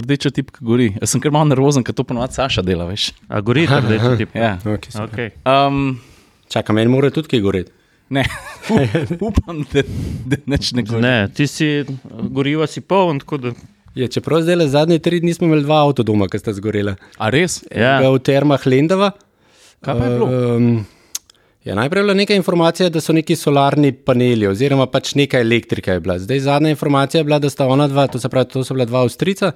rdeča tipka gori. Jaz sem kar malo nervozen, ker to ponovadi Saša dela, veš. A gori ta rdeči tip. Ja. Okay. Okay. Um, Čakaj, meni mora tudi kaj goreti. ne, upam, da, da neč ne gori. Ne, ti si goriva si poln, tako da. Je, čeprav zdaj le zadnje tri dni smo imeli dva avtodoma, ki sta zgorela. A res? Ja. Ja. V termah Lendava. Kaj pa je bilo? Um, ja, najprej je bila neka informacija, da so neki solarni paneli, oziroma pač neka elektrika je bila. Zdaj zadnja informacija je bila, da sta ona dva, to, se pravi, to so bila dva Avstrica,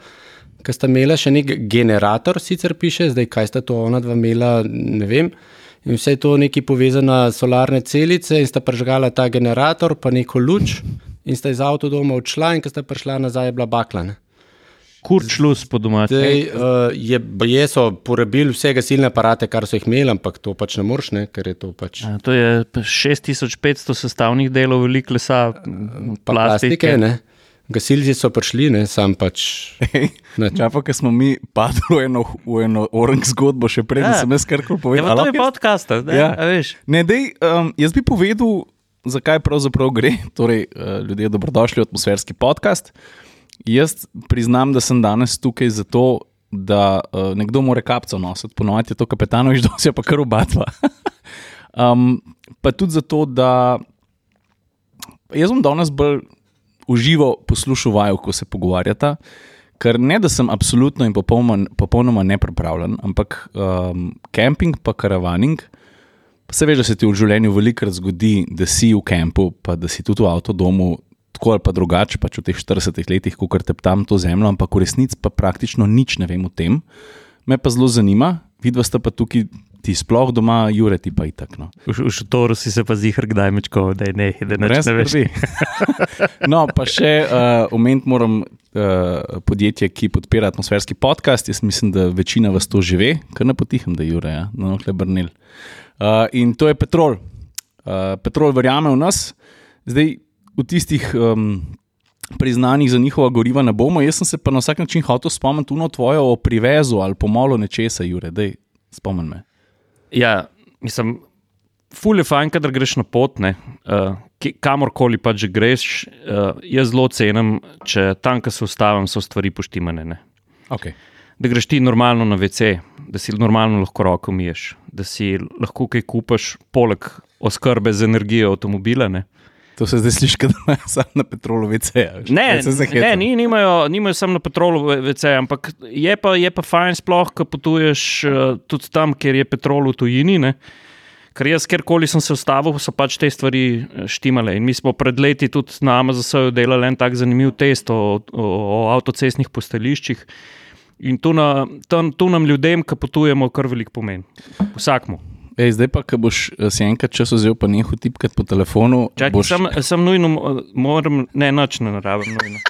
ki sta imela še nek generator, sicer piše, zdaj kaj sta to ona dva imela, ne vem. In vse je to neki povezana solarne celice in sta pržgala ta generator, pa neko luč in sta iz avtodoma odšla in ko sta prišla nazaj, je bila bakla. Kurčlus po domači. Zdaj, uh, je, baje so porabili vse gasilne aparate, kar so jih imeli, ampak to pač ne moreš, ne, ker je to pač A, To je 6500 sestavnih delov, veliko lesa, pa plastike. Ne. Gasilci so prišli, ne, sam pač. Ne. Ča pa, ker smo mi padli v eno, v eno orang zgodbo, še preden Ja. sem jaz karkoli Ja, povedal. pa to je podcast, ne? Ja. A veš. Ne, dej, um, jaz bi povedal, zakaj pravzaprav gre. Torej, uh, ljudje, dobrodošli v atmosferski podcast. Jaz priznam, da sem danes tukaj zato, da uh, nekdo mora kapco nositi, ponovadi je to kapetanovič, da se pa kar obatva. um, pa tudi zato, da jaz bom danes bolj uživo poslušal vaju, ko se pogovarjata. Ker ne, da sem absolutno in popolnoma, popolnoma nepripravljen, ampak um, kemping pa karavaning, pa se veš, da se ti v življenju velikokrat zgodi, da si v kampu, pa da si tudi v avtodomu, tako ali pa drugače, pač v teh 40 letih, ko te tam to zemljo, ampak v resnici pa praktično nič ne vem o tem. Me pa zelo zanima, vidva sta pa tukaj, ti sploh doma, Jure, ti pa itak. No. V, v šotoru si se pa zihr, kdaj mečko, da je ne, da ne veš. skrbi. no, pa še uh, omeniti moram uh, podjetje, ki podpira atmosferski podcast. Jaz mislim, da večina vas to že ve, kar ne potiham, da je Jure, ja? no, hlebrnil. Uh, in to je Petrol. Uh, Petrol verjame v nas. Zdaj, v tistih um, priznanjih za njihova goriva ne bomo. Jaz sem se pa na vsak način hotel spomniti uno tvojo o privezu ali pomolu nečesa, Jure, dej, spomni me. Ja, mislim, ful je fajn, kadar greš na pot, ne, uh, kamorkoli pa že greš. Uh, jaz zelo cenim, če tam, ko se ustavim, so stvari poštimane. Ne. Okay. Da greš ti normalno na WC, da si normalno lahko roko miješ, da si lahko kaj kupaš, poleg oskrbe z energijo avtomobila. Ne. To se zdaj sliši, da imajo samo na petrolu VC. Ne, ne ni, nimajo, nimajo samo na petrolu, VC, ampak je pa, je pa fajn, sploh, ko potuješ uh, tudi tam, kjer je petrol v tujini. Ne? Ker jaz, kjerkoli sem se ustavil, so pač te stvari eh, štimale. In mi smo pred leti tudi na Amazonu delali en tak zanimiv test o, o, o avtocestnih postajališčih. In to, na, tam, to nam ljudem, ki potujemo, kar veliko pomeni. Vsakmu. Ej, zdaj pa, ko boš eh, si enkrat čas vzel, pa nehal tipkati po telefonu. Čakaj, boš, sem, sem nujno, mo- moram, ne, noč ne rabim. Nujno.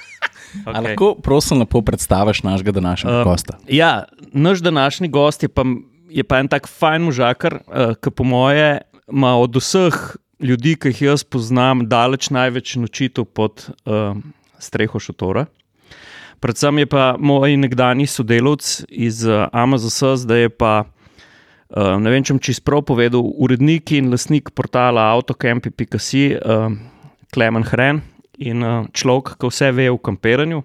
A Okay. lahko, prosim, lepo predstaviš našega današnjega uh, gosta. Ja, naš današnji gost je pa, je pa en tak fajn možakar, uh, ki po moje ima od vseh ljudi, ki jih jaz poznam, daleč največ nočitev pod uh, streho šotora. Predvsem je pa moj nekdani sodelavec iz uh, Amazona, zdaj je pa. Uh, ne vem, če bom čisto prav povedal, urednik in lastnik portala Autocampi.com, uh, Klemen Hren in uh, človek, ki vse ve o kampiranju.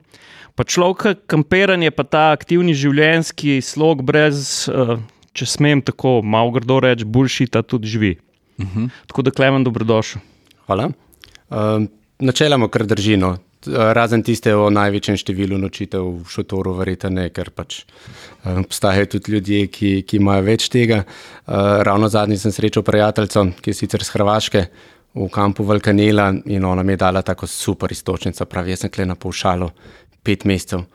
Pa človek, kampiranje, pa ta aktivni življenjski slog, brez, uh, če smem tako malo grdo reči, bulšita tudi živi. Uh -huh. Tako da, Klemen, dobrodošel. Hvala. Um, načeloma, kar držino. Razen tiste o največjem številu nočitev v šotoru, verjetno ne, ker pač um, obstajajo tudi ljudje, ki, ki imajo več tega. Uh, ravno zadnji sem srečal prijateljico, ki je sicer z Hrvaške v kampu Valkanela in ona mi je dala tako super istočnico. Pravi, jaz sem kle na povšalu pet mesecev,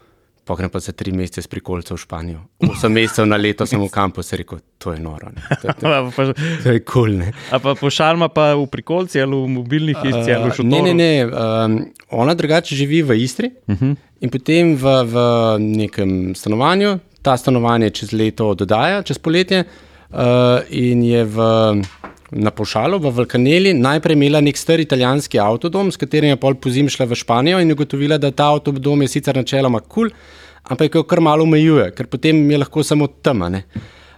pogrem pa za tri mesece s prikolcev v Španijo. Osem mesecev na leto sem v kampu, se rekel, to je noro. Ne. To, to, A pa, to je kul. Cool, a pa pošalma pa v prikolci ali v mobilnih hiših ali v Uh, šotoru. ne, ne, ne. Um, ona drugače živi v Istri uh Mhm. -huh. in potem v, v nekem stanovanju. Ta stanovanje čez leto dodaja, čez poletje, uh, in je v, na Pošalu, v Vulkaneli, najprej imela nek star italijanski avtodom, s katerim je pol pozim šla v Španijo in ugotovila, da ta avtodom je sicer načeloma kul, cool, ampak jo kar malo omejuje, ker potem je lahko samo tema. ne.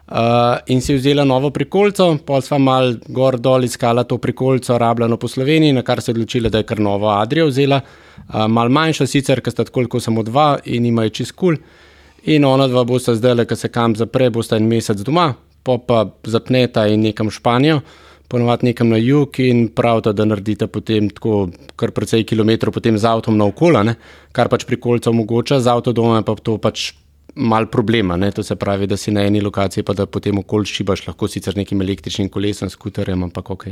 Uh, in si vzela novo prikolico, pol sva mal gor dol iskala to prikolico, rabljeno po Sloveniji, na kar se je odločila, da je kar novo Adrijo vzela, uh, mal manjša sicer, ker sta tako samo dva in imajo čist kul. In ona dva bosta zdaj, ker se kam zapre, bosta en mesec doma, pa pa zapneta in nekam v Španijo, ponovadi nekam na jug in pravta, da naredite potem tako kar precej kilometrov potem z avtom na okola, ne? kar pač prikolica omogoča, z avto doma pa to pač mal problema. Ne? To se pravi, da si na eni lokaciji, pa da potem okol šibaš, lahko sicer nekim električnim kolesom, skuterjem, ampak ok.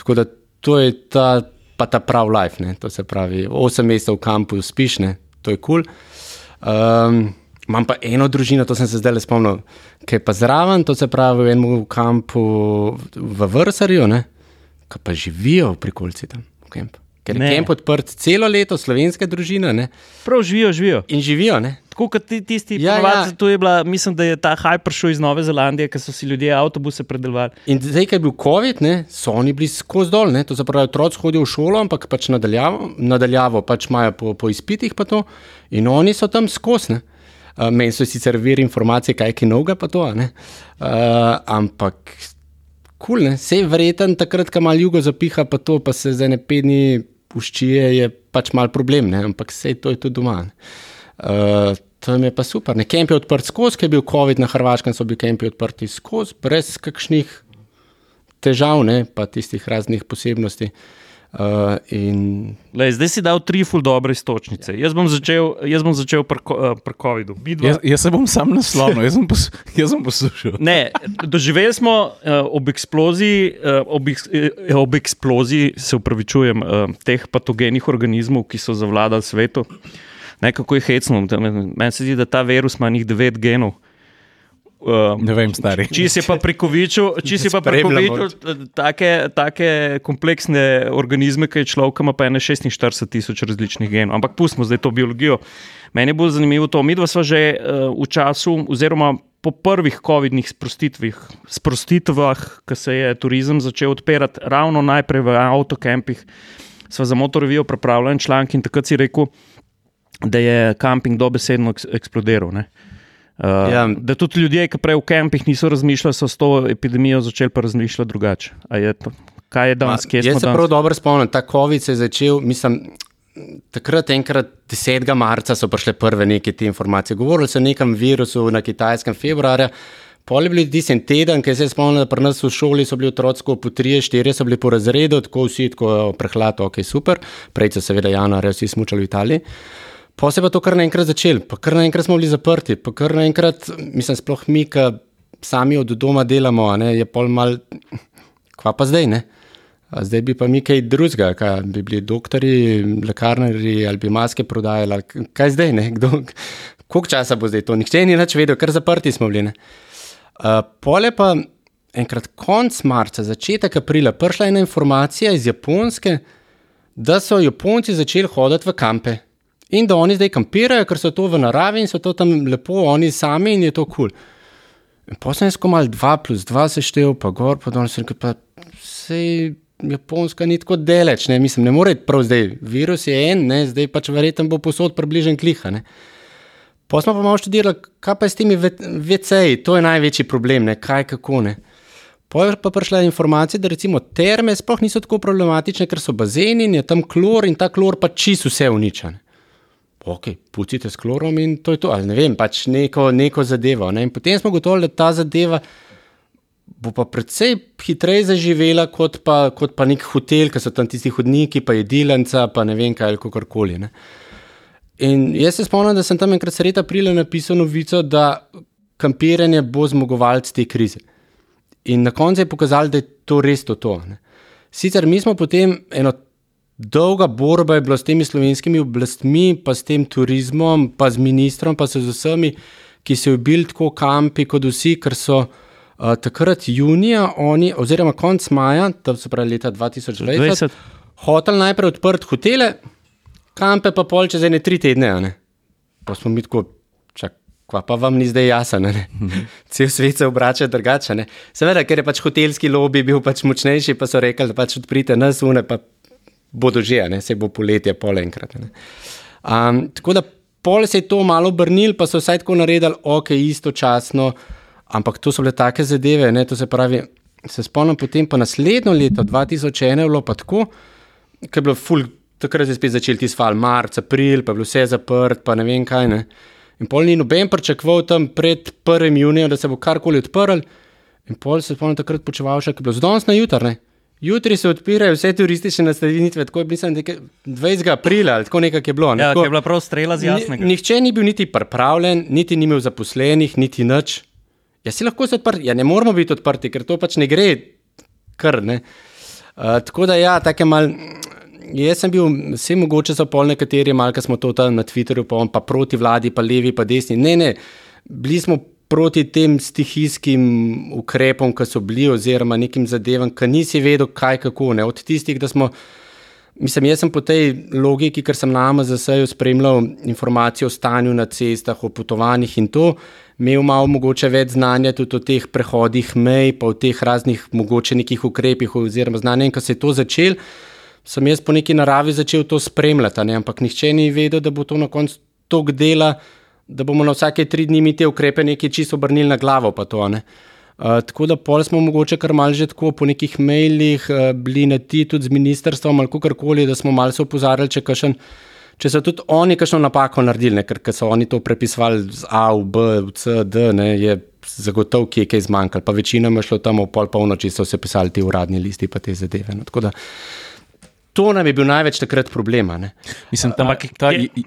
Tako da to je ta, pa ta prav life. Ne? To se pravi, osem mesecev v kampu spiš, ne? to je kul. Cool. Um, Imam pa eno družino, to sem se zdaj le spomnil, ki je pa zraven, to se pravi v enem kampu v Vrsarju, ki pa živijo v prikolci tam v kampu. Ker je kamp odprt celo leto, slovenske družine. Ne? Prav živijo, živijo. In živijo. Ne? Tako kot ti, tisti, ja, ja. Je bila, mislim, da je ta haj prišel iz Nove Zelandije, ker so si ljudje avtobuse predelovali. In zdaj, ko je bil COVID, ne, so oni bili skozi dol. Ne? To se pravi, otroci hodijo v šolo, ampak pač nadaljavo, nadaljavo pač imajo po, po izpitih pa to. In oni so tam skozi. Uh, Meni so sicer vir informacije, kaj je noga pa to. Uh, ampak, kul, cool, vse je vreten, takrat, ko malo jugo zapiha, pa to pa se za ne pet dni puščije, je pač mal problem, ne? ampak vse to je tudi doma. Uh, to je pa super. Ne kemp je odprt skozi, ker je bil COVID na Hrvaškem, so bili kempi odprti skozi, brez kakšnih težav, ne? pa tistih raznih posebnosti. Uh, in... Lej, zdaj si dal tri ful dobre istočnice. Jaz bom začel, jaz bom začel pri uh, COVID-u. Jaz, jaz se bom sam naslovil, jaz, jaz sem poslušal. Ne, doživeli smo uh, ob eksploziji, uh, ob, eks, uh, ob eksploziji, se upravičujem, uh, teh patogenih organizmov, ki so zavladali svetu. Nekako je hecno. Meni se zdi, da ta virus ima njih devet genov. Uh, ne vem, stari. Če si pa prekovičil, če si pa prekovičil take, take kompleksne organizme, ki je človek, ima pa 46 tisoč različnih genov. Ampak pustimo zdaj to biologijo. Meni je bolj zanimivo to. Mi dva smo že uh, v času, oziroma po prvih COVID-nih sprostitvah, ko se je turizem začel odpirati, ravno najprej v avtokampih, smo za motorvijo pripravljali članek in takrat si rekel, da je kamping dobesedno eksplodiral. Ne? Uh, ja. Da tudi ljudje, ki prej v kampih niso razmišljali, so s to epidemijo začeli pa razmišljati drugače. Je kaj je danes, kje smo? Jaz se prav dobro spomnim, ta COVID se je začel, mislim, takrat, enkrat 10. marca so prišle prve neke te informacije. Govorili so o nekem virusu na kitajskem februarja. Pol je bil tisti teden, ki se je spomnil, da pri nas v šoli so bili otroci po 3-4, so bili po razredu, tako vsi, tako prehlad, ok, super. Prej so seveda januarja vsi smučali v Italiji. Pa se je pa to kar naenkrat začel, pa kar naenkrat smo bili zaprti, pa kar naenkrat, mislim, sploh mi, ki sami od doma delamo, ne, je pol mal, kva pa zdaj, ne? Zdaj bi pa mi kaj drugega, kaj bi bili doktori, lekarnari ali bi maske prodajali, kaj zdaj, ne? Kdo, koliko časa bo zdaj to? Nihče ni več vedel, ker zaprti smo bili. Uh, pole pa enkrat konc marca, začetek aprila, prišla ena informacija iz Japonske, da so Japonci začeli hoditi v kampe. In da oni zdaj kampirajo, ker so to v naravi in so to tam lepo, oni sami in je to kul. Cool. Potem sem skomal 2 plus 2 seštev, pa gor, pa dol, sem rekel, pa se Japonska ni tako deleč, ne, mislim, ne more prav zdaj, virus je en, ne, zdaj pač verjetno bo posod približen kliha, ne. Potem smo pa malo študirali, kaj pa je s temi VC-ji, to je največji problem, ne, kaj, kako, ne. Potem pa prišla informacija, da recimo terme sploh niso tako problematične, ker so bazeni in je tam klor in ta klor pa čisto vse uničen ok, pucite s klorom in to je to, ali ne vem, pač neko, neko zadevo. Ne? In potem smo gotovi, da ta zadeva bo pa precej hitreje zaživela kot pa, kot pa nek hotel, ker so tam tisti hodniki, pa jedilnica, pa ne vem kaj ali kakorkoli. Ne? In jaz se spomnim, da sem tam enkrat sredi aprila napisal novico, da kampiranje bo zmagovalec te krize. In na koncu je pokazalo, da je to res to. to Sicer mi smo potem eno dolga borba je bila s temi slovenskimi oblastmi, pa s tem turizmom, pa z ministrom, pa z vsemi, ki so bili tako kampi kot vsi, ker so uh, takrat junija, oni, oziroma konec maja, to se pravi leta 2020, hotel najprej odprt hotele, kampe pa pol čez ene tri tedne. Ne? Pa smo mi tako, čak. Kva pa vam ni zdaj jasno, cel svet se obrača drugače. Seveda, ker je pač hotelski lobby bil pač močnejši, pa so rekli, da pač odprite nas, une pa bodo že, ne? se bo poletje pol enkrat. Um, tako da pol se je to malo obrnil, pa so vsaj tako naredili, ok, istočasno. Ampak to so bile take zadeve, ne, to se pravi, se spomnim potem pa naslednjo leto, 2001, je bilo pa tako, ker je bilo ful, takrat je spet začel ti sval, marc, april, pa je bilo vse zaprt, pa ne vem kaj. Ne. In pol ni noben pričakoval tam pred 1. junijem, da se bo karkoli odprl. In pol se spomnim takrat počeval še, ker je bilo zdons na jutrne. Jutri se odpirajo vse turistične nastanitve, tako je bilo 20. aprila, ali tako nekako je bilo. Ne? Ja, tako, je bila prav strela z jasnega. Ni, nihče ni bil niti pripravljen, niti ni imel zaposlenih, niti nič. Ja, si lahko se odprti, ja, ne moramo biti odprti, ker to pač ne gre, kar ne. Uh, tako da, ja, tako je mal. Jaz sem bil, vse mogoče za pol nekateri, malo smo to tam na Twitterju, pa, pa proti vladi, pa levi, pa desni. Ne, ne, bili smo proti tem stihijskim ukrepom, ki so bili, oziroma nekim zadevam, ki nisi vedel, kaj kako. Ne. Od tistih, da smo, mislim, jaz sem po tej logiki, ker sem na MZS-ju spremljal informacije o stanju na cestah, o potovanjih in to, imel malo mogoče več znanja tudi o teh prehodih mej, pa o teh raznih mogoče nekih ukrepih, oziroma znanja, in ko se je to začel. Sem jaz po neki naravi začel to spremljati, ne? ampak nihče ni vedel, da bo to na koncu tok dela, da bomo na vsake tri dni mi te ukrepe nekaj čisto obrnili na glavo. To, uh, tako da pol smo mogoče kar mal že tako po nekih mailih uh, bili na ti tudi z ministrstvom ali kakorkoli, da smo mal se upozarjali, če, kašen, če so tudi oni kakšno napako naredili, ne? ker, ker so oni to prepisovali z A v B, v C, D, ne? je zagotovo kje je zmanjkalo, pa večina je šlo tam v pol polnoči, so se pisali ti uradni listi pa te zadeve. No? Tako da to nam je bil največ takrat problema. Ne? Mislim, tam, Ampak ta, kje-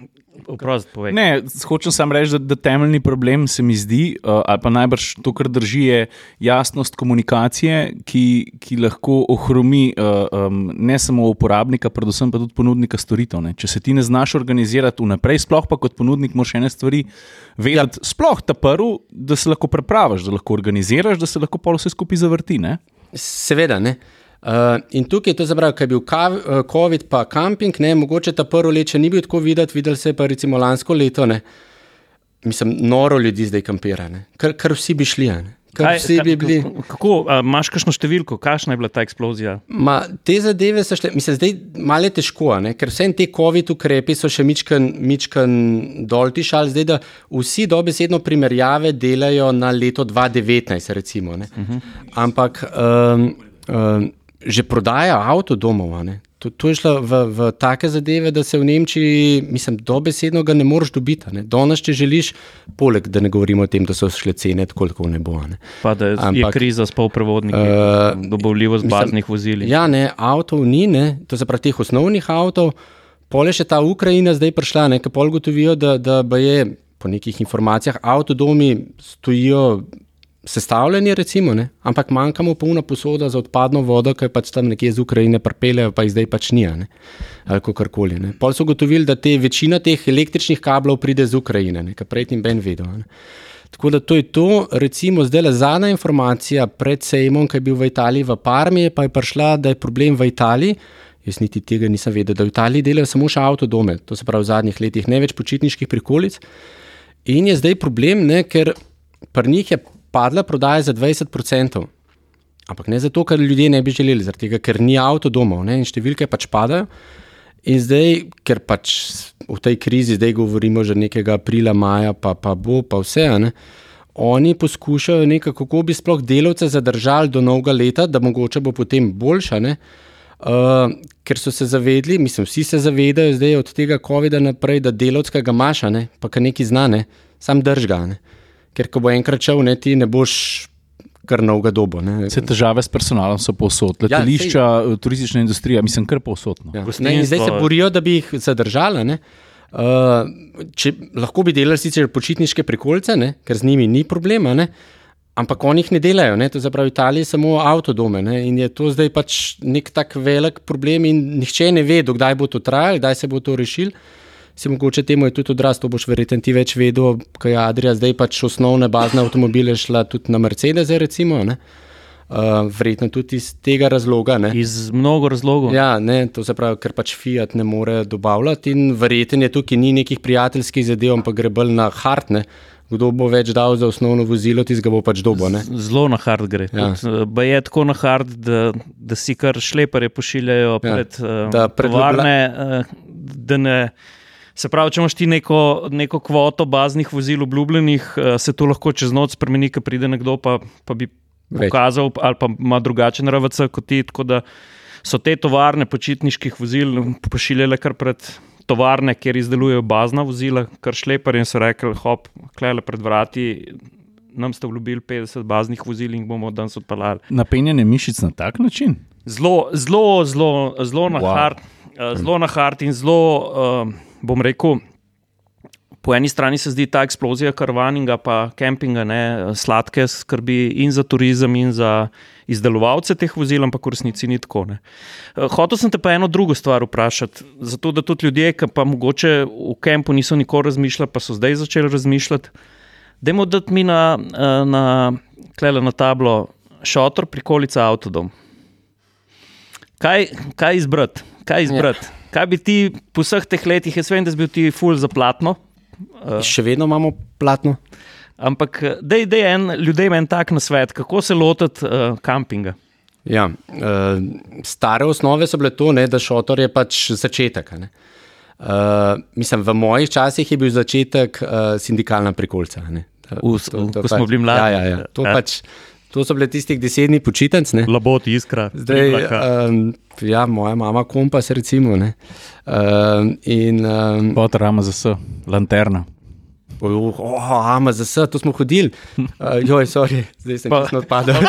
Oprost, povej. Ne, hočem samo reči, da, da temeljni problem se mi zdi, uh, ali pa najbrž to, kar drži, je jasnost komunikacije, ki, ki lahko ohromi uh, um, ne samo uporabnika, predvsem pa tudi ponudnika storitev. Ne. Če se ti ne znaš organizirati vnaprej, sploh pa kot ponudnik, moraš ene stvari vedeti, ja. sploh ta prvi, da se lahko prepraviš, da lahko organiziraš, da se lahko pol vse skupaj zavrti. Ne. Seveda. Ne? Uh, in tukaj je to zabralo, ker je bil kav, uh, COVID, pa kamping, ne, mogoče ta prvo leto ni bil tako videti, videl se je pa recimo lansko leto. Ne. Mislim, noro ljudi zdaj kampira, ne. kar, kar vsi bi šli. Ne. Kaj- vsi bi ka- bili. Kako, a, imaš kakšno številko, kakšna je bila ta eksplozija? Ma, te zadeve so šle, mislim, zdaj malo težko, ne? ker vse te COVID ukrepi so še mičken, mičken dol tišali, zdaj da vsi dobesedno primerjave delajo na leto 2019, recimo. Uh -huh. Ampak um, um, že prodaja avto domov. To, to je šlo v, v take zadeve, da se v Nemčiji, mislim, dobesedno ga ne moreš dobiti. ne. Danes, če želiš, poleg da ne govorimo o tem, da so šle cene, tako kot ne bo. Ne. Pa da je, je Ampak, kriza s polprevodniki, uh, dobavljivost baznih vozil. Ja, ne, avtov ni, ne, to se pravi teh osnovnih avtov. Pole še ta Ukrajina zdaj prišla, nekaj pol gotovijo, da, da je po nekih informacijah avtodomi stojijo sestavljeni, recimo, ne, ampak manjkamo polna posoda za odpadno vodo, ki je pač tam nekje iz Ukrajine pripeljejo, pa jih zdaj pač ni. Ne, ali kakorkoli. ne. Pol so gotovili, da te večina teh električnih kablov pride iz Ukrajine, ne, kar prej ni ben vedel. Ne. Tako da to je to, recimo, zdaj le zadnja informacija pred sejmom, ki je bil v Italiji, v Parmi, pa je prišla, da je problem v Italiji. Jaz niti tega nisem vedel, da v Italiji delajo samo še avtodome, to se pravi v zadnjih letih, ne več počitniških prikolic. In je zdaj problem, ne, ker pri njih je padla prodaja za 20%. Ampak ne zato, ker ljudje ne bi želeli, zaradi tega, ker ni avtodomov ne, in številke pač padajo. In zdaj, ker pač v tej krizi, zdaj govorimo že nekega aprila, maja, pa, pa bo, pa vse. Ne, oni poskušajo nekako, kako bi sploh delavce zadržali do novega leta, da mogoče bo potem boljša. Ne, uh, ker so se zavedli, mislim, vsi se zavedajo zdaj od tega COVID-a naprej, da delavca ga imaš, a ne, pa kar neki znane, sam drž ga. ne. Ker ko bo enkrat šel, ne, ti ne boš kar novega dobo. Ne. Vse težave s personalom so povsod, Ja, letališča, ja, turistična industrija, mislim, kar povsod. No. Ja. Ne, zdaj se borijo, da bi jih zadržali. ne. Uh, če, lahko bi delali sicer počitniške prikolice, ne, ker z njimi ni problema, ne, ampak oni jih ne delajo. Ne, to zapravi Italija samo avtodome. Ne, in je to zdaj pač nek tak velik problem, in nihče ne ve, dokdaj bo to trajalo, kdaj se bo to rešil. Se mogoče temu je tudi odraz, to boš verjetno ti več vedel, kaj je Adrija zdaj pač osnovne bazne avtomobile šla tudi na Mercedes, recimo. Ne. Uh, verjetno tudi iz tega razloga. Ne. Iz mnogo razlogov. Ja, ne, to se pravi, ker pač Fiat ne more dobavljati in verjetno je tukaj ni nekih prijateljskih zadev, ampak gre bolj na hartne. Kdo bo več dal za osnovno vozilo, ti ga bo pač dobo. Ne? Zelo na hard gre. Ja. Ja. Ba je tako na hard, da, da si kar šleperje pošiljajo Ja, pred da uh, pred tovarne, uh, da ne Se pravi, če imaš ti neko, neko kvoto baznih vozil obljubljenih, eh, se to lahko čez noč spremeni, ko pride nekdo, pa, pa bi Več. pokazal, ali pa ima drugačen RVC kot ti. Tako da so te tovarne počitniških vozil pošiljale kar pred tovarne, kjer izdelujejo bazna vozila, kar šleper in so rekli, hop, klele pred vrati. Nam ste obljubili 50 baznih vozil in bomo danes odpeljali. Napenjanje mišic na tak način. Zelo, zelo, zelo, zelo na hard, uh, zelo na hard in zelo, uh, bom rekel. Po eni strani se zdi ta eksplozija karavaninga, pa kempinga, ne, sladke skrbi in za turizem, in za izdelovalce teh vozil, ampak v resnici ni tako. Ne. Eh, Hotel sem te pa eno drugo stvar vprašati, zato da tudi ljudje, ki pa mogoče v kempu niso nikoli razmišljali, pa so zdaj začeli razmišljati. Dajmo dati mi na, eh, na, klele na tablo šotor, prikolica, avtodom. Kaj, kaj izbrati? Kaj, izbrati? Ja. Kaj bi ti po vseh teh letih, jaz vem, da si bil ti ful za platno, Še vedno imamo platno. ampak da je en ljudem en tak na svet, kako se lotiti uh, kampinga. Ja, uh, stare osnove so bile to, ne, da šotor je pač začetek. ne. Uh, mislim, v mojih časih je bil začetek uh, sindikalna prikolca. a ne. V- v- ko smo bili mladi. Ja, ja, ja. To, Ja. pač, to so bile tistih deset dni počitnic. ne. Labot, iskra, Zdaj, um, ja, moja mama kompas, recimo. ne. Um, in, um, Pot rama za s, lanterna. oh, oh, ama za vse, to smo hodili. Uh, joj, sorry, zdaj sem Pa- čisto odpadel.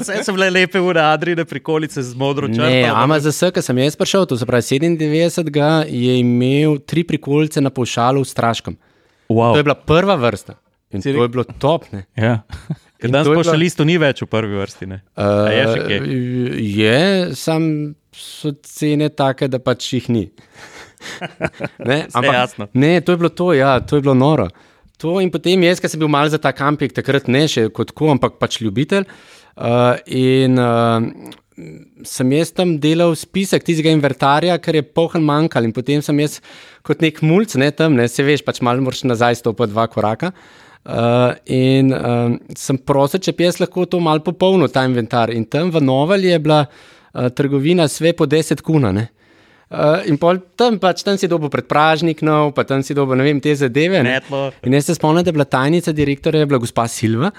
Vse so bile lepe ure, Adrine, prikolice z modro črto. Ne, ama za vse, ki sem jaz prišel, to se pravi 97, je imel tri prikolice na pošalu v Straškem. wow. To je bila prva vrsta. In to je bilo top. Ne. Ja. Ker danes pa še bila- ni več v prvi vrsti. Ne? A je? Uh, je, sam so cene take, da pač jih ni. ne, jasno. ne, to je bilo to, ja, to je bilo noro. To in potem jaz, ki sem bil mal za ta kamping, takrat ne še kot ko, ampak pač ljubitelj. Uh, in uh, sem jaz tam delal spisek tistega inventarja, ker je pohn manjkal, in potem sem jaz kot nek mulj, ne tam, ne se veš, pač malo moraš nazaj stopiti dva koraka. Uh, in um, sem prosil, če bi jaz lahko to malo popolnil, ta inventar. In tam v Noveli je bila uh, trgovina sve po 10 kuna. Ne? Uh, in pol tam, pač, tam si dobil predpražnik, nov, pa tam si dobil ne vem, te zadeve. Ne? In jaz se spomnim, da je bila tajnica direktorja, je bila gospa Silva.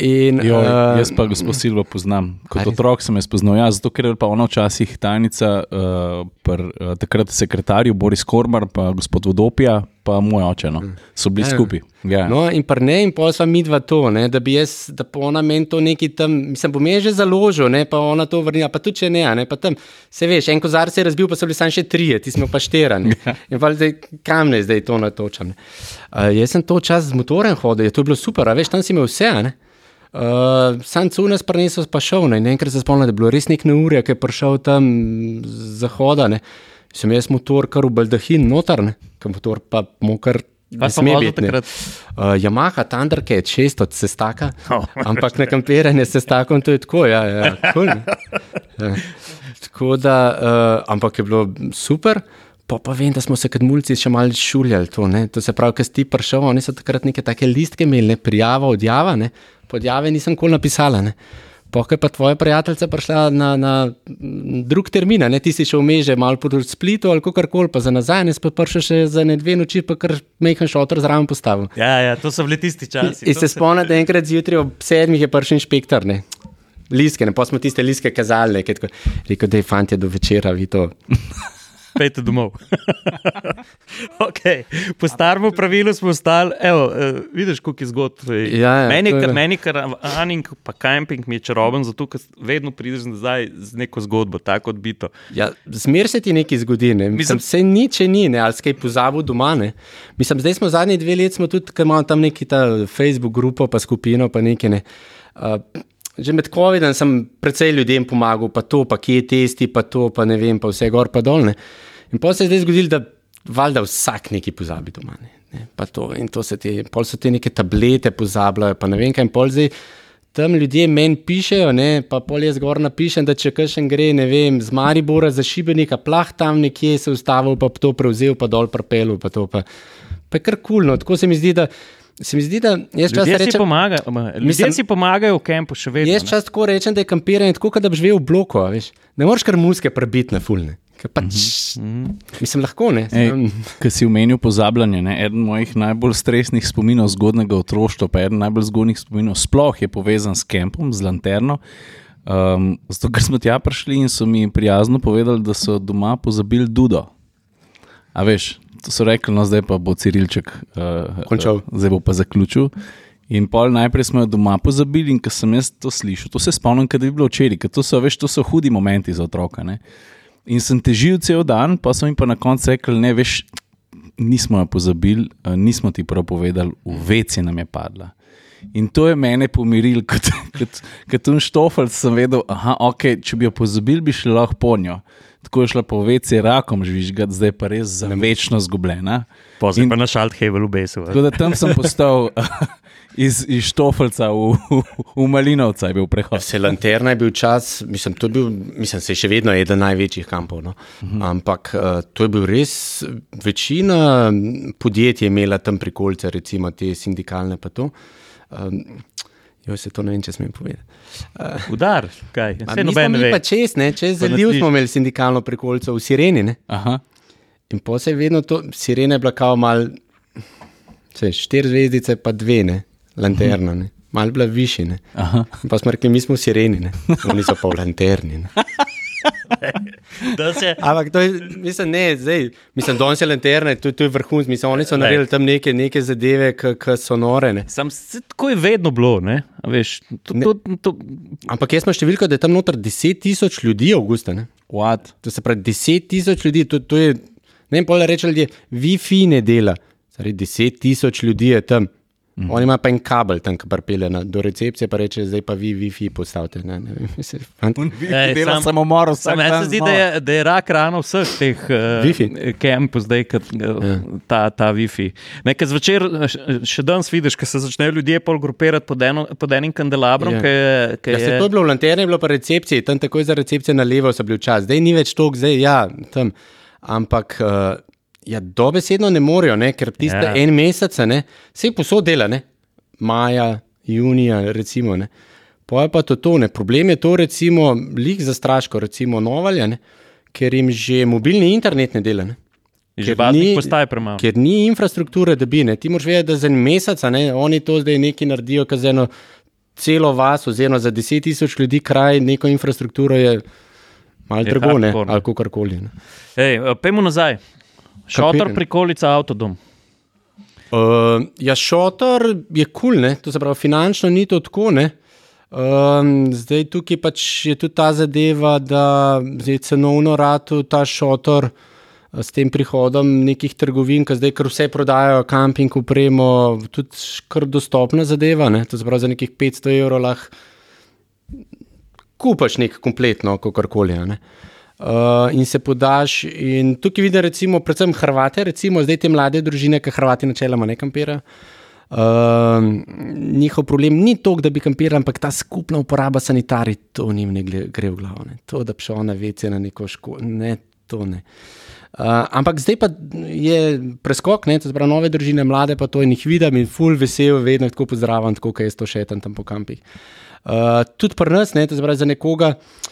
In, Jo, uh, jaz pa gospod Silva poznam. Kot otrok sem jo spoznal. Ja, zato, ker je pa ona včasih tajnica, uh, pr, uh, takrat sekretarju Boris Kormar, pa gospod Vodopija, pa moj oče. No. So bili Ja. skupaj. Ja. No, in pa ne, in pol sva mi dva to, ne, da bi jaz, da pa ona meni to neki tam, mislim, bom jaz že založil, ne, pa ona to vrnila, pa tudi če ne, ne, pa tam, se veš, en kozar se je razbil, pa so bili samo še trije, ti smo pa šterani. In pa zdaj, kam ne zdaj to natočam. Ne. Uh, jaz sem to čas z motorjem hodil, to je bilo super, a veš, tam si imel vse, ne. Uh, sam cunes prenesel pa šel, ne, in enkrat se spomnim, da je bilo res nek neurje, ki je prišel tam z zahoda, ne. Sem jaz motor kar v baldahin notar, ne, ker motor pa mu kar ne pa sme biti. ne. takrat? Uh, Yamaha Thundercat 6 od sestaka, Oh. ampak na kampiranje s sestakom to je tako. Ja, ja, cool, ja. Tako da, uh, ampak je bilo super. Pa, pa vem, da smo se kot mulci še malo šuljali. To, ne. to se pravi, ker si ti prišel, oni so takrat neke take listke imeli, ne, prijava, odjava. Ne. Podjave nisem kol napisala. Ne. Pokaj pa tvoja prijateljica prišla na, na drug termin, ne ti si šel v meže, malo po splitu ali kako koli, pa za nazaj, ne pa prišel še za ne dve noči, pa kar mehen šotor zraven postavil. Ja, ja, to so bili tisti časi. In se spomnim, da enkrat zjutraj ob sedmih je prišel inšpektor, ne. Liske, ne, pa smo tiste liske kazali, ne, tako, rekel, da je fantje do večera, vi to. Pejte domov. okay. Po starem pravilu smo ostali, evo, uh, vidiš, koliko je zgodb. Ja, ja, meni, kar, meni, karavaning, pa kamping mi je čaroben, zato ker vedno prideš nazaj z neko zgodbo, tako odbito. Ja, zmer se ti nekaj zgodi, ne. Mislim, vse nič je ni, ne, ali skaj pozabil doma, ne. Mislim, zdaj smo zadnji dve leti, smo tudi, ker imamo tam neki ta Facebook grupo, pa skupino, pa nekaj, ne. Uh, Že med COVID-om sem precej ljudem pomagal, pa to, pa kje je testi, pa to, pa ne vem, pa vse gor, pa dol. Ne. In pa se je zdaj zgodilo, da valjda vsak nekaj pozabi doma. Ne. Ne, pa to, in to se ti, pol so te neke tablete pozabljajo, pa ne vem kaj, in pol zdaj. Tam ljudje meni pišejo, ne, pa pol jaz zgor napišem, da če kakšen gre, ne vem, z Maribora za šibenika, plah tam nekje se ustavil, pa to prevzel, pa dol propel, pa to pa. Pa je kar kulno, tako se mi zdi, da. Se mi zdi, da jaz čas rečem, ljudje Mislim- si pomagajo v kampu, še vedno. jaz čas tako rečem, da je kampiranje tako, kot da bi živel v bloku, a veš. Ne moreš kar muske prebiti na fulne. Ker Pač, mislim, lahko ne. Ej, Ki si omenil pozabljanje, ne? eden mojih najbolj stresnih spominov zgodnega otroštva, pa eden najbolj zgodnih spominov sploh je povezan s kempom, z lanterno. Um, zato, ker smo tja prišli in so mi prijazno povedali, da so doma pozabili Dudo. A veš, so rekli, no zdaj pa bo Cirilček uh, Končal. zdaj bo pa zaključil. In pol najprej smo jo doma pozabili, in ko sem jaz to slišal, to se spomnim, da je bilo včeraj, ker to so, veš, to so hudi momenti za otroka. Ne? In sem težil cel dan, pa so mi pa na koncu rekli, ne veš, nismo jo pozabili, eh, nismo ti prav povedali, v veci nam je padla. In to je mene pomirilo, kot, kot, kot un štofel, sem vedel, da okay, če bi jo pozabili, bi šli lahko po njo. Tako je šla po veci rakom žvižgati, zdaj pa res za večno zgubljena. Pozaj In- pa na Šalthevel v Besu. Tako da tam sem postal iz, iz štofelca v, v, v Malinovca, je bil prehod. Se lanterna je bil čas, mislim, to je bil, mislim, se je še vedno eden največjih kampov. No? Ampak uh, to je bil res, večina podjetij je imela tam prikolice, recimo te sindikalne pa to. Um, jo, se to ne vem, če smem povedati. Udar, kaj? Vse noben ve. pa čez, ne, čez zaliv smo imeli sindikalno prikolico v Sireni. Ne? Aha. In pa se je vedno to, Sirena je bila kao mal, se, štiri zvezdice pa dve, ne, lanterna, ne. mal bila višji. ne. Aha. In Pa smo rekli, mi smo Sireni, ne. oni so pa v lanterni. Ne. Se- Ampak to je, mislim, ne, zdaj, mislim, danes je lanterna, to, to je vrhunsko, mislim, oni so naredili tam neke, neke zadeve, ki so nore. Ne. Sam se tako je vedno bilo, ne? A Veš, to, Ne. to, to, Ampak jaz imam številko, da je tam noter 10 tisoč ljudi avgusta. Ne. What? To se pravi 10 tisoč ljudi, to, to je, ne vem, pole reče ljudje, Wi-Fi ne dela. Zdaj, 10 tisoč ljudi je tam. Mm. Oni imajo pa en kabel tam, ki pripelje na- do recepcije, pa reče, zdaj pa vi Wi-Fi postavite. Ne, ne, vem. Ej, Dela sam- samomor, vsak Sam meni se zdi, znova. da je, da je rak rano vseh teh uh, kempov, zdaj kot uh, ta, ta Wi-Fi. Nekaj zvečer, eh, še- danes vidiš, ko se začnejo ljudje pol grupirati pod, eno, pod enim kandelabrom, Ja. ki je. ki Ja, se je- to je bilo v lanterni, je bilo pa recepcije, tam takoj za recepcijo na levo so bili včasih, zdaj ni več tok, zdaj ja, tam. Ampak uh, ja, dobesedno ne morejo, ne, ker tiste Ja. en mesec, ne, se jih posod dela, ne, maja, junija, recimo. Ne. Poje pa to tone. Problem je to, recimo, lik za straško, recimo novalja, ne, ker jim že mobilni internet ne dela. Ne. Že ker baznih ni- postaj premalo. Ker ni infrastrukture, da bi ne. Ti moraš vedeti, da za en mesec, ne, oni to zdaj nekaj naredijo, kar za eno celo vas, oziroma za 10 tisoč ljudi, kraj, neko infrastrukturo je malo drago, ne, ali kakorkoli. ne. Ej, eh, Pejmo nazaj. Šotor, prikolica, avtodom. Uh, ja, šotor je kul, cool, to se pravi, finančno ni to tako. Ne? Um, zdaj tukaj pač je tudi ta zadeva, da je cenovno rado ta šotor eh, s tem prihodom nekih trgovin, ki zdaj kar vse prodajajo, kamping, upremo, tudi kar dostopna zadeva. Ne? To se pravi, za nekih 500 evrov lahko kupaš nek kompletno, kako koli. Uh, in se podaš. In tukaj vidim, recimo, predvsem Hrvate, recimo, zdaj te mlade družine, ki Hrvati načeloma ne kampirajo. Uh, njihov problem ni to, da bi kampirali, ampak ta skupna uporaba sanitarij, to njim ne gre, v glavo. Ne. To, da bi šel na vece na neko školo, ne, to ne. Uh, ampak zdaj pa je preskok, ne, pravi, nove družine, mlade pa to in jih vidim in full vesel, vedno tako pozdravljam, tako kot jaz to šetam tam po kampih. Uh, tudi pri nas, ne, pravi za nekoga, uh,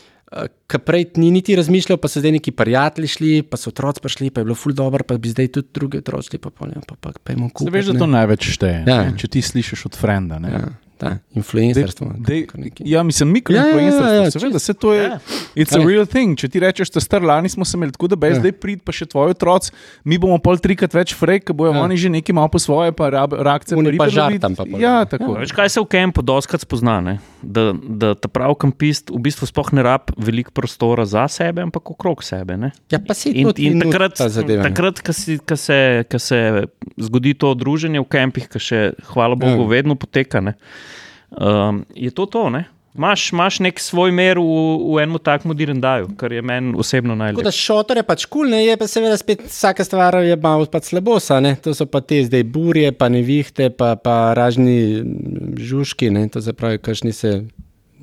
ki prej ni niti razmišljal, pa so zdaj neki prijatelji šli, pa so otroci prišli, pa je bilo full dobro, pa bi zdaj tudi drugi otroci šli, pa pa pa, pa, pa, pa jim kupiti. veš, da to največ šteje, Ja. ne, če ti slišiš od frenda. Ja, ta, influencerstvo. Dej, nekaj. ja, mislim, mikroinfluencerstvo. Ja, ja, ja, ja, seveda, se to je. Ja. It's a Ja. real thing. Če ti rečeš, da star lani smo se imeli tako, da bi Ja. zdaj prid, pa še tvoji otroci, mi bomo pol trikrat več frek, ker bojo Ja. oni že nekaj malo po svoje, pa rab, reakcije Oni pa ribe žar tam pa pol. Ja, tako. A Veš, kaj se v kampu doskrat spozna? Ne? Da, da ta pravi kampist v bistvu sploh ne rab veliko prostora za sebe, ampak okrog sebe. Ne? Ja, pa si In, tudi in takrat, ta zadeva. takrat ko, se, ko se zgodi to druženje v kampih, ki še, hvala Bogu, Ja. vedno poteka, ne, um, je to to. Ne? Imaš, imaš nek svoj mer v, v enem takem direndaju, kar je meni osebno Tako da najlepše. šotor je pač kul, cool, je pa seveda spet vsaka stvar je malo pač slabosa, ne? to so pa te zdaj burje, pa nevihte, pa, pa ražni žužki, ne? to se pravi, kakšni se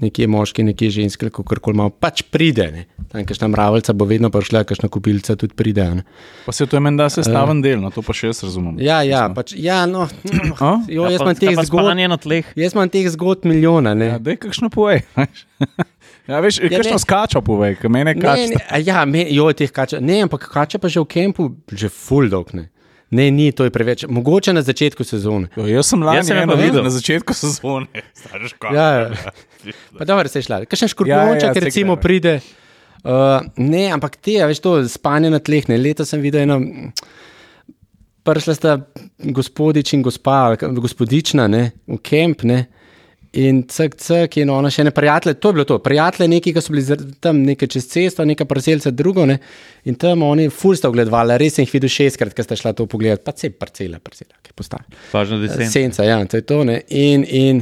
nekje moški, nekje ženske, kako koli malo, pač pride. Ne. Tam, kakšna mravljica bo vedno prišla, kakšna kubilca tudi pride. Ne. Pa se to je menda sestaven del, no to pa še jaz razumem. Ja, ja, pač, ja no, A? jo, Ja, jaz imam teh zgodb. Jaz imam teh zgodb milijona. Ne. Ja, dej kakšno povej. ja, veš, Ja, kakšno ne. skača povej, kaj ne, a ja, me, jo, teh kača. Ne, ampak kača pa že v kampu, že full dog. Ne. Ne, ni, to je preveč. Mogoče na začetku sezone. Jo, jaz sem lani Jaz sem videl na začetku sezone. Stari škoda. Ja, ja. Pa dobro, se je šla. Kakšen škorpionček, Ja, ja, ja, ja, recimo gre. pride. Uh, ne, ampak te, a veš to, spanje na tleh. Ne. Leta sem videl eno. Prišla sta gospodič in gospa, gospodična ne, v kamp. Ne. In cek, cek, in ona še ne prijatelje, to je bilo to. Prijatelje, neki, ki so bili tam nekaj čez cesto, neka parcelca, drugo. Ne. In tam oni ful sta ogledovali, res sem jih videl šestkrat, ker sta šla to pogledati, pa se parcela, parcela, ki postavi. Važno, da se Senca, ja, to je to. Ne. In, in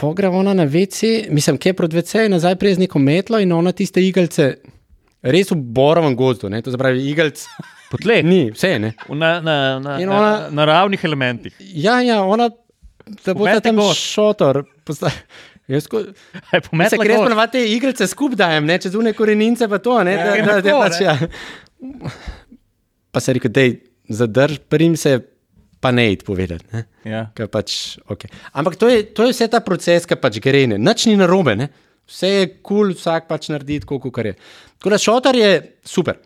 pogre ona na vece, mislim, kje proti vece, nazaj prej z neko metlo in ona tiste igalce, res v borovem gozdu, ne, to se pravi, igalc Po tleh, ni, vse v na, na, na, na, ona- na naravnih elementih. Ja, ja, ona, da bo ta tam gozd. šotor. posta- Jaz ko, se gor. ponavadi te igalce skupaj dajem, ne, čez une korenince pa to, ne, da, Ja, da, da, pač, ja. Pa se reče, da zadrž, prim se, pa ne id povedati. Ne. Ja. Ker Pač, okay. Ampak to je, to je vse ta proces, ki pač gre, ne. nič ni narobe, ne. vse je kul, cool, vsak pač naredi tako, kot je. Tako da šotor je super.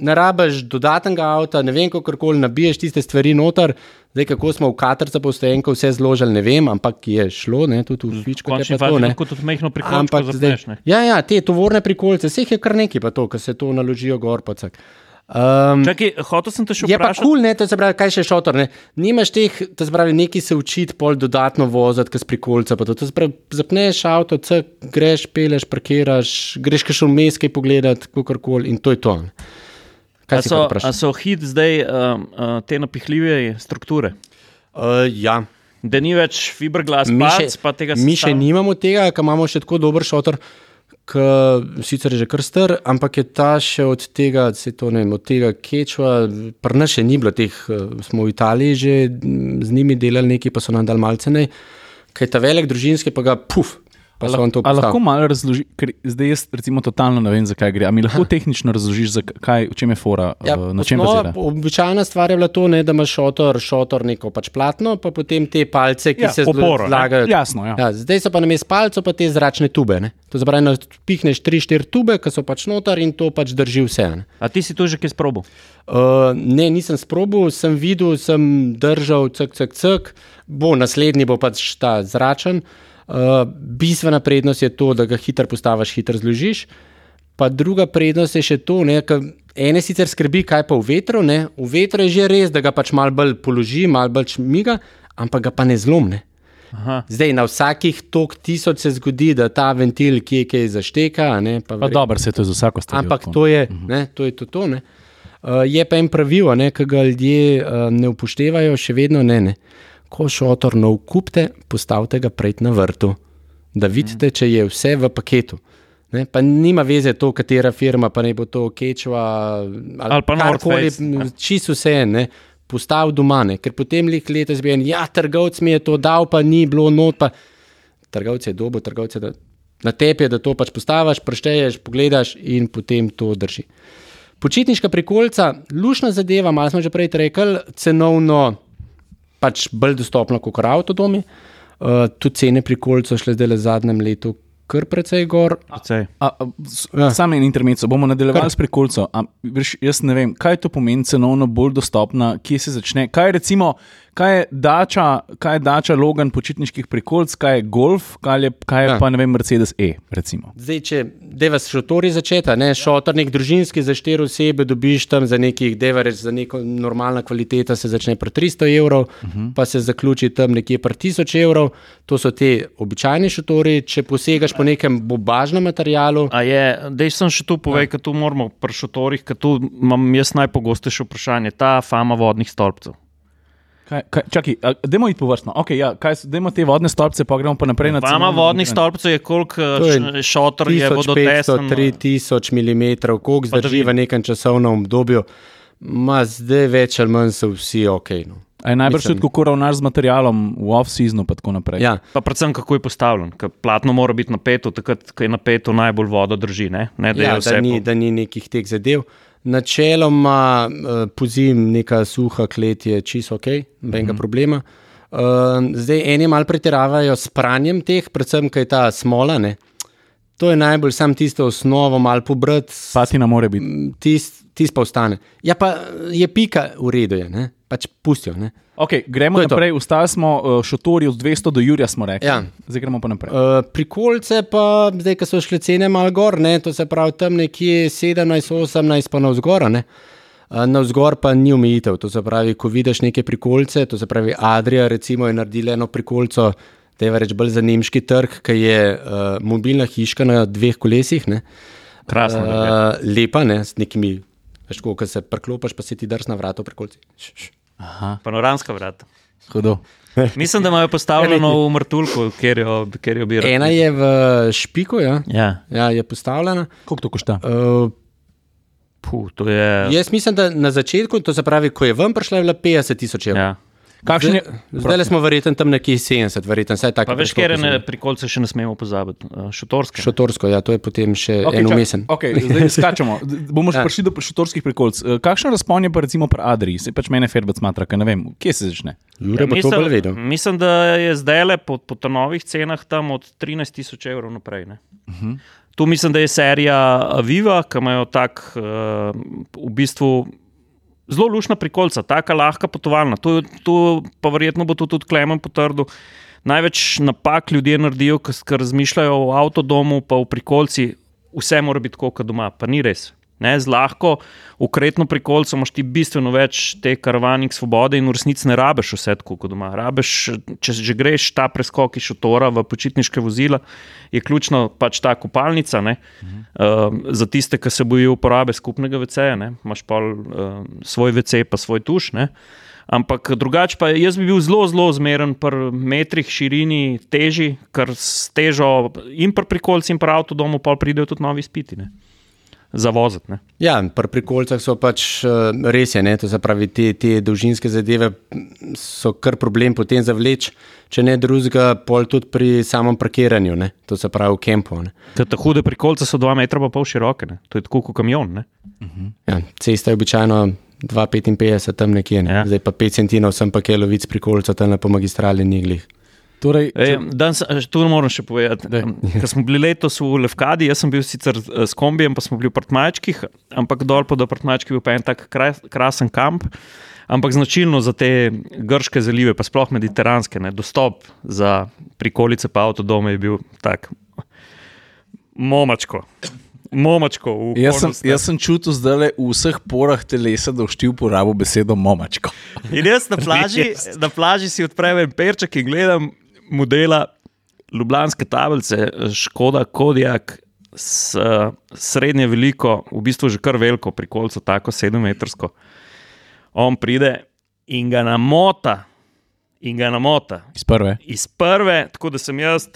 Ne rabiš dodatnega avta, ne vem, kako koli nabiješ tiste stvari noter. Zdaj, kako smo v Katarcu postojenko vse zložili, ne vem, ampak je šlo, ne, tudi v V Fičku. končni fazi lahko tudi mehno prikolčko Ampak zdaj, zapneš. ne. ja, ja, te tovorne prikolce, vseh je kar nekaj, pa to, ki se to naložijo gor. Pa cak. um, Čakaj, hotel sem te še Je pa vprašati. kul, cool, to se pravi, kaj še šotor. Ne? Nimaš teh, to se pravi, neki se učiti, pol dodatno voziti, kaj s prikolca. pa To, to se pravi, zapneš avto, cek, greš, peleš, parkiraš, greš še vmes, kaj pogledati, kakorkoli in to je to. Kaj A so, a so hit zdaj um, uh, te napihljive strukture? Uh, ja. Da ni več fiberglas, Mi še, pa tega mi še sestava? nimamo tega, ker imamo še tako dober šotor. Ki sicer je že kar star, ampak je ta še od tega, se to ne vem, od tega kečva, pri nas še ni bilo teh, eh, smo v Italiji že z njimi delali nekaj, pa so nam dal malce ne, kaj ta velik družinski, pa ga puf, pa on to A lahko malo razložiš, ker zdaj jaz recimo totalno ne vem, zakaj gre. A mi lahko tehnično razložiš, zakaj, v čem je fora, Ja, ja, na čem osnova, bazira? običajna stvar je bila to, ne, da imaš šotor, šotor neko pač platno, pa potem te palce, ki Ja, se oporo, ne? zlagajo. Jasno, ja. Ja, zdaj so pa na mestu palcev pa te zračne tube. Ne? To se pravi, pihneš 3-4 tube, ki so pač noter in to pač drži vse. Ne, A ti si to že kaj sprobil? uh, ne nisem sprobil, sem videl, sem držal, cek, cek, cek, bo naslednji bo pač ta zračen. Uh, bistvena prednost je to, da ga hitro postaviš, hitro zložiš. Pa druga prednost je še to, da ene sicer skrbi, kaj pa v vetru. Ne? V vetru je že res, da ga pač malo bolj položi, malo bolj miga, ampak ga pa ne zlomne. Aha. Zdaj, na vsakih tok tisoč se zgodi, da ta ventil kje kaj zašteka. Ne, pa Pa vre- dobro, se to je za vsako stvar. Ampak to je, ne, to, je to, to ne. Uh, je pa en pravilo, ne, ki ga ljudje uh, ne upoštevajo, še vedno ne. ne. Ko šotor nov kupite, postavite ga pred na vrtu, da vidite, če je vse v paketu. Ne, pa nima veze to, katera firma, pa ne bo to Kečva ali, Ali pa karkoli, m, čisto vse ne. Postav doma, ne. ker potem lih letos bi en, ja, trgovec mi je to dal, pa ni bilo not, pa trgovec je dobo, trgovec je da, na tebi, je, da to pač postaviš, prešteješ, pogledaš in potem to drži. Počitniška prikolca, lušna zadeva, malo smo že prej rekli, cenovno pač bolj dostopna kot avtodomi. Uh, tudi cene prikolc so šle zdaj le v zadnjem letu kar precej gor. Precej. A, a, Ja. Sam en intermezzo, bomo nadaljevali Kar. s veš, jaz ne vem, kaj to pomeni cenovno bolj dostopna, kje se začne. Kaj recimo, kaj je dača, kaj je dača Logan počitniških prekolc, kaj je Golf, kaj je, kaj je Ja. ja. pa ne vem, Mercedes E. Recimo. Zdaj, če deva s šotori začeta, ne, šotor nek družinski za štiri osebe dobiš tam za nekih, deva reč za neko normalna kvaliteta se začne pri 300 evrov, uh -huh. pa se zaključi tam nekje pri 1000 evrov. To so te običajni šotori, če posegaš po nekem bobažnem materialu. A je, dej sem še tu povej, ker tu moramo pri šotorih, ker tu imam jaz najpogostejše vprašanje, ta fama vodnih stolpcev. Kaj, kaj, čakaj, a, dajmo iti površno. Okay, ja, kaj dajmo te vodne stolpce, pa gremo pa naprej na Fama cenovno vodnih stolpcev je koliko To je šotor je 1500, vodotesen. 3000 mm, koliko zdrži v nekem časovnem obdobju. Ma zdaj več ali manj so vsi ok. No. Je najbrž tudi, kako ravnaš z materialom v off-seasonu, pa tako naprej. Ja, Pa predvsem, kako je postavljen. Ker platno mora biti napeto, takrat, ko je napeto, najbolj vodo drži. Ne, ne da je ja vse da, ni, po- da ni nekih teh zadev. Načeloma uh, pozim neka suha klet je čisto ok, nobenega mm -hmm. problema. Uh, zdaj eni malo pretiravajo s pranjem teh, predvsem, kaj ta smola. Ne? To je najbolj sam tisto osnovo, malo pobrati, Patina mora biti. tisto tis pa ostane. Ja, pa je pika v redu, je, ne? Pač pustijo. Ne? Okay, gremo To naprej. Ustali smo uh, šotori od 200 do Jurja, smo rekli. Ja. Zdaj gremo pa naprej. Uh, prikolce pa, zdaj, ko so šle cene malo gor, ne, to se pravi tam nekje 17, 18 pa navzgor. Ne. Uh, Navzgor pa ni omejitev. To se pravi, ko vidiš neke prikolce, to se pravi, Adrija recimo je naredila eno prikolco, da je reč bolj za nemški trg, ki je uh, mobilna hiška na dveh kolesih. Ne. Krasno. Uh, lepa, ne, s nekimi, veš, ko se priklopiš, pa se ti drž na vrata v prikolci. Š, š. Panoramska vrata. Hudo. Mislim, da imajo postavljeno v Martulku, kjer jo, kjer jo bi rad. Ena je v Špiku, ja, Ja, ja je postavljena. Koliko to košta? Uh, Puh, to je. Jaz mislim, da na začetku, to se pravi, ko je ven prišla, je bila 50 tisoč evrov. Ja. Kakšen je? Zdaj le smo verjetno tam nekje 70, verjetno vsaj tako. Pa veš, kjer ne prikolce še ne smemo pozabiti. Uh, šotorske. Šotorsko, ja, to je potem še okay, Okay, en čak- umesen. Okay, zdaj skačemo. Bomo še Ja. prišli do šotorskih prikolc. Eh, Kakšen razpon je pa recimo pri Adriji? Se pač mene Ferbec smatra, ker ne vem, kje se začne. Jure to mislim, mislim, da je zdaj le po, po novih cenah tam od 13 tisoč evrov naprej. ne. Tu mislim, da je serija Viva, ki imajo tak uh, v bistvu. Zelo lušna prikolca, tako lahka potovalna. To, to pa verjetno bo tudi Klemen potrdil. Največ napak ljudje naredijo, ker razmišljajo o avtodomu, pa v prikolci, vse mora biti tako, kot doma, pa ni res. Ne, z lahko, ukretno prikolco imaš ti bistveno več te karavanih svobode in v resnici ne rabiš vse tako kot doma. Rabiš, če že greš ta preskok iz šotora v počitniške vozila, je ključno pač ta kopalnica. Ne, uh, za tiste, ki se bojijo uporabe skupnega VC-ja, ne, imaš pa uh, svoj VC, pa svoj tuš. Ne. Ampak drugače pa jaz bi bil zelo, zelo zmeren pri metrih, širini, teži, ker s težo in pri prikolci in pri avtodomu pa pridejo tudi novi spiti. Ne. Za voziti. ne. Ja, pri prikolcah so pač uh, res je, ne, to se pravi, te, te dolžinske zadeve so kar problem potem zavleč, če ne drugega, pol tudi pri samem parkiranju, ne, to se pravi v kempu. Ne. Ker ta hude prikolce so 2 metra pa pol široke, ne. to je tako kot kamion. Ne. Ja, cesta je običajno 2,55 tam nekje, ne. Ja. zdaj pa 5 centinov sem pa kelovic prikolca tam po magistrali niglih. Torej, E, danes, tu moram še povedati. Ker smo bili letos v Levkadi, jaz sem bil sicer eh, s kombijem, pa smo bili v Prtmačkih, ampak dol po Prtmačkih je bil pa en tak krasen kamp. Ampak značilno za te grške zalive, pa sploh mediteranske, ne, dostop za prikolice pa avtodome je bil tak. Momačko. Momačko. jaz, sem, jaz sem čutil zdaj le v vseh porah telesa, da všti uporabo besedo momačko. In jaz na plaži, na plaži si odprem en perček in gledam modela Ljubljanske tablice, Škoda Kodijak, s, srednje veliko, v bistvu že kar veliko, prikolco, tako sedemmetrsko. On pride in ga namota, in ga namota Iz prve. iz prve, tako da sem jaz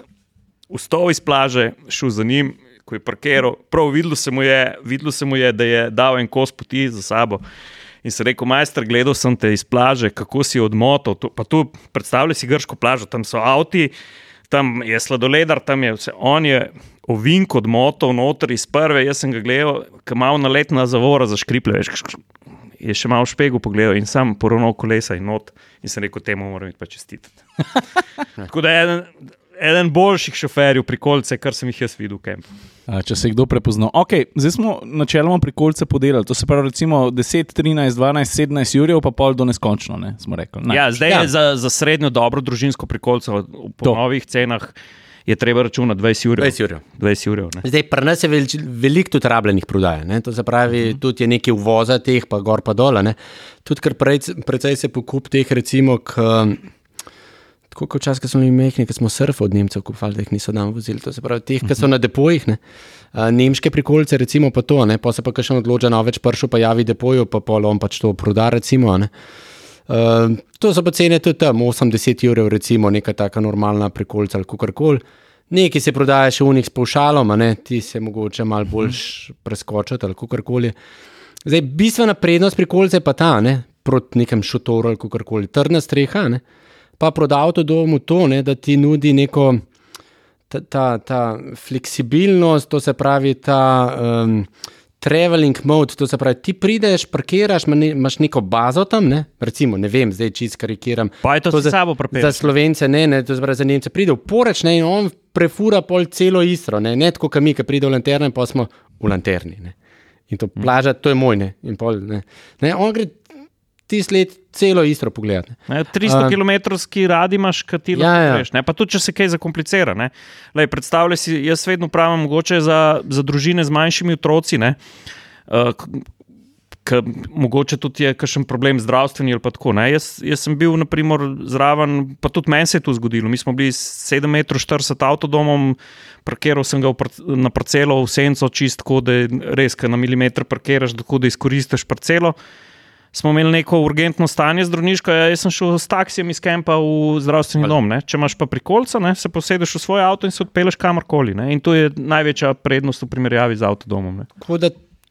vstal iz plaže, šel za njim, ko je parkiral. Prav videlo se mu je, videlo se mu je da je dal en kos poti za sabo. In se rekel, majster, gledal sem te iz plaže, kako si odmotal. Tu, pa tu predstavljaj si grško plažo, tam so avti, tam je sladoledar, tam je vse. On je ovink odmotal noter iz prve, jaz sem ga gledal, ki malo naletna zavora za škriple. Veš, je še malo v špegu pogledal in sam poravnal kolesa in not. In sem rekel, temu moram iti pa čestitati. Tako da je eden, boljših šoferjev prikolce, kar sem jih jaz videl v. A, Če se je kdo prepoznal. Okay, zdaj smo načeloma prikolce podelili. To se pravi, recimo 10, 13, 12, 17 jurjev, pa pol do neskončno. Ne, smo rekli. Ne. Ja, zdaj Ja. je za, za srednjo dobro družinsko prikolco po To. to. novih cenah. Je treba računati 20 ur. 20 jurjev. 20 ur. Zdaj, pri nas je več, veliko tudi rabljenih prodaje. Ne? To se pravi, uh -huh. tudi je nekaj uvoza teh, pa gor pa dol. ne. Tudi kar prej, precej se pokup teh, recimo, k, tako kot včasih, ko smo bili mehni, ko smo surf od Nemcev kupovali, da jih niso nam vozili. To se pravi, teh, ki so na depojih, ne. Nemške prikolce, recimo pa to, ne? pa se pa še odloča na več pršo, pa javi depoju, pa pol on pač to proda, recimo. Ne? Uh, to so pa cene tudi tam, 80 evrov, recimo, neka taka normalna prikolca ali kakorkoli. Nekaj se prodaja še v njih s ne, ti se mogoče malo bolj preskočiti ali kakorkoli. Zdaj, bistvena prednost pri kolce je pa ta, ne, proti nekem šotoru ali karkoli, trdna streha. Ne? Pa prodal to domu to, ne, da ti nudi neko ta, ta, ta fleksibilnost, to se pravi ta. Um, traveling mode, to se pravi, ti prideš, parkiraš, imaš neko bazo tam, ne? recimo, ne vem, zdaj čist karikiram. Pa je to, to za sabo prepel. Za slovence, ne, ne, to se pravi, za Nemce pride v poreč ne, in on prefura pol celo istro, ne, ne tako, kot mi, ki pride v lanterno in pa smo v lanterni. Ne. In to plaža, to je moj, ne, in pol, ne. ne on gre ti sled celo istro pogledati. 300 uh, km radi imaš, kaj ti ja. Ja. Pa tudi, če se kaj zakomplicira. Lej, predstavljaj si, jaz vedno pravim, mogoče za, za družine z manjšimi otroci. Uh, K, mogoče tudi je kakšen problem zdravstveni ali tako. Jaz, jaz sem bil naprimer, zraven, pa tudi meni se je to zgodilo. Mi smo bili 7,40 m avtodomom, parkiral sem ga na parcelo, v senco, čistko, da je res, na milimeter parkiraš, tako da izkoristiš parcelo smo imeli neko urgentno stanje zdravniško, ja, jaz sem šel s taksijem iz Kempa v zdravstveni dom. Ne. Če imaš pa prikolca, ne, se posedeš v svoj avto in se odpeleš kamorkoli. Ne. In to je največja prednost v primerjavi z avtodomom.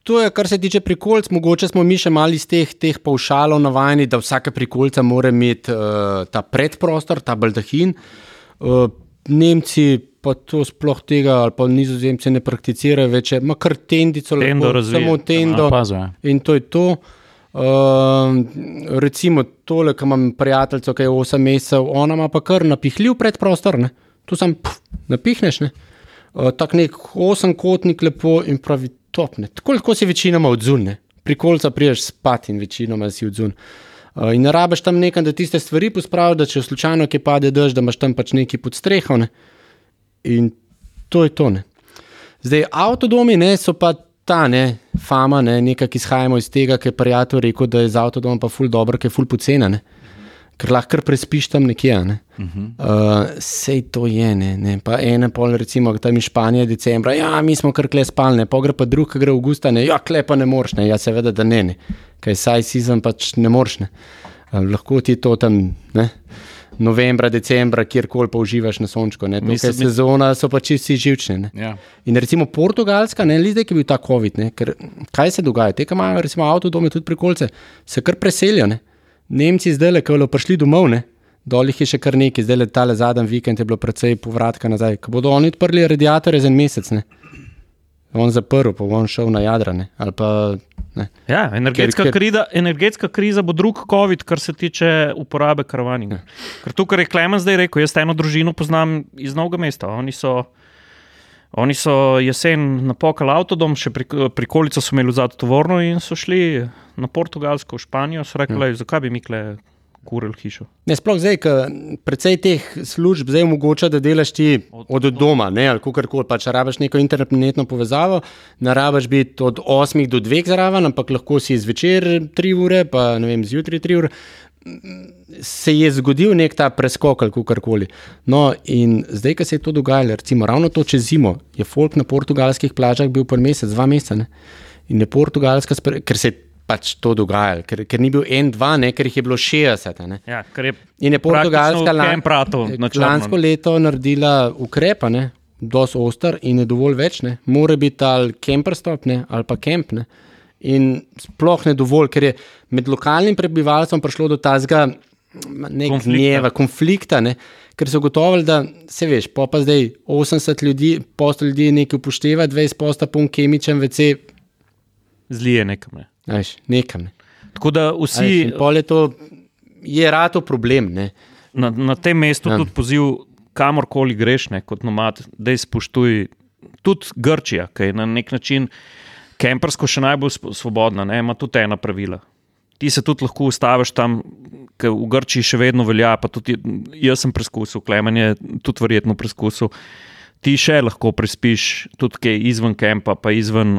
To je, kar se tiče prikolc, mogoče smo mi še mali iz teh, teh paušalov navajeni, da vsake prikolca mora imeti uh, ta predprostor, ta baldahin. Uh, Nemci pa to sploh tega, ali pa nizozemci ne prakticirajo več, ima kar tendico, tendo lahko, samo tendo. Ja, in to je to. Uh, recimo tole, ki imam prijateljico, ki je 8 mesecev, ona ima pa kar napihljiv predprostor, ne? tu sam puf, napihneš. Ne? Uh, Tako nek osemkotnik lepo in pravi topne. Tako lahko si večinoma odzune, pri kolca priješ spat in večinoma si odzun. Uh, in ne rabiš tam nekaj, da tiste stvari pospraviš, da če slučajno ki pade dež, da imaš tam pač neki pod streho. Ne? In to je to. Ne? Zdaj, avtodomi ne, so pa ta ne, fama, ne, nekaj, ki izhajamo iz tega, ki je prijatelj rekel, da je z avtodom pa ful dobro, ki je ful pocena. Ker lahko prespiš tam nekje. Ne. Uh -huh. uh, sej to je, ne, ne. pa ena pol, recimo, tam iz Španije, decembra, ja, mi smo kar kle spalne, pa gre pa drug, ki gre v augusta, ne, ja, kle pa ne moreš, ne, ja, seveda, da ne, ne. kaj saj zem pač ne moreš, ne. Uh, lahko ti to tam, ne novembra, decembra, kjerkoli pa uživaš na sončku. Mislim, sezona so pa čisti živčne. Ja. In recimo Portugalska, ne le zdaj, ki je bil ta COVID, ne, ker kaj se dogaja? Te, ki imajo recimo avtodome, tudi prikolce, se kar preselijo. Ne. Nemci zdaj ki so prišli domov, ne. dol jih je še kar nekaj, zdaj le tale zadnji vikend je bilo precej povratka nazaj. Ko bodo oni odprli radiatorje za en mesec, ne. on zaprl, pa on šel na jadrane. Ja, energetska, ker, ker... Kriza, energetska kriza bo drug COVID, kar se tiče uporabe karavaninga. Ja. Ker to, kar je Klemen zdaj rekel, jaz eno družino poznam iz Novega mesta. Oni so, oni so jesen napokali avtodom, še prikolico pri so imeli za tovorno in so šli na Portugalsko, v Španijo. So rekli, ja. zakaj bi mi kle kuril hišo. Ne, sploh zdaj, ker precej teh služb zdaj omogoča, da delaš ti od, od doma, ne, ali kako koli. Če rabiš neko internetno povezavo, ne rabiš biti od 8 do 2 zraven, ampak lahko si zvečer 3 ure, pa ne vem, zjutraj 3 ure. Se je zgodil nek ta preskok ali kako koli. No, in zdaj, ko se je to dogajalo, recimo ravno to čez zimo, je folk na portugalskih plažah bil po mesec, dva meseca. Ne? In je portugalska, ker se je pač to dogajalo, ker, ker ni bil en, dva, ne, ker jih je bilo 60. Ja, je in je Portugalska lansko leto naredila ukrepe, dosti ostar in je dovolj več, ne. mora biti ali kemperstop ali pa kemp. Ne. In sploh ne dovolj, ker je med lokalnim prebivalstvom prišlo do tazga gneva, konflikta. Ne. Ker so gotovili, da se veš, pa pa zdaj 80 ljudi, posto ljudi nekaj upošteva, 20 posto pun kemičen, vece. Zlije nekam. Ne. Ajš, nekam. Ne. Tako da vsi. Ajš, je to je rado problem. Na, na tem mestu ja. tudi poziv, kamorkoli greš, ne, kot nomad, da izpoštuj tudi Grčija, ki je na nek način kempersko še najbolj svobodna, ne, ima tudi ena pravila. Ti se tudi lahko ustaviš tam, ker v Grčiji še vedno velja. Tudi, jaz sem preizkusil, Klemen je tudi verjetno preizkusil ti še lahko prespiš tudi kaj izven kampa, pa izven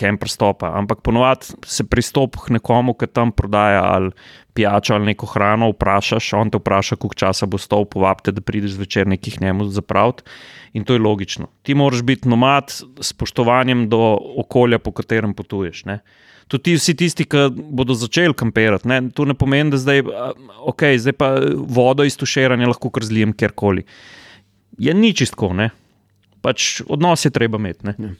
kampa uh, stopa. Ampak ponovadi se pristop k nekomu, ki tam prodaja ali pijačo ali neko hrano, vprašaš, on te vpraša, koliko časa bo stov, povabite, da prideš zvečer nekih njemu zapraviti. In to je logično. Ti moraš biti nomad s spoštovanjem do okolja, po katerem potuješ. Ne? Tudi vsi tisti, ki bodo začeli kampirati, ne? to ne pomeni, da zdaj, okay, zdaj pa vodo iz tuširanja lahko kar zlijem kjerkoli. Je ni čistko, ne? Pač odnos je treba imeti. Ja.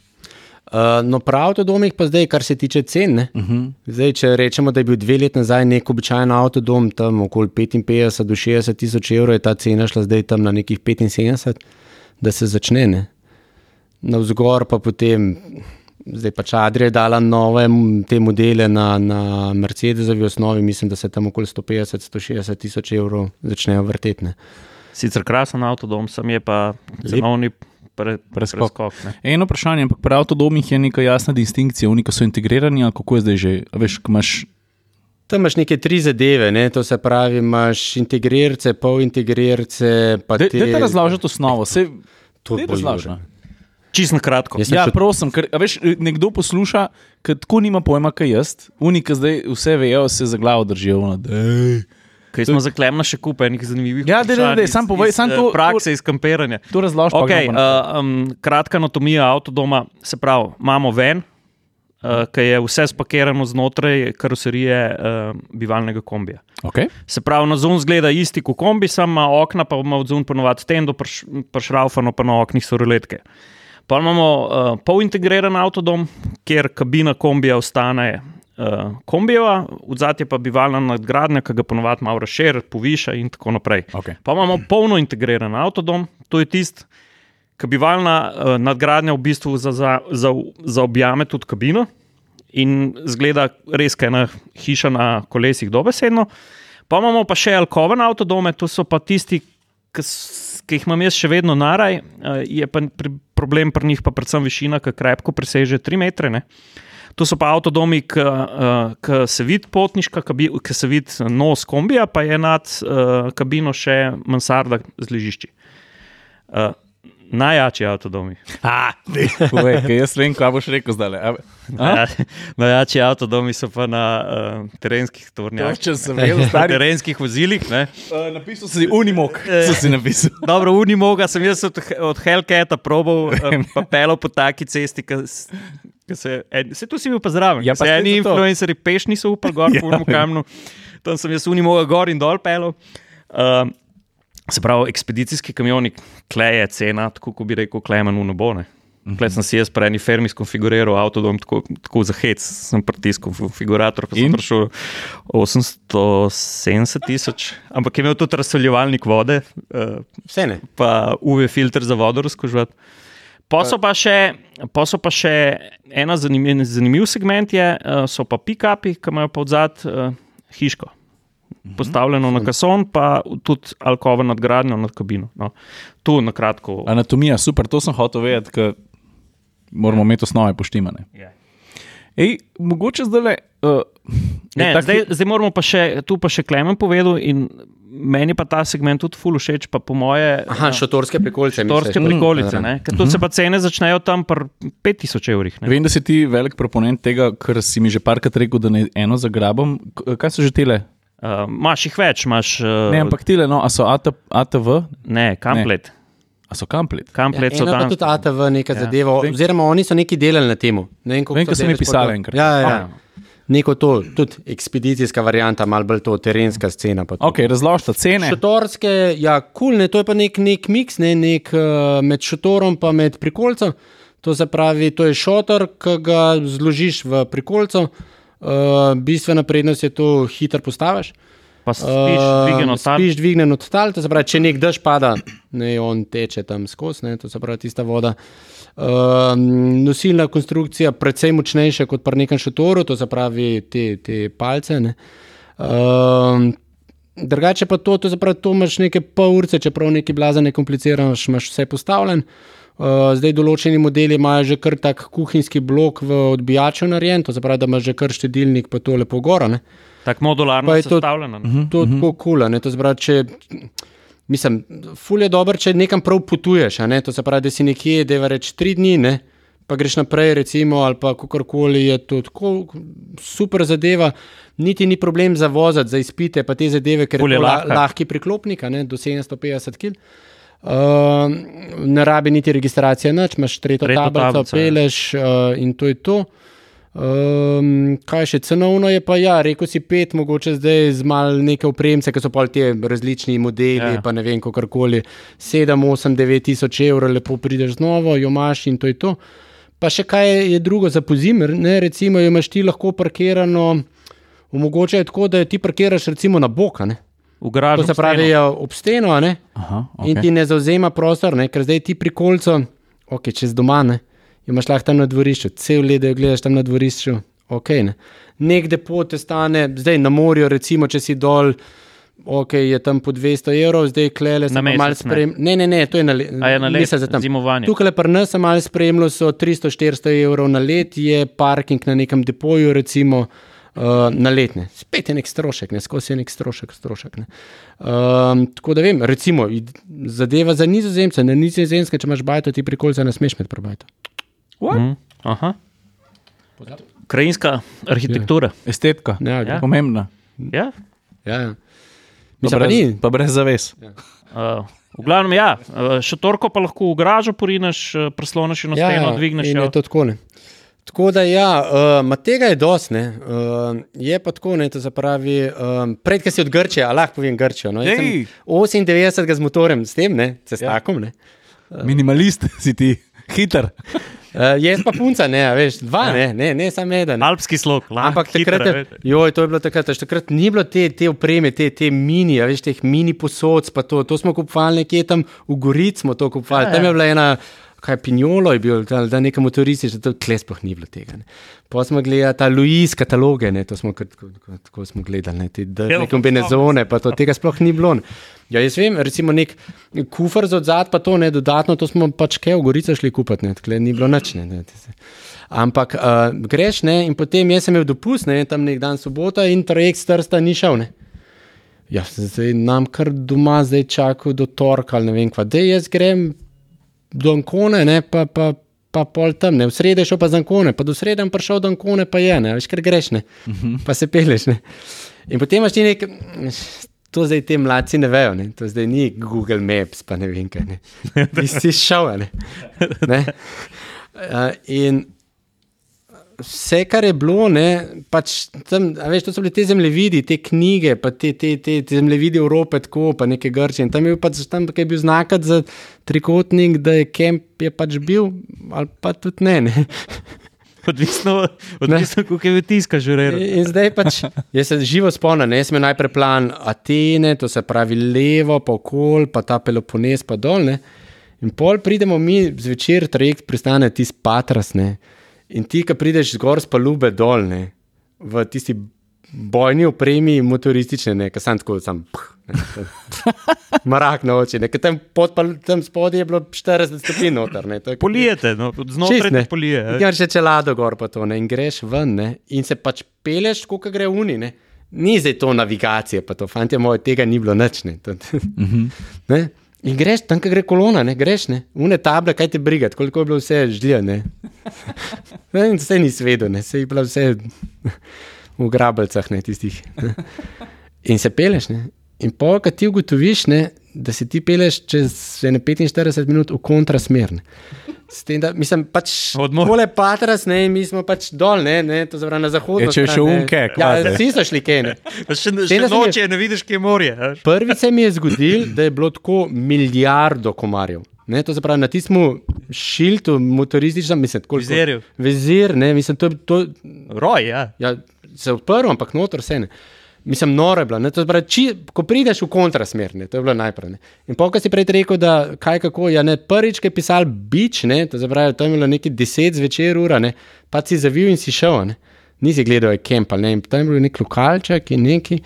Uh, no, prav avtodomih pa zdaj, kar se tiče cen. Uh Mhm. -huh. zdaj, če rečemo, da je bil dve leti nazaj nek običajen avtodom tam okoli 55 do 60 tisoč evrov, je ta cena šla zdaj tam na nekih 75, da se začne. Ne? Na vzgor pa potem, zdaj pač Adrija je dala nove te modele na, na Mercedesovi osnovi, mislim, da se tam okoli 150-160 tisoč evrov začnejo vrtetne. Sicer krasen avtodom, sem je pa cenovni pre, Preskok. preskok. ne. Eno vprašanje, ampak pri avtodomih je neka jasna distinkcija, oni so integrirani, ali kako je zdaj že, veš, ko imaš. Tam imaš neke tri zadeve, ne? to se pravi, imaš integrirce, polintegrirce. te- daj te razložiti osnovo, se To daj bo razloži, Jure. no. Čisto na kratko. Jaz Ja, še- prosim, ker a veš, nekdo posluša, ki tako nima pojma, kaj jaz, unika zdaj vse vejo, se za glavo držijo. ono, Kaj smo zaklemna še kup enih zanimivih Ja, vprašanj daj, iz- sam povej, iz, sam eh, to- Prakse, iz kampiranja. To razloži, Okay, uh, um, kratka anatomija avtodoma, se pravi, imamo ven, uh, ki je vse spakirano znotraj karoserije uh, bivalnega kombija. Okay. Se pravi, na zun zgleda isti kot kombi, samo ima okna, pa ima od zun ponovadi tendo, pršraufano pa na oknih so roletke. Pa imamo uh, polintegriran avtodom, kjer kabina kombija ostane uh, kombijeva, odzadje pa bivalna nadgradnja, ki ga ponovadi malo razširi, poviša in tako naprej. Okay. Pa imamo polno integriran avtodom, to je tisti, ki bivalna uh, nadgradnja v bistvu za, za, za, za objame tudi kabino in zgleda res, kot ena hiša na kolesih, dobesedno. Pa imamo pa še alkoven avtodome, to so pa tisti, ki, jih imam jaz še vedno naraj, eh, je pa pri, problem pri njih pa predvsem višina, ki krepko preseže 3 metre. Ne? To so pa avtodomi, ki se vidi potniška, ki se vidi nos kombija, pa je nad uh, kabino še mansarda z ležišči. Uh, najjači avtodomi. Ah, povej, jaz vem, kaj boš rekel zdaj. Ja, najjači avtodomi so pa na uh, terenskih tornjah. Če sem vedel, Na stari. terenskih vozilih. Ne? Uh, napisal si Unimog, so si napisal. Dobro, unimoga sem jaz od, od Hellcata probal, um, pa pelo po taki cesti, ki se, en, se tu si bil pa zraven. Ja, pa se eni influencerji peš niso upali gor Ja, po ja, kamnu, tam sem jaz unimoga gor in dol pelo. Um, se pravi, ekspedicijski kamioni, klej je cena, tako kot bi rekel, klemen v nobone. Klej sem si jaz pri eni fermi skonfiguriral avtodom, tako, tako za hec, sem pritisnil konfigurator, pa sem In? prišel 870 tisoč, ampak je imel tudi razsoljevalnik vode, uh, Vse ne. pa UV filter za vodo razkožvati. Pa so pa še, pa so pa še ena zanimiv, zanimiv segment, je, uh, so pa pick-upi, ki imajo pa odzad uh, hiško. Postavljeno na kason, pa tudi alkovo nadgradnjo nad kabino. No. Tu na kratko. Anatomija, super, to sem hotel vedeti, ker moramo imeti osnove poštimane. Je. Ej, mogoče zdaj le. Uh, Ne, zdaj, zdaj moramo pa še, tu pa še Klemen povedal in meni pa ta segment tudi ful všeč, pa po moje. Aha, šotorske prikolice. Torske misliš? prikolice, Mm, ne? ker tu se pa cene začnejo tam pri 5000 evrih. ne. Vem, da si ti velik proponent tega, ker si mi že parkrat rekel, da ne eno zagrabam. K- Kaj so že tele? Uh, Imáš jih več, imaš. Uh, Ne, ampak tele, no, a so AT, ATV, Ne, kamplet. A so kamplet. Kamplet Ja, so tam. tudi ATV neka Ja. zadeva, Vem- oziroma oni so nekaj delali na tem. Ne vem, Vem, so mi pisali enkrat. Ja, ja, Ja. Neko to, tudi ekspedicijska varianta, malo bolj to terenska scena. pa to. Ok, razložite cene. Šotorske, ja, kul, cool, ne, to je pa nek, nek miks, ne, nek uh, med šotorom in med prikolcem. To se pravi, to je šotor, ki ga zložiš v prikolcu. Uh, bistvena prednost je to, hiter postaviš. Pa spiš, dvigeno tam. Spiš dvignjen od tal, to se pravi, če nek dež pada, ne on teče tam skozi, ne, to se pravi tista voda. Uh, nosilna konstrukcija, precej močnejša kot pri nekem šotoru, to se pravi te, te palce. Ne. Uh, drugače pa to, to, pravi, to imaš neke pol ure, čeprav nekaj blaza ne kompliciraš, imaš vse postavljen. Uh, zdaj določeni modeli imajo že kar tak kuhinjski blok v odbijaču narejen, to se pravi, da imaš že kar štedilnik, pa to lepo gora. Ne. Tako modularno je to- sestavljeno. ne. To je tako kul, cool, to se pravi, če. Mislim, ful je dobro, če nekam prav potuješ. a Ne? To se pravi, da si nekje, da je reč tri dni, ne? pa greš naprej, recimo, ali pa kakorkoli je to tako super zadeva. Niti ni problem za voziti, za izpite, pa te zadeve, ker je je to la, lahka. lahki priklopnik, a ne? do 750 kg. Uh, ne rabi niti registracije, nič, imaš tretjo Tretjo tablico, tablico, ja. peleš uh, in to je to. Um, kaj še cenovno je pa, ja, rekel si pet, mogoče zdaj z malo neke opremce, ki so pa ti različni modeli, Ja. pa ne vem, kako koli. 7, 8, 9 tisoč evrov, lepo prideš z novo, jo imaš in to je to. Pa še kaj je drugo za pozimer, ne, recimo, jo imaš ti lahko parkirano, omogoča je tako, da jo ti parkiraš recimo na boka, ne. To se pravi ja, ob steno. Aha, In okay. ti ne zauzema prostor, ne? ker zdaj ti pri kolcu, ok, čez doma, ne, jo imaš lahko tam na dvorišču, cel let, da jo gledaš tam na dvorišču, ok. Ne? Nek depot te stane, zdaj na morju, recimo, če si dol, ok, je tam po 200 evrov, zdaj klele se malo mesec, ne? Ne, ne, ne, to je na, le je na let, za tam. zimovanje. Tukaj pri nas sem malo spremljal, so 300-400 evrov na let, je parking na nekem depoju, recimo. Uh, na letne, spet je nek strošek, ne skozi je nek strošek. strošek ne. um, tako da vem, recimo, zadeva za nizozemce, na nizozemske, če imaš bajto, ti prikolca ne smeš med probajto. Mhm. Aha. Krajinska arhitektura. Estetika, Ja, Ja. pomembna. Ja. ja, ja. Mislim, pa brez, ni. pa brez zaves. Uh, v glavnem, ja, uh, šatorko pa lahko v garažu porineš, uh, presloniš eno steno, dvigneš Ja, in jo. je to tako. Ne. Tako da, ja, uh, ma tega je dosti. Uh, je pa tako, ne, to se pravi, um, prej, ki si od Grčije, a lahko povem Grčijo. No, jaz sem Ej. 98 z motorjem, s tem, ne, cestakom. Ne. Minimalist si ti, hiter. Uh, jaz pa punca, ne, veš, dva, ne, ne, ne samo eden. Alpski slog, lahko. Ampak takrat, je- joj, to je bilo takrat, veš, takrat ni bilo te, te opreme, te, te mini, veš, teh mini posod, pa to, to smo kupovali nekje tam v Gorici, smo to kupovali. Ja, Tam ja. je bila ena, kaj pinjolo je bil, da, da nekaj motorističnega, to klespoh ni bilo tega. Ne. Pa smo gledali ta Louis kataloge, ne, to smo tako, tako, smo gledali, ne, te Ja, držne kombinezone, pa to, tega sploh ni bilo. ne. Ja, jaz vem, recimo nek kufr za odzad, pa to ne dodatno, to smo pač kaj v Gorico šli kupiti, ne, tako ni bilo nič. Ne, ne, Ampak uh, greš ne, in potem jaz sem imel dopust, ne, tam nek dan sobota in trajekt strsta ni šel. Ne. Ja, zdaj nam kar doma zdaj čaka do torka ali ne vem kva. Dej jaz grem do Ankone, ne, pa, pa, pa pol tam, ne, v sredo je šel pa za Ankone, pa do sredo sem prišel do Ankone, pa je, ne, veš, ker greš, ne, uh -huh. pa se peleš. Ne. In potem imaš ti nek, to zdaj ti mladci ne vejo, ne, to zdaj ni Google Maps, pa ne vem kaj, ti si šel, ne. ne. Uh, in vse, kar je bilo, ne, pač tam, veš, to so bile te zemljevidi, te knjige, pa te, te, te, te zemljevidi Evrope, tako pa neke Grčije. In tam je bil pač tam, je bil znakat za trikotnik, da je kemp je pač bil, ali pa tudi ne. ne. Odvisno, odvisno kako je bil tiska žurer. In zdaj pač, jaz se živo spomnim, jaz sem najprej plan Atene, to se pravi levo, pa okol, pa ta Peloponez, pa dol. Ne. In pol pridemo mi zvečer, trajekt pristane ti spatras, ne. In ti, ki prideš zgor z palube dol, ne, v tisti bojni opremi, motoristične, ne, ki sem tako, sam, ph, ne, marak na oči, ne, ker tam, pod, pal- tam spodaj je bilo 40 stopinj noter. Ne, to je- Polijete, no, Čist, znotraj ne. te polije. a. Imaš še čelado gor, pa to ne, in greš ven, ne, in se pač peleš, kot gre uni. Ne. Ni zdaj to navigacija, pa to, fanti moji, tega ni bilo nič. Ne. To, ne. In greš tam, kjer gre kolona, ne greš, ne. Une table, kaj te briga, koliko je bilo vse žlje. Ne. Ne, vse ni svedo, ne, vse je bilo vse v grabljicah, ne tistih. Ne. In se peleš, ne. In pol, kad ti ugotoviš, ne, da se ti peleš čez ene 45 minut v kontrasmer. Tem, da, mislim, pač Odmor. Patras, ne, mi smo pač dol, ne, ne to zavrne na zahodu. Je, če je še unke, Ja, vsi so šli kaj, ne. Pa Še, Tem, še sem noče, ne vidiš, kje je morje. Prvič se mi je zgodilo, da je bilo tako milijardo komarjev. Ne, to se pravi na tistem šiltu, motorističnem, mislim, tako Vizirju. Vizir, ne, mislim, to, je- to Roj, ja. ja, se odprl, ampak noter vse ne. Mislim, noro je bilo. Pravi, či, ko prideš v kontrasmer, ne, to je bilo najprej. Ne. In pa, ko si prej rekel, da kaj kako, ja, ne, prvič, ki je pisal bič, ne, to pravi, to je bilo nekaj deset zvečer ura, ne, pa si zavil in si šel, ne. Nisi gledal, je kemp ali ne, in tam je bil nek lokalček in neki.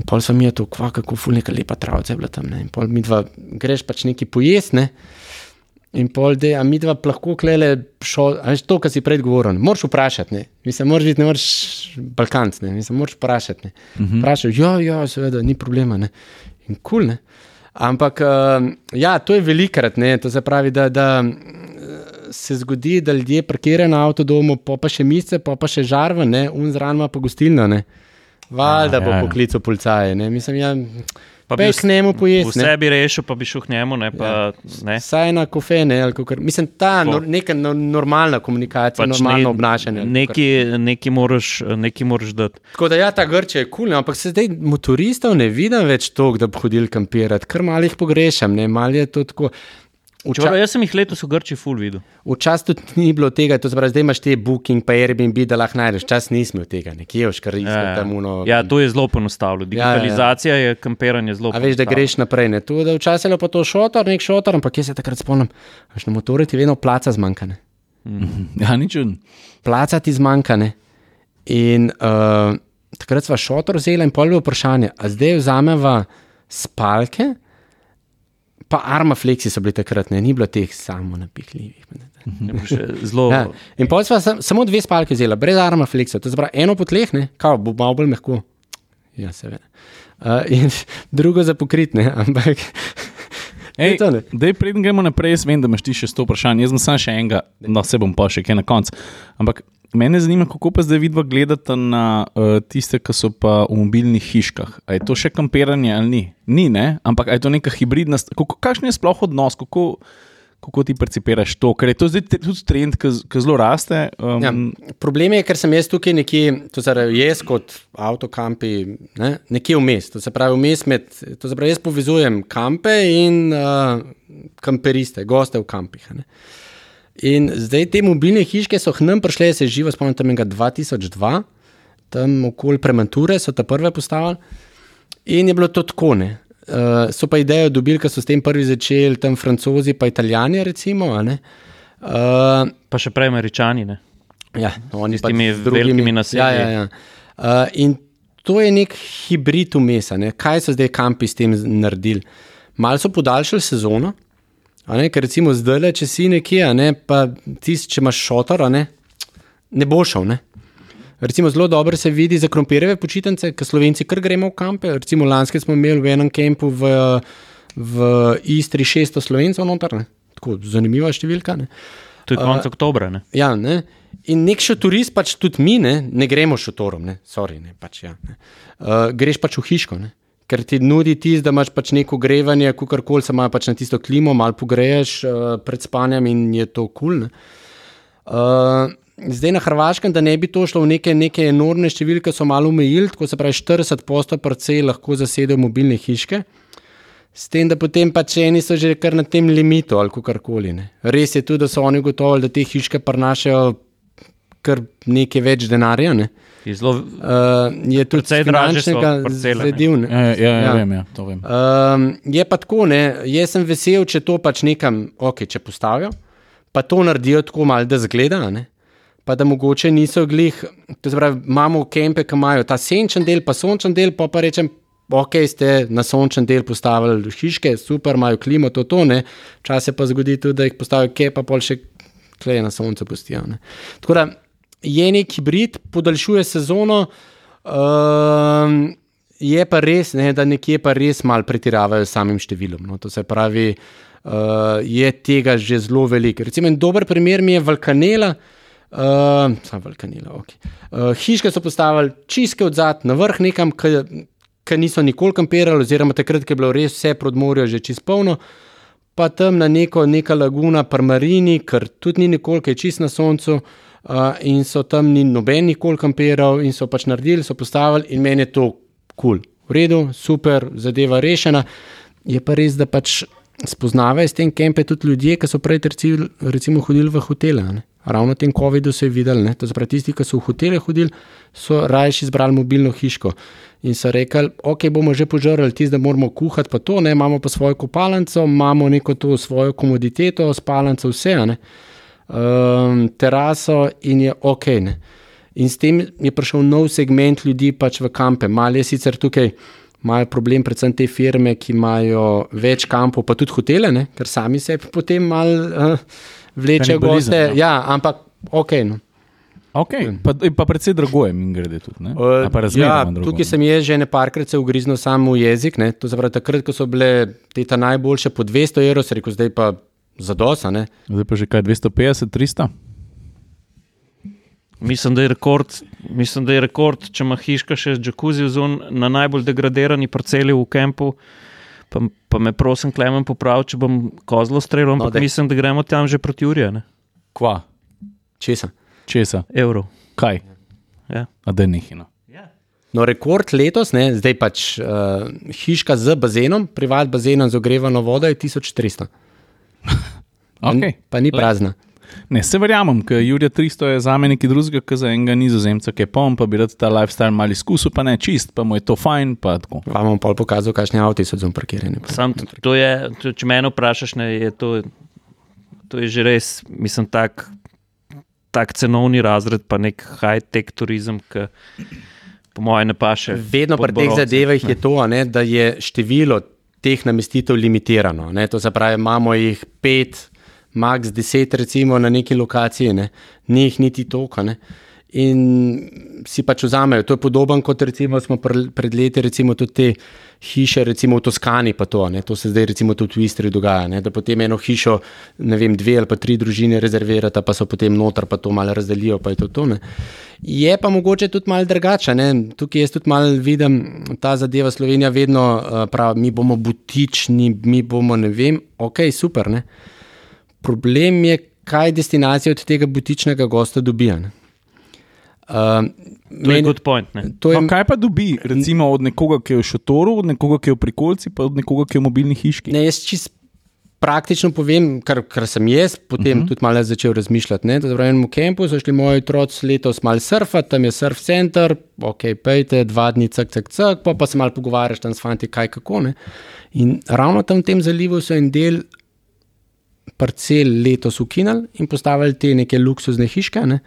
In pol sem jaz to, kva, kako ful neka lepa travca je bila tam, ne. In pol mi dva greš pač neki pojest, ne. In pol, de, a mi dva lahko klele, šel, a veš to, kar si prej govoril, ne moreš vprašati, ne. Mislim, moraš biti, ne moreš balkanc, ne, mislim, moraš vprašati, ne. Uh -huh. Vprašaš, ja, ja, seveda, ni problema, ne. In kul, cool, ne. Ampak, uh, ja, to je velikrat, ne, to se pravi, da, da eh, se zgodi, da ljudje parkirajo na avtodomu, pa pa še misce, pa pa še žarva, ne, un zraven ima pa gostilno, ne. Valjda bo ja. poklical policaje, ne, mislim, ja, Pa bi k njemu pojesti, ne. Vse bi rešil, pa bi šel k njemu, ne pa ne. Saj na kofe, ne, ali kakor, mislim, ta nor, neka no, normalna komunikacija, pač normalno obnašanje. ali kakor. Neki, neki, moraš, neki moraš dati. Tako da, ja, ta Grčija je kul, cool, ampak se zdaj motoristov ne vidim več toliko, da bi hodili kampirati, kar malih pogrešam, ne, malo je to tako. Vča, Čeprav, jaz sem jih letos v Grči full videl. včasih tudi ni bilo tega, to se pravi, zdaj imaš te booking, pa Airbnb, da lahko najdeš. Čas nismo tega, nekje v škarišču Ja, tam uno. ja, to je zelo poenostavljeno. Ja, ja, ja. Digitalizacija je kampiranje zelo A veš, da greš naprej. Ne? Tu, da včasih je pa to šotor, nek šotor, ampak jaz se takrat spomnim, veš, na motorju ti vedno placa zmanjkane. Ja, ni čudno. Placa ti zmanjkane. In uh, takrat sva šotor vzela in pol je vprašanje, a zdaj vzameva spalke, pa arma flexi so bili takrat, ne, ni bilo teh samo napihljivih. Zelo. Ja. In pol sva sam, samo dve spalke vzela, brez arma flexa, to pravi eno po tleh, ne, kao, bo malo bolj mehko. Ja, seveda. Uh, in drugo za pokritne, ampak. Ej, dej, preden gremo naprej, jaz vem, da imaš ti še sto vprašanj. Jaz sem samo še enega, no se bom pa še kaj na koncu. Ampak mene zanima, kako pa zdaj vidva gledata na uh, tiste, ki so pa v mobilnih hiškah. A je to še kampiranje ali ni? Ni, ne? Ampak je to neka hibridna stvar? Kakšen je sploh odnos? Kako, kako ti percipiraš to? Ker je to zdaj tudi trend, ki zelo raste. Um, Ja, problem je, ker sem jaz tukaj nekje, to se pravi, jaz kot avtokampi, ne, nekje vmes. To se pravi, vmes med, to se pravi, jaz povezujem kampe in uh, kamperiste, goste v kampih. Ne. In zdaj te mobilne hiške so k nam prišle, se živo spomnim tam enega 2002, tam okoli Premanture so ta prve postavili. In je bilo to tako. Ne. Uh, so pa idejo dobili, ker so s tem prvi začeli, tam francozi, pa italijani, recimo. Uh, Pa še prej američani. Ne? Ja, oni S temi velikimi naselji. Ja, ja, ja. Uh, in to je nek hibrid umesa. Ne? Kaj so zdaj kampi s tem naredili? Mal so podaljšali sezono, ne? ker recimo zdaj, če si nekje, ne? pa ti, če imaš šotor, ne, ne bo šel. Ne? Recimo zelo dobro se vidi za krompirjeve počitnice, ker slovenci kar gremo v kampe. Recimo lanske smo imeli v enem kampu v, v Istri 600 slovencev noter. Ne? Tako zanimiva številka. Ne? To je konec oktobra. Ne? Ja, ne? In nek šoturist, pač tudi mi, ne, ne gremo šotorom, ne, sorry, ne, pač, ja, ne. Uh, greš pač v hiško, ne. Ker ti nudi tisto, da imaš pač neko grevanje, kakorkoli se ima pač na tisto klimo, malo pogreješ uh, pred spanjem in je to kul. Cool, uh, zdaj na Hrvaškem, da ne bi to šlo v neke, neke enormne številke, so malo omejili, tako se pravi 40 posto parcel lahko zasedejo mobilne hiške. S tem, da potem pač eni so že kar na tem limitu ali karkoli. Ne. Res je tudi, da so oni ugotovili, da te hiške prinašajo kar nekaj več denarja. Ne. Je zelo Uh, je tudi Precej finančnega. Ne. ja, ja, ja, Ja. Vem, ja, to vem. Um, je pa tako, ne, jaz sem vesel, če to pač nekam, ok, če postavijo, pa to naredijo tako malo, da zgleda. Ne. Pa da mogoče niso glih, to se pravi, imamo kempe, ki imajo ta senčen del, pa sončen del, pa, pa rečem, ok, ste na sončen del postavili hiške, super, imajo klimo, to to ne. Včasih pa zgodi tudi, da jih postavijo kje, pa pol še kleje na soncu pustijo. Ne. Tako da je nek hibrid, podaljšuje sezono. Um, je pa res, ne, da nekje pa res malo pretiravajo s samim številom. No. To se pravi, uh, je tega že zelo veliko. Recimo, en dober primer mi je Vulkanela. Uh, sam Vulkanela, ok. Uh, hiške so postavili čistke od zadaj na vrh, nekam, ki niso nikoli kampirali, oziroma takrat, ko je bilo res vse pred morjem že čist polno. Pa tam na neko, neka laguna, parmarini, ker tudi ni nikoli, ki je čist na soncu. Uh, in so tam ni noben nikoli kampiral, in so pač naredili, so postavili, in meni je to kul, cool. v redu, super, zadeva rešena. Je pa res, da pač spoznavajo s tem kempe tudi ljudje, ki so prej recimo, recimo hodili v hotele. Ne? Ravno v tem COVID-u se je videl, ne? to se pravi, tisti, ki so v hotele hodili, so raje izbrali mobilno hiško. In so rekli, ok, bomo že požrli tisto, da moramo kuhati, pa to, ne? imamo pa svojo kopalnico, imamo neko to svojo komoditeto, spalnico, vse, ne? Um, teraso in je ok. Ne? In s tem je prišel nov segment ljudi pač v kampe. Mal je sicer tukaj. Imajo problem, predvsem te firme, ki imajo več kampov, pa tudi hotele, ne? ker sami se potem malo uh, vlečejo goste. no. Ja, ampak ok. No. Okay. Pa, pa predvsej drago je, mi grede tudi. Pa ja, drago, tukaj sem jaz že nekajkrat se ugriznil samo v jezik. Ne? To zapravi, takrat, ko so bile te najboljše po 200 evrov, se rekel, zdaj pa zadosa. Ne? Zdaj pa že kaj 250, 300? Mislim, da je rekord, mislim, da je rekord če ima hiška še z jacuzzi zun na najbolj degradirani parceli v kampu. Pa, pa me prosim, Klemen, popravi, če bom kozlo streljal, ampak No, mislim, da gremo tam že proti Juriju, Kva? Česa? Česa? evrov. Kaj? Ja. A da nehino. No, rekord letos, ne, zdaj pač uh, hiška z bazenom, privat bazenom z ogrevano vodo je 1300. Okay. Pa ni prazna. Ne, se verjamem, ker Jurija 300 je za me nekaj drugega, kot za enega nizozemca, ki je pom, pa bi rad ta lifestyle malo izkusil, pa ne čist, pa mu je to fajn. pa tako. Vam bom pol pokazal, kakšni avti so zunaj parkirani. Sam, to je, to, če me vprašaš, ne, je to, to je že res, mislim, tak, tak cenovni razred, pa nek high-tech turizem, ki po mojem ne paše. Vedno pri teh zadevah je to, a ne, da je število teh namestitev limitirano. Ne. To se pravi, imamo jih pet, max deset, recimo na neki lokaciji, ne. ni jih niti toliko. ne. In si pač vzamejo. To je podobno kot recimo smo pr- pred leti, recimo tudi te hiše, recimo v Toskani, pa to, ne. to se zdaj recimo tudi v Istri dogaja, ne. da potem eno hišo, ne vem, dve ali pa tri družine rezervirata, pa so potem noter, pa to malo razdelijo, pa je to to. Ne. Je pa mogoče tudi malo drugače. ne. Tukaj jaz tudi malo vidim ta zadeva Slovenija, vedno uh, pravi, mi bomo butični, mi bomo ne vem, ok, super. Ne. Problem je, kaj destinacija od tega butičnega gosta dobija. ne. Uh, To je good point. Ne? to je, No, kaj pa dobi, recimo od nekoga, ki je v šotoru, od nekoga, ki je v prikolci, pa od nekoga, ki je v mobilni hiški? Ne, jaz čist praktično povem, kar, kar sem jaz potem uh -huh. tudi malo začel razmišljati. Ne, da v enem kampu so šli moji otroci letos malo surfati, tam je surf center, ok, pejte, dva dni, cak, cak, cak, pa, pa se malo pogovarjaš tam s fanti, kaj kako. Ne. In ravno tam v tem zalivu so en del parcel letos ukinili in postavili te neke luksuzne hiške. Ne.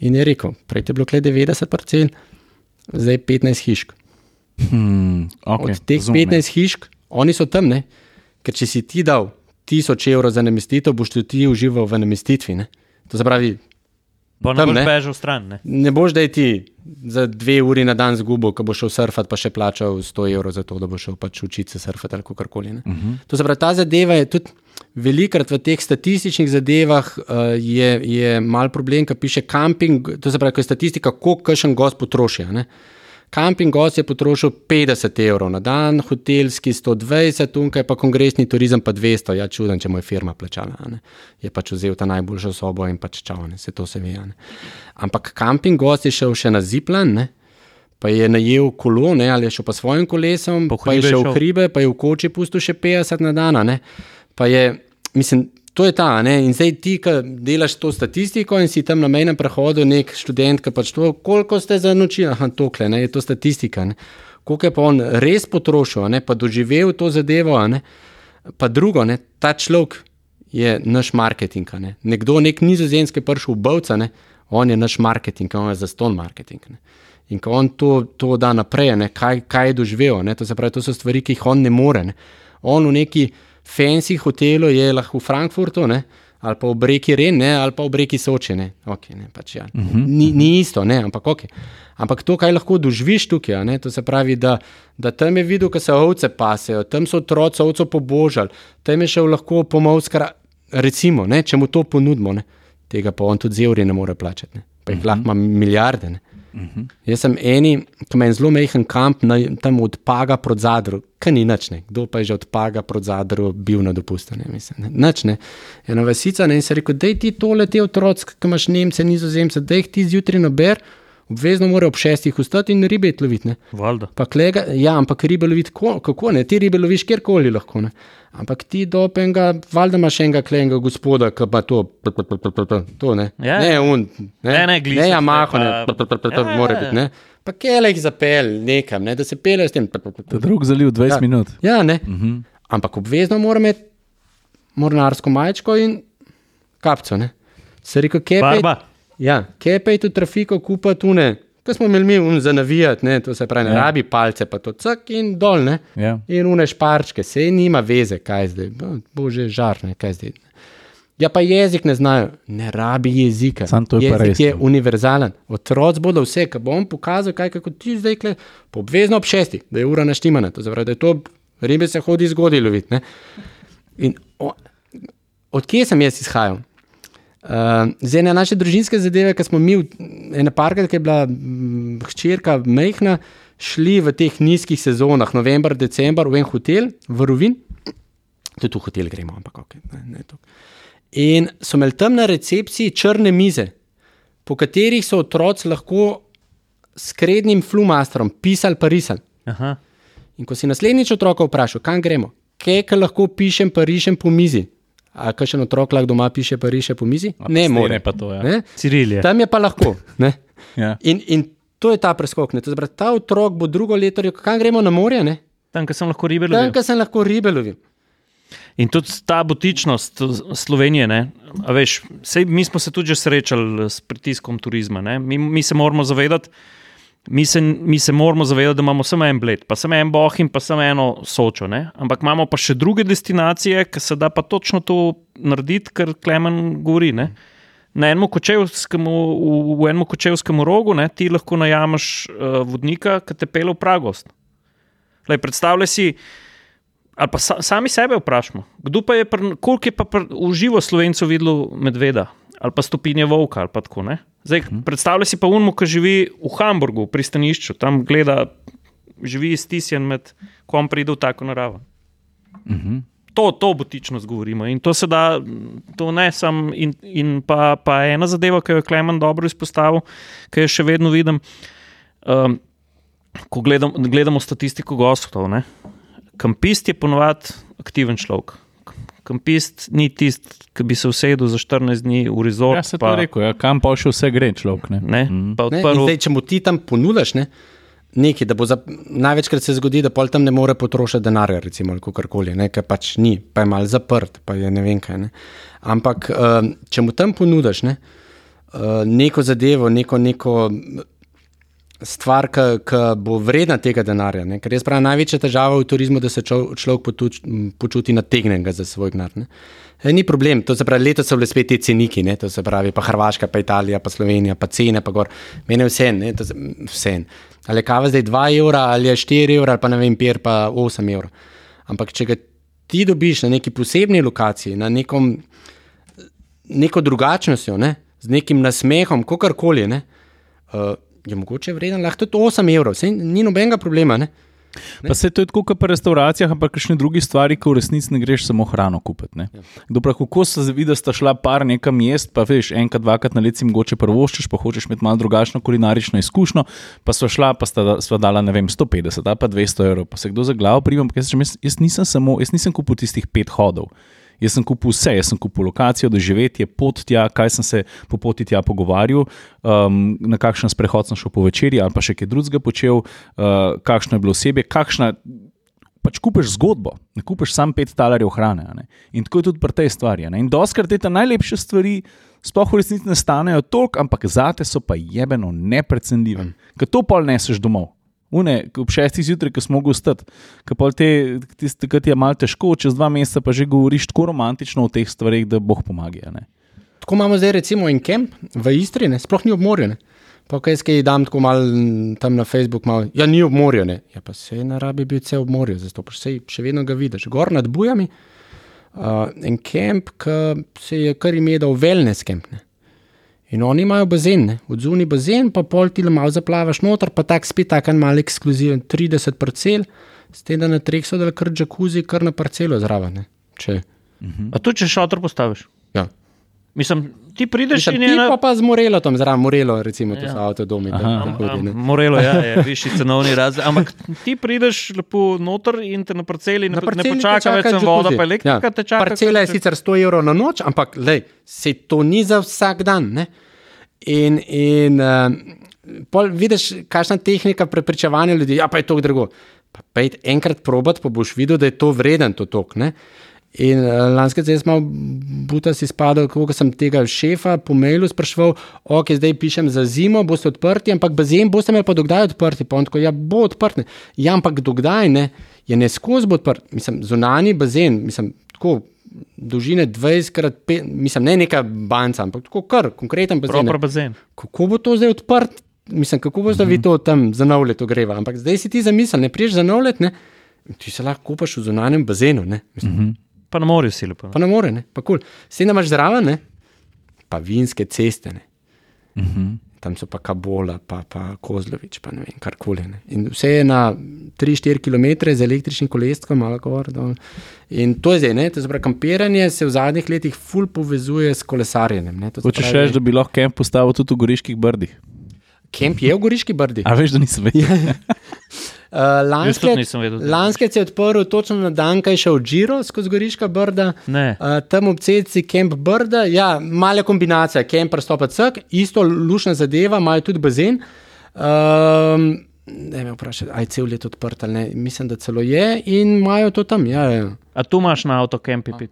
In je rekel, prej je bilo kle 90 parcel, zdaj 15 hišk. Hmm, okay, Od teh 15 hišk, oni so tam, ne? ker če si ti dal 1000 evrov za namestitev, boš tudi ti užival v namestitvi. Ne? To se pravi, Pa Tam, ne boš bežal stran. Ne? ne boš da ti za dve uri na dan zgubo, ko boš šel surfati, pa še plačal 100 evrov za to, da boš šel pač učiti se surfati ali karkoli. Uh -huh. To se pravi, ta zadeva je tudi. Velikrat v teh statističnih zadevah uh, je, je mal problem, ki piše camping. To se pravi, ko je statistika, koliko kakšen gost potroši. ne. Camping gost je potrošil 50 evrov na dan, hotelski 120, tukaj pa kongresni turizem pa 200. Ja, čuden, če mu je firma plačala. ne. Je pač vzel ta najboljšo sobo in pač čau, ne, se to se ve. ne. Ampak camping gost je šel še na ziplan, ne. Pa je najel kolo, ne, ali je šel pa s svojim kolesom, Po pa je šel v hribe, pa je v koči pustil še 50 na dan. Pa je, mislim, to je ta. Ne? In zdaj ti, ki delaš to statistiko in si tam na mejnem prehodu, nek študent, ki pač to, koliko ste za noči, ah, tokle, ne? je to statistika. Ne? Koliko je pa on res potrošil, ne? pa doživel to zadevo. Ne? Pa drugo, ne? ta človek je naš marketing. Ne? Nekdo, nek nizozemski pršil v Bovca, ne? on je naš marketing, on je za ston marketing. Ne? In ko on to, to da naprej, ne? kaj, kaj je doživel, ne? to se pravi, to so stvari, ki jih on ne more. Ne? On v neki fancy hotelu je lahko v Frankfurtu, ne? ali pa v Breki Ren, ne? ali pa v Breki Soči. Ne? Okay, ne? Pač, ja. uh -huh. ni, ni isto, ne? ampak ok. Ampak to, kaj lahko doživiš tukaj, ne? to se pravi, da, da tam je videl, da se ovce pasejo, tam so otroci ovco pobožali, tam je šel lahko pomovskar, recimo, ne? če mu to ponudimo, ne? tega pa on tudi z evri ne more plačati, ne? pa jih uh -huh. lahko ima milijarde. Ne? Uh -huh. Jaz sem eni, ki ima en zelo mehen kamp na, tam od Paga proti Zadru, kaj ni nič, ne. kdo pa je že od Paga proti Zadru bil na dopustu, ne mislim. Ne. Nič ne. Ena vasica ne in se rekel, dej ti tole te otroci, ki imaš Nemce, Nizozemce, dej jih ti zjutraj naber, obvezno mora ob šestih vstati in ribe loviti. ne. Valjda. Pa klega, ja, ampak ribe loviti ko- kako ne, ti ribe loviš kjerkoli lahko. Ne. Ampak ti dopenga, valjda imaš enega klenga gospoda, ki pa to, pl, pl, pl, pl, pl, to ne. Ja. Ne, un, ne, Ne, ne, glisati, ne, Yamaha, ne, ne, pa- pl, pl, pl, pl, Ja, mora ja, biti, ja. ne. Pa kele jih zapel nekam, ne, da se pele s tem. pl, pl, pl. Ta drug zaliv 20 Ja. minut. Ja, ne. Uh -huh. Ampak obvezno mora imeti mornarsko majčko in kapco. Ne. Se rekel, kje je- Barba. Ja, kje pa je tu trafiko kupa tune, ko smo imeli mi un za navijati, ne, to se pravi, ne Ja. rabi palce, pa to cak in dol, ne. Ja. In une šparčke, se nima veze, kaj zdaj, Bo- bože, žar, ne, kaj zdaj. Ja, pa jezik ne znajo, ne rabi jezika. Samo to je jezik res, je no. univerzalen. Otroci bodo vse, ki bom pokazal, kaj kako ti zdaj kle, po obvezno ob šestih, da je ura naštimana. To pravi, da je to, ribe se hodi zgodaj loviti. ne. In o- Odkje sem jaz izhajal? Uh, zdaj, ena naše družinske zadeve, ki smo mi, ena parka, ki je bila mm, hčerka mehna, šli v teh nizkih sezonah, november, december, v en hotel, v Rovin, tudi v hotel gremo, ampak ok. Ne, ne toliko. In so imeli tam na recepciji črne mize, po katerih so otroci lahko s krednim flumasterom pisali pa risali. Aha. In ko si naslednjič otroka vprašal, kam gremo, kaj lahko pišem, pa rišem po mizi. A kaj še otrok lahko doma piše, pa riše po mizi? A Ne more. to, ja. Ne? Ciril je. Tam je pa lahko. Ne? Ja. In, in to je ta preskok. ne. To se pravi, Ta otrok bo drugo leto rekel, kam gremo na morje, ne? Tam, kjer sem lahko ribe tam, lovil. kjer sem lahko ribe lovil. In tudi ta butičnost Slovenije, ne, a veš, sej, mi smo se tudi že srečali s pritiskom turizma. ne. Mi, mi se moramo zavedati, mi se, mi se moramo zavedati, da imamo samo en bled, pa samo en boh in pa samo eno sočo. Ne. Ampak imamo pa še druge destinacije, ki se da pa točno to narediti, kar Klemen govori. Ne. Na enem kočevskem, v, v enem kočevskem rogu ne, ti lahko najameš uh, vodnika, ki te pele v Pragost. Lej, predstavljaj si, ali pa sa, sami sebe vprašamo, kdo pa je, pr, koliko je pa pr, v živo slovencev videl medveda ali pa stopinje volka ali pa tako. Ne? Zdaj, hmm. predstavljaj si pa unmo, ki živi v Hamburgu, v pristanišču, tam gleda, živi stisnjen med, ko on pride v tako naravo. Mhm. To, to butičnost govorimo in to se da, to ne samo. In, in pa, pa ena zadeva, ki jo je Klemen dobro izpostavil, ki jo še vedno vidim, um, ko gledam, gledamo statistiko gostov. Ne? Kampist je ponovadi aktiven človek. Kampist ni tisti, ki bi se usedel za 14 dni v resort. Ja, se to rekel, ja. kam pa še vse gre človek. Ne? Ne, Mhm. pa Ne? Odprl, Zdaj, če mu ti tam ponudiš ne, nekaj, da bo za, največkrat se zgodi, da pol tam ne more potrošiti denarja, recimo, ali karkoli, ne, ker pač ni, pa je mal zaprt, pa je ne vem kaj. Ne. Ampak, um, če mu tam ponudiš ne, uh, neko zadevo, neko, neko stvar, ki bo vredna tega denarja. Ne? Ker jaz pravim, največja težava v turizmu je, da se človek potuč, počuti nategnjenega za svoj denar. E, ni problem, to se pravi, letos so bile spet te ceniki, ne? to se pravi, pa Hrvaška, pa Italija, pa Slovenija, pa cene, pa gor. Meni je vse, ne, to se- vse. Ali je kava zdaj 2 evra, ali je 4 evra, ali pa ne vem, pier pa 8 evrov. Ampak če ga ti dobiš na neki posebni lokaciji, na nekom, neko drugačnostjo, ne? z nekim nasmehom, kakorkoli, ne? uh, je mogoče vreden, lahko tudi 8 evrov, saj ni nobenega problema. Ne? Pa se to je tako, kot pri restauracijah, ampak kakšne druge stvari, ki v resnici ne greš samo hrano kupiti. Ja. Kdo prav, kako se zdi, da sta šla par nekam jesti, pa veš, enkrat, dvakrat na let si mogoče prvoščiš, pa hočeš imeti malo drugačno kulinarično izkušnjo, pa so šla, pa sta sva dala, ne vem, 150 ali pa 200 evrov, pa se kdo za glavo ampak jaz, jaz, jaz nisem samo, jaz nisem kupil tistih pet hodov. Jaz sem kupil vse, jaz sem kupil lokacijo, doživetje, pot tja, kaj sem se po poti tja pogovarjal, um, na kakšen sprehod sem šel po večerji ali pa še kaj drugega počel, uh, kakšno je bilo osebje, kakšna. Pač kupiš zgodbo, ne kupiš samo pet talarjev hrane. ne. In tako je tudi pri tej stvari. ne. In doskrat te najlepše stvari sploh v resnici ne stanejo toliko, ampak zate so pa jebeno neprecenljive. Ker to pol neseš domov. Une, ob šestih zjutraj, ko smo mogli vstati, ki te, tiste, ki ti je malo težko, čez dva meseca pa že govoriš tako romantično o teh stvareh, da boh pomaga. ne. Tako imamo zdaj recimo en kamp v Istri, ne? sploh ni ob morju. Pa kaj skaj dam tako mal m, tam na Facebook, mal, ja, ni ob morju. Ne? Ja, pa se na rabi biti vse ob morju, zato pa se še vedno ga vidiš. Gor nad bujami, uh, en kamp, ki se je kar ime dal wellness kamp. Ne? In oni imajo bazen, ne? od zunaj bazen, pa pol ti le malo zaplavaš noter, pa tak spet tak en mal ekskluziven, 30 parcel, s tem, da na treh so dal kar džakuzi, kar na parcelo zraven. Če, A tu če šotor postaviš? ja. Mislim, ti prideš Mislim, in je pa, pa z Morelo tam zraven, Morelo, recimo, to Ja. so avtodomi. ne. Morelo ja, je višji cenovni razred. Ampak ti prideš lepo noter in te na parceli ne, Na ne parceli te počaka več sem voda, pa elektrika ja. te čaka. Parcela je sicer 100 evrov na noč, ampak lej, se to ni za vsak dan. Ne? In, in uh, pol vidiš, kakšna tehnika prepričevanja ljudi, ja, pa je to drago. Pa pejt enkrat probat, pa boš videl, da je to vreden to tok. Ne? In uh, lanske ceste smo buta si spadal, kako sem tega šefa po mailu spraševal, ok, zdaj pišem za zimo, boste odprti, ampak bazen boste imeli pa dokdaj odprti. Pa on tako, ja, bo odprt. Ne. Ja, ampak dokdaj ne, je ne skozi bo odprt. Mislim, zunani bazen, mislim, tako dolžine 20 krat 5, mislim, ne neka banca, ampak tako kar konkreten bazen. Proper bazen. Kako bo to zdaj odprt? Mislim, kako boste vi to tam za nov let ogreva. Ampak zdaj si ti zamisel, ne priješ za nov let, ne. Ti se lahko kupaš v zunanjem bazenu. Ne? Mislim, Pa na morju si lepo. Pa ne more, ne? pa kul. Cool. Vse imaš zraven, ne? pa vinske ceste. Ne? Uh -huh. Tam so pa Kabola, pa, pa Kozlovič, pa ne vem, karkoli. Ne? In vse je na 3-4 km z električnim koleskom, malo gor. Dol. In to je zdaj, ne? to se pravi, kampiranje se v zadnjih letih ful povezuje s kolesarjenjem. ne. To se Hočeš pravi, reči, da bi lahko kamp postavil tudi v Goriških brdih. Kemp je v Goriški brdi. A veš, da nisem vedel. Uh, Jaz lanske, vedel, lanske se je odprl točno na dan, ko je šel Džiro skozi Goriška brda. Ne. Uh, tam ob celici Kemp Brda, ja, mala kombinacija, Kemper stopa cek, isto lušna zadeva, imajo tudi bazen. Um, ne me vprašaj, aj cel let odprt ali ne, mislim, da celo je in imajo to tam. Ja, ja. A tu imaš na avtokempi, povej-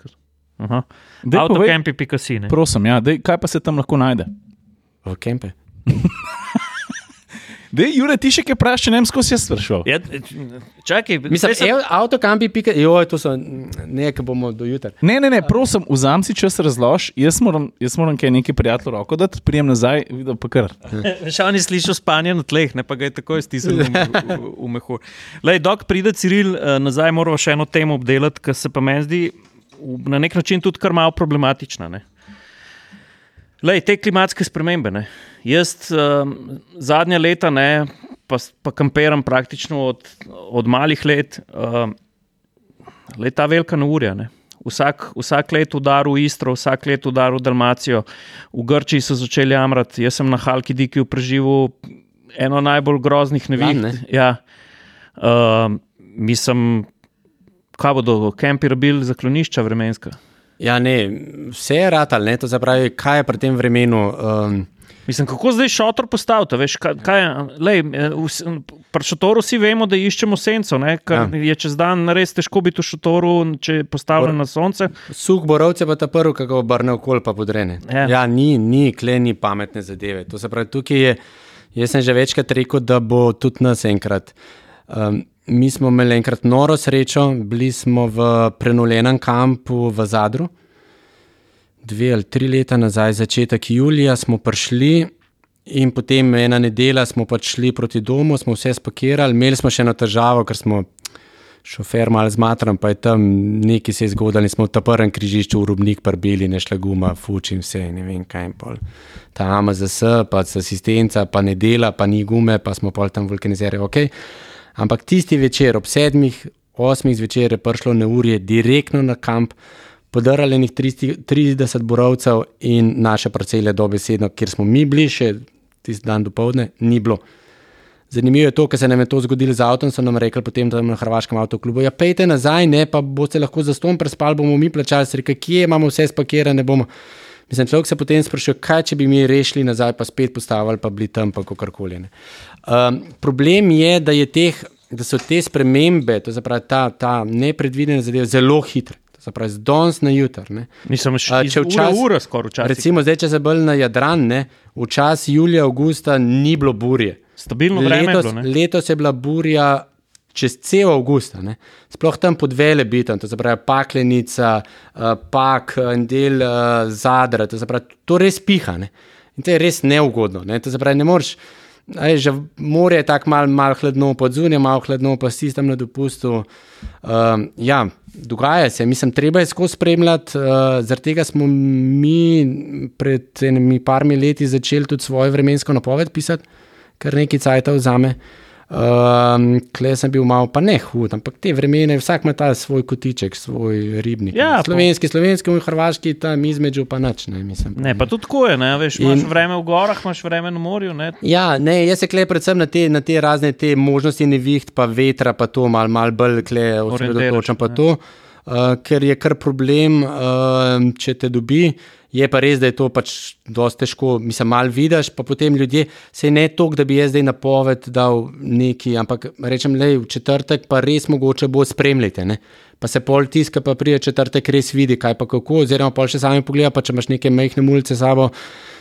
Avtokempi, pika si. ne? Prosim, ja, dej, kaj pa se tam lahko najde? V Kempe. Dej, Jure, ti še kaj vprašaj, ne vem, skozi jaz sprašal. Ja, čakaj, Mislim, sem- ev, avtokampi, pika, joj, to so nekaj bomo do jutra. Ne, ne, ne, prosim, vzam si čas razlož, jaz moram, jaz moram kaj neki prijatelj roko dati, prijem nazaj, videl pa kar. Še on je slišal spanje na tleh, ne pa ga je takoj stisnil v, v, v mehu. Lej, dok pride Ciril eh, nazaj, moramo še eno temo obdelati, ki se pa meni zdi na nek način tudi kar malo problematična. Ne? Lej, te klimatske spremembe. Ne? Jaz um, zadnja leta, ne, pa, pa kamperam praktično od, od malih let, um, leta velika neurja. Ne? Vsak, vsak let udar v Istro, vsak let udar v Dalmacijo, v Grčiji so začeli jamrati. Jaz sem na Halki Dikiju preživel eno najbolj groznih neviht. Lani, Ja. Uh, mislim, kaj bodo kempi rabili zaklonišča vremenska. Ja, ne, vse je ratal, ne, to se pravi, kaj je pri tem vremenu. Um, Mislim, kako zdaj šotor postaviti? Veš, kaj, kaj lej, eh, vs- pri šotoru vsi vemo, da iščemo senco, ne, ker ja. je čez dan res težko biti v šotoru, če je postavljen na sonce. Suh borovce pa ta prvi, ga obrne okol, pa podrene. Ja. Ja, ni, ni, kle ni pametne zadeve. To se pravi, tukaj je, jaz sem že večkrat rekel, da bo tudi nas enkrat. Um, mi smo imeli enkrat noro srečo, bili smo v prenovljenem kampu v Zadru. Dve ali tri leta nazaj, začetek julija, smo prišli in potem ena nedelja smo pač šli proti domu, smo vse spakirali, imeli smo še eno težavo, ker smo šofer malo zmatran, pa je tam nekaj se je zgodilo, in smo v ta prvem križišču v Rubnik prbili, ne šla guma, fuč in vse, ne vem kaj. in pol. Ta AMZS, pa asistenca, pa ne dela, pa ni gume, pa smo pol tam vulkanizirali. Okay. Ampak tisti večer, ob sedmih, osmih zvečer je prišlo neurje direktno na kamp, podarali njih 30 borovcev in naše parcele dobesedno, kjer smo mi bili še tisti dan do povdne, ni bilo. Zanimivo je to, ker se nam je to zgodilo z avtom, so nam rekli potem tam na Hrvaškem avtoklubu, ja pejte nazaj, ne, pa boste lahko za ston prespali, bomo mi plačali, se reke, kje imamo vse spakirane, bomo. Mislim, človek se potem sprašuje, kaj če bi mi rešili nazaj, pa spet postavili, pa bili tam, pa kakorkoli. Um, problem je, da, je teh, da so te spremembe, to pravi ta, ta nepredvidene zadeve, zelo hitre. Se pravi, z danes na jutr. Mislim, še če če včas- včasih. Ura skoraj včasih. Recimo, zdaj, če se bolj na Jadran, ne, v čas julija, avgusta ni bilo burje. Stabilno vreme letos, je bilo. ne. letos je bila burja čez cel avgust, sploh tam pod velebitom, to se pravi paklenica, uh, pak, en del uh, zadra, to se pravi, to res piha. Ne. In to je res neugodno. Ne. To se pravi, ne moreš. Aj, že morje je tako malo mal hladno, pod zunjem malo hladno, pa si tam na dopustu. Um, ja, dogaja se, mislim, treba je skozi spremljati. Uh, zaradi tega smo mi pred enimi parmi leti začeli tudi svojo vremensko napoved pisati, kar nekaj cajta vzame. Um, Klej sem bil malo, pa ne hud, ampak te vremene, vsak ima ta svoj kotiček, svoj ribnik. Ja, ne. slovenski, slovenski, in hrvaški, tam između pa nič. Ne, mislim, Ne, pa tudi tako je, ne, veš, imaš vreme v gorah, imaš vreme na morju. Ne. Ja, ne, jaz se klej predvsem na te, na te razne te možnosti neviht, pa vetra, pa to malo mal bolj klej osredotočam. pa to, Uh, ker je kar problem, uh, če te dobi. Je pa res, da je to pač dosti težko, mislim, malo vidiš, pa potem ljudje, se ne toliko, da bi jaz zdaj napoved dal neki, ampak rečem, le v četrtek pa res mogoče bo spremljati. Pa se pol tiska, pa prije četrtek res vidi, kaj pa kako, oziroma pol še sami pogleda, pa če imaš neke mehne mulice s sabo,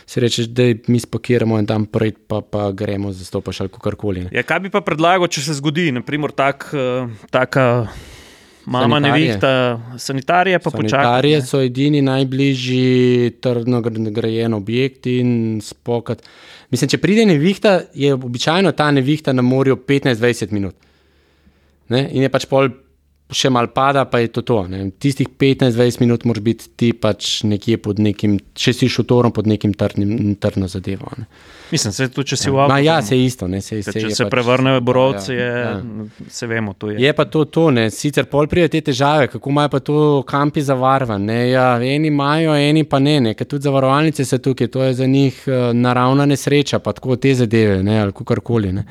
si rečeš, da mi spakiramo in tam prej pa, pa gremo zastopaš ali karkoli. Ja, kaj bi pa predlagal, če se zgodi, naprimer, tak, uh, taka mama Sanitarije. nevihta, sanitarije pa počaka. Sanitarije so edini najbližji trdno gr- grajen objekt in spokat. Mislim, če pride nevihta, je običajno ta nevihta na morju 15-20 minut. Ne? In je pač pol še mal pada, pa je to to. Ne? Tistih 15-20 minut moraš biti ti pač nekje pod nekim, če si šotorom pod nekim trdnim, trdno zadevo. Ne? Mislim, se tudi, če si v Ma, avtu. ja, se isto. Ne? Se, Če je se pač- prevrnejo borovci, Ja, je, ja. se vemo, to je. Je pa to, to ne. sicer pol pride te težave, kako imajo pa to kampi zavarovane. Ja, eni imajo, eni pa ne, ne. ker tudi zavarovalnice so tukaj, to je za njih uh, naravna nesreča, pa tako te zadeve, ne, ali karkoli. Ne.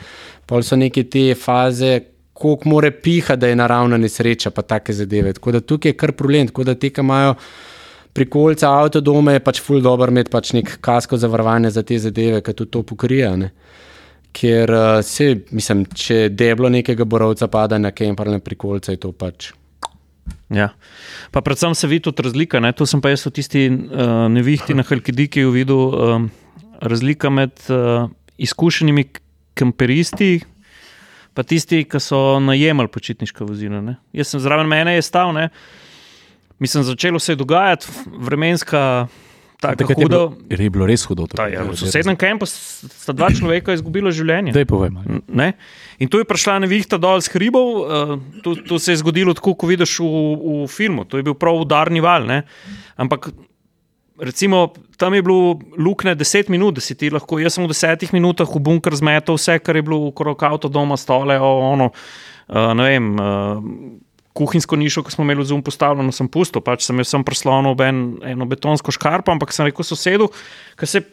Pol so neke te faze, koliko more piha, da je naravna nesreča, pa take zadeve. Tako da tukaj je kar problem, tako da te, ki imajo prikolca avtodome, je pač ful dobro imeti pač nek kasko zavarovanje za te zadeve, ki tudi to pokrija. Ne? Ker uh, se, mislim, če deblo nekega borovca pada na kemper na prikolca, je to pač. Ja. Pa predvsem se vidi tudi razlika. Ne? Tu sem pa jaz v tisti uh, nevihti na Halkidiki videl um, razlika med uh, izkušenimi kemperisti. Pa tisti, ki so najemali počitniška vozila. Ne? Jaz sem zraven mene, je stal, ne? mislim, začelo se je dogajati, vremenska. Tako je, bilo, je bilo res hudo. Ta, ja, v sosednjem kampu sta dva človeka izgubila življenje. Povem, in tu je prišla nevihta dol z hribov, uh, to, to se je zgodilo tako, kot vidiš v, v filmu. To je bil prav udarni val. Ne? Ampak recimo, tam je bilo lukne 10 minut, da si ti lahko. Jaz sem v 10 minutah v bunker zmetal vse, kar je bilo okrog avto, doma, stole, ono, uh, ne vem. Uh, Kuhinjsko nišo, ki smo imeli zunaj postavljeno, sem pusto, pač sem jaz preslonil en, eno betonsko škarpo, ampak sem rekel sosedu, ki se.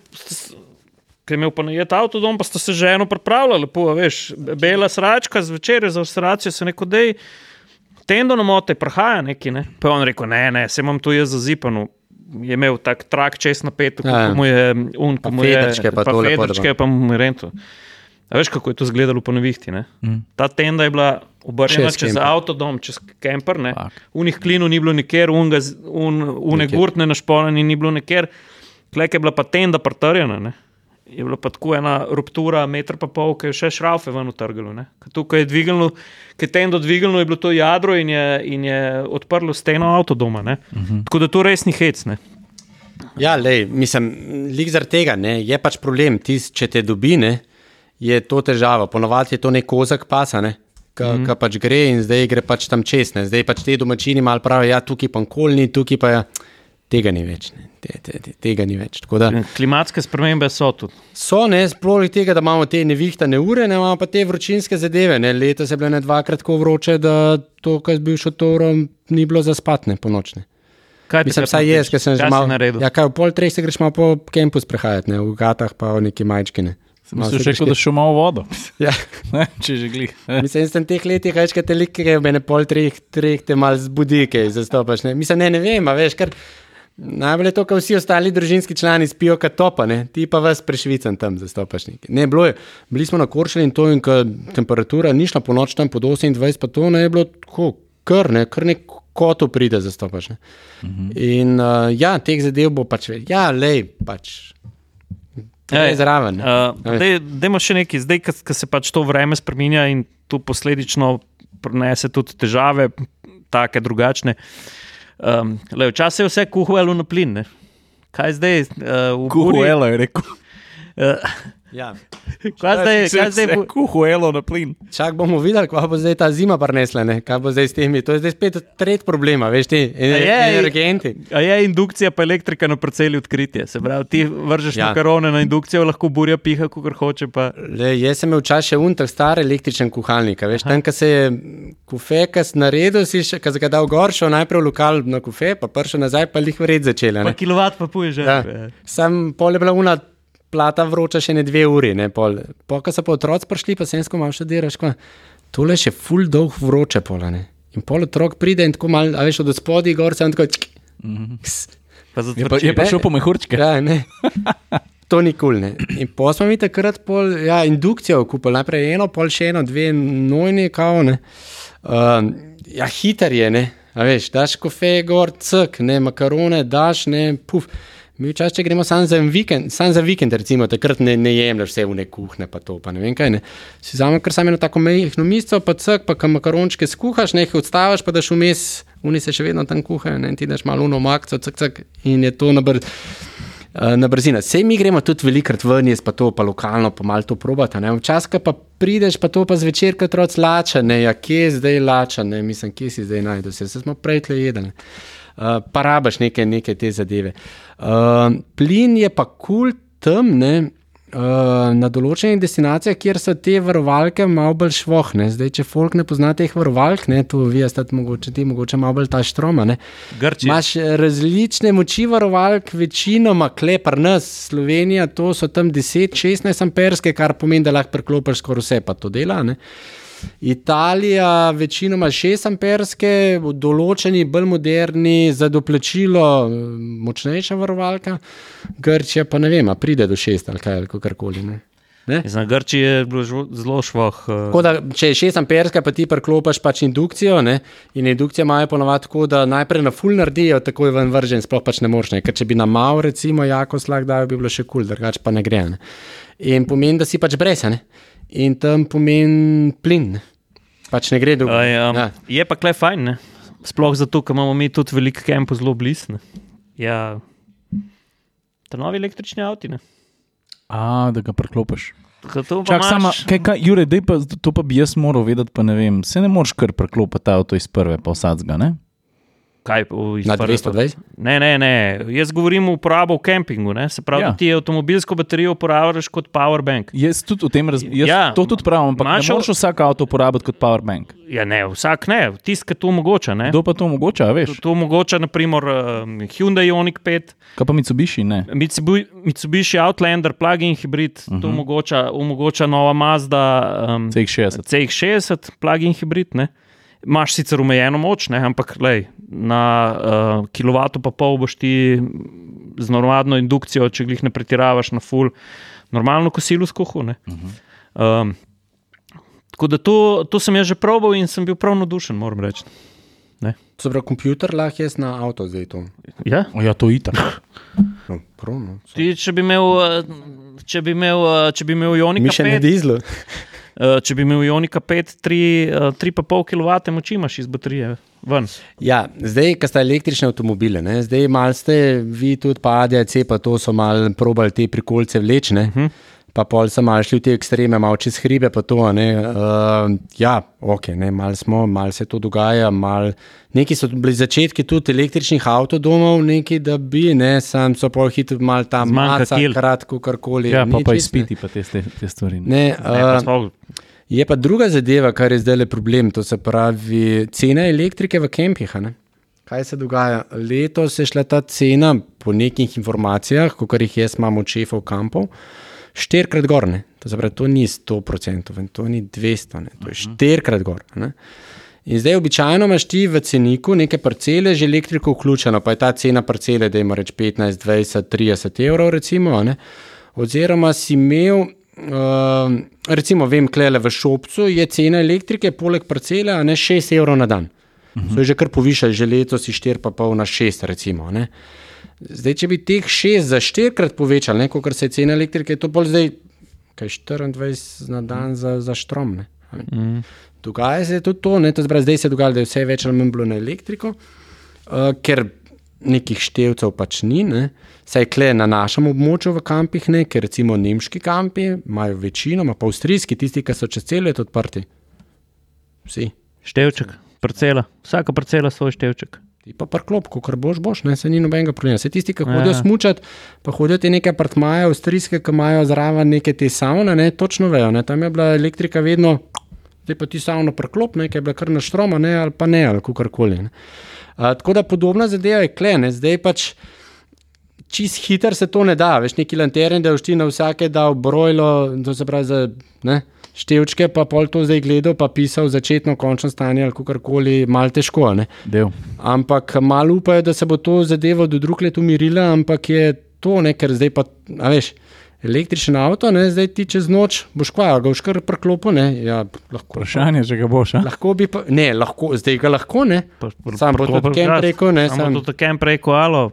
Ker je imel pa najet avto dom, pa sta se že eno pripravljala, lepo, veš, bela sračka, zvečer za avstracijo se neko dej, tendo na mote, prahaja neki, ne. Pa je on rekel, ne, ne, se imam tu jaz zazipano, je imel tak trak čez napet, kot ja, mu je un, kot mu je fedrčke, pa, pa fedrčke, pa mu je rento. A veš, kako je to izgledalo po nevihti? Mm. Ta tenda je bila obrnjena čez, čez avtodom, čez kemper, v njih klinu ni bilo nikjer, une gurtne našpolene ni bilo nikjer, klek je bila pa tenda pretrjena. Je bila pa tako ena ruptura, meter pa pol, ki je še šrafe ven utrgalo. Tukaj je dvignilo, ki je tendo dvignilo, je bilo to jadro in je, in je odprlo steno avtodoma. Uh mhm. -huh. Tako da to res ni hec. Ne? Ja, lej, mislim, lik zaradi tega ne, je pač problem. Tis, če te dobine, je to težava. Ponovadi je to nek kozak pasa, ne, ki mm -hmm. pač gre in zdaj gre pač tam čez. Ne. Zdaj pač te domačini malo pravijo, ja, tukaj pa kolni, tukaj pa je. Tega ni več. Te, te, te, tega ni več. Da, Klimatske spremembe so tudi. So, ne, sploh tega, da imamo te nevihtane ure, ne imamo pa te vročinske zadeve. Ne. Leta se je bilo ne dvakrat tako vroče, da to, kar je bil šotorom, ni bilo za spatne po nočne. Kaj Mislim, saj jaz, ker sem že malo naredil. Ja, kaj v pol treh se greš malo po kempu sprehajati, ne, v gatah pa v neki majčkine. Mislim, še kot da šel malo vodo. Ja. ne, če že glih. Mislim, da sem teh letih več kot telik, ki je v mene pol treh, treh te mal zbudi, ki zastopaš. Ne. Mislim, ne, ne vem, veš, ker najbolj je to, kar vsi ostali družinski člani spijo, kot topa, ne. ti pa vas prešvicam tam zastopaš. Ne, ne bilo je, bili smo na Koršali in to, in ko temperatura ni šla po noč tam pod 28, pa to ne je bilo tako, kar ne, kar nek koto pride zastopaš. Uh mhm. -huh. In uh, ja, teh zadev bo pač, ja, lej, pač. Je zraven. Uh, še nekaj, zdaj, ko se pač to vreme spremenja in tu posledično prinese tudi težave, take drugačne. Um, Včasih je vse kuhalo na plin. Ne? Kaj zdaj? Uh, kuhalo je rekel. Uh, Ja. Kaj zdaj, kaj zdaj bo kuhalo na plin? Čak bomo videli, kaj bo zdaj ta zima prinesla, kaj bo zdaj s temi. To je zdaj spet tretji problem, veš ti, energenti. A je indukcija pa elektrika na proceli odkritje. Se pravi, ti vržeš ja. makarone na indukcijo, lahko burja piha, kot hoče. Le, jaz sem imel včasih še unter star električen kuhalnik. Veš, tam, ko se je kufekas naredil, si še, ko si ga dal gor, šel najprej v lokal na kufe, pa prišel nazaj, pa jih vred začela. Pa kilovat pa puje že. Ja. Sam pol je bila unat plata vroča še ne dve uri. Ne, pol. Po, ko so pa otroci prišli, pa sem skomal še diraš, tole je še full dolg vroče pola. Ne. In pol otrok pride in tako malo, a veš, od spodaj gor se on tako. Mm -hmm. Je pa, je pa šel po mehurčke. Ja, ne. To ni kul. Cool, in pa smo mi takrat pol, ja, indukcijo kupili, najprej eno, pol še eno, dve nojni, kao. Ne. Uh, ja, hiter je, ne. A veš, daš kofe, gor, ck, ne, makarone, daš, ne, puf. Mi včasih, če gremo samo za vikend, sam za vikend, recimo, takrat ne, ne jemliš vse v ne kuhne, pa to, pa ne vem kaj. Ne. Si vzamem kar samo eno tako mehko mizo, pa cek, pa kam makarončke skuhaš, nekaj odstavaš, pa daš vmes, oni se še vedno tam kuhajo, ne, ti daš malo uno makco, cek, cek, in je to na, br, uh, na brzino. Vse mi gremo tudi velikrat ven, jaz pa to, pa lokalno, pa malo to probata. Včasih pa prideš, pa to pa zvečer, kot otrok lača, ne, ja, kje je zdaj lača, ne, mislim, kje si zdaj najdeš, se smo prej tle jedli. Uh, pa rabaš neke, neke te zadeve. Uh, plin je pa kul cool tam, ne, uh, na določenih destinacijah, kjer so te varovalke malo bolj švohne. Zdaj, če folk ne pozna teh varovalk, ne, tu vi ste mogoče, ti mogoče malo bolj ta štroma. Imáš različne moči varovalk, večinoma klepar nas, Slovenija, to so tam 10-16 amperske, kar pomeni, da lahko preklopiš skoraj vse, pa to dela. Ne. Italija, večinoma 6 amperske, določeni, bolj moderni, za doplačilo eh, močnejša varovalka, Grčija pa ne vem, pride do 6 ali kaj, ali karkoli. Ne? Ne? Za Grčijo je bilo zelo eh, Tako Da, če je 6 amperska, pa ti preklopiš pač indukcijo. Ne? In indukcija imajo ponovadi tako, da najprej na full naredijo, tako je ven vržen, sploh pač ne moreš. Ne? Ker če bi na mal, recimo, jako slag dajo, bi bilo še kul, cool, drugače pa ne gre. Ne? In pomeni, da si pač brez. Ne? In tam pomeni plin. Pač ne gre dolgo. Um, Ja. Je pa klej fajn, ne? sploh zato, ker imamo mi tudi veliko kempov zelo blizu. Ja, ta novi električni avti. Ne? A, da ga preklopiš. Tako to pa Čak, sama, kaj, kaj, Jure, pa, to pa bi jaz moral vedeti, pa ne vem. Se ne moreš kar preklopiti avto iz prve, pa vsadzga, ne? Kaj, Na prve- 220? Ne, ne, ne. Jaz govorim o uporabi v kempingu. Ne? Se pravi, Ja. da ti avtomobilsko baterijo uporabljaš kot powerbank. Jaz tudi o tem razmišljam. Ja, to tudi pravim, ampak imaš ne moreš vsak avto uporabiti kot powerbank. Ja, ne, vsak ne, tisti, ki to omogoča. Ne? Kdo pa to omogoča, a To, veš? to omogoča, naprimer, um, Hyundai Ioniq 5, Kaj pa Mitsubishi, ne? Mitsubi- Mitsubishi Outlander, plug-in hibrid, uh -huh. to omogoča, omogoča nova Mazda um, CX60. CX60, plug-in hibrid. Ne? Imaš sicer omejeno moč, ne? ampak lej, na uh, kilovatu pa pol boš ti z normalno indukcijo, če jih ne pretiravaš na full, normalno kosilo skuhu. Uh -huh. um, tako da to, to sem jaz že probal in sem bil prav navdušen, moram reči. Se pravi, kompjuter lahko jaz na avto zdaj to. Ja? O, ja, to itak. No, prav, no. Ti, če bi imel, eh, če bi imel, eh, če bi imel Ionika Mi še ne 5, dizlo. eh, če bi imel Ionika 5, 3,5 kW moči imaš iz baterije ven. Ja, zdaj, ko sta električne avtomobile, ne, zdaj malo ste vi tudi pa ADAC, pa to so malo probali te prikolce vlečne. Uh -huh. Pa pol so malo šli v te ekstreme, malo čez hribe. pa To, uh, ja, ok, ne, malo smo, malo se to dogaja. Mal, neki so bili začetki tudi električnih avtodomov, neki da bi, ne, sam so pol hitro malo tam kil. kratko, karkoli. Ja, pa, pa ne. izpiti pa te, te, stvari. Ne? Ne, Ne, uh, sploh- Je pa druga zadeva, kar je zdaj le problem, to se pravi cena elektrike v kempih. ne. Kaj se dogaja? Letos je šla ta cena, po nekih informacijah, kot jih jaz imam od šefov kampov, štirikrat gor. Ne? To, se pravi, to ni 100%, to ni 200, ne? to je štirikrat gor. Ne? In zdaj, običajno imaš ti v ceniku neke parcele, že elektriko vključeno, pa je ta cena parcele, da ima reč 15, 20, 30 evrov, recimo. ne. Oziroma si imel, uh, recimo, vem, klele v šopcu je cena elektrike, poleg parcele, ne 6 evrov na dan. Uh -huh. So jo že kar povišali, že letos si 4,5 na 6, recimo. Ne. Zdaj, če bi teh 6 za 4 krat povečali, ne, kot se je cena elektrike, je to bolj zdaj, kaj 24 na dan za, za štrom. Mm. Dogaja se tudi to, ne, to zbra, zdaj se dogaja, da je vse več ali manj bilo na elektriko, uh, ker nekih števcev pač ni. Ne. Saj kle na našem območju v kampih, ne, ker recimo nemški kampi imajo večino, pa avstrijski, tisti, ki so čez cel let odprti. Vsi. Števček, parcela, vsaka parcela svoj števček. Ti pa prklop, ko kar boš, boš, ne, se ni nobenega problema. Se tisti, ki Ja. hodijo smučati, pa hodijo ti neke apartmaje, avstrijske, ki imajo zraven neke te savne, ne, točno vejo, ne, tam je bila elektrika vedno, zdaj pa ti savno prklop, ne, ki je bila kar na štroma, ne, ali pa ne, ali kakorkoli. A, tako da podobna zadeva je klene, zdaj pač čist hiter se to ne da, veš neki lanterne, da už ti na vsake dal brojlo, to se pravi za ne, števčke, pa pol to zdaj gledal, pa pisal začetno, končno stanje ali kakorkoli, mal težko. Ampak malo upajo, da se bo to zadevo do drug let umirila, ampak je to, ne, ker zdaj pa, a veš, električen avto, ne, zdaj ti čez noč boš kva, ga boš kar preklopil, ne, ja, lahko. Vprašanje, če ga boš. a? Lahko bi pa, ne, lahko, zdaj ga lahko, ne. Pa- pa- Sam bo tudi Ken ja, rekel, ne, sam. tudi Ken preko alo.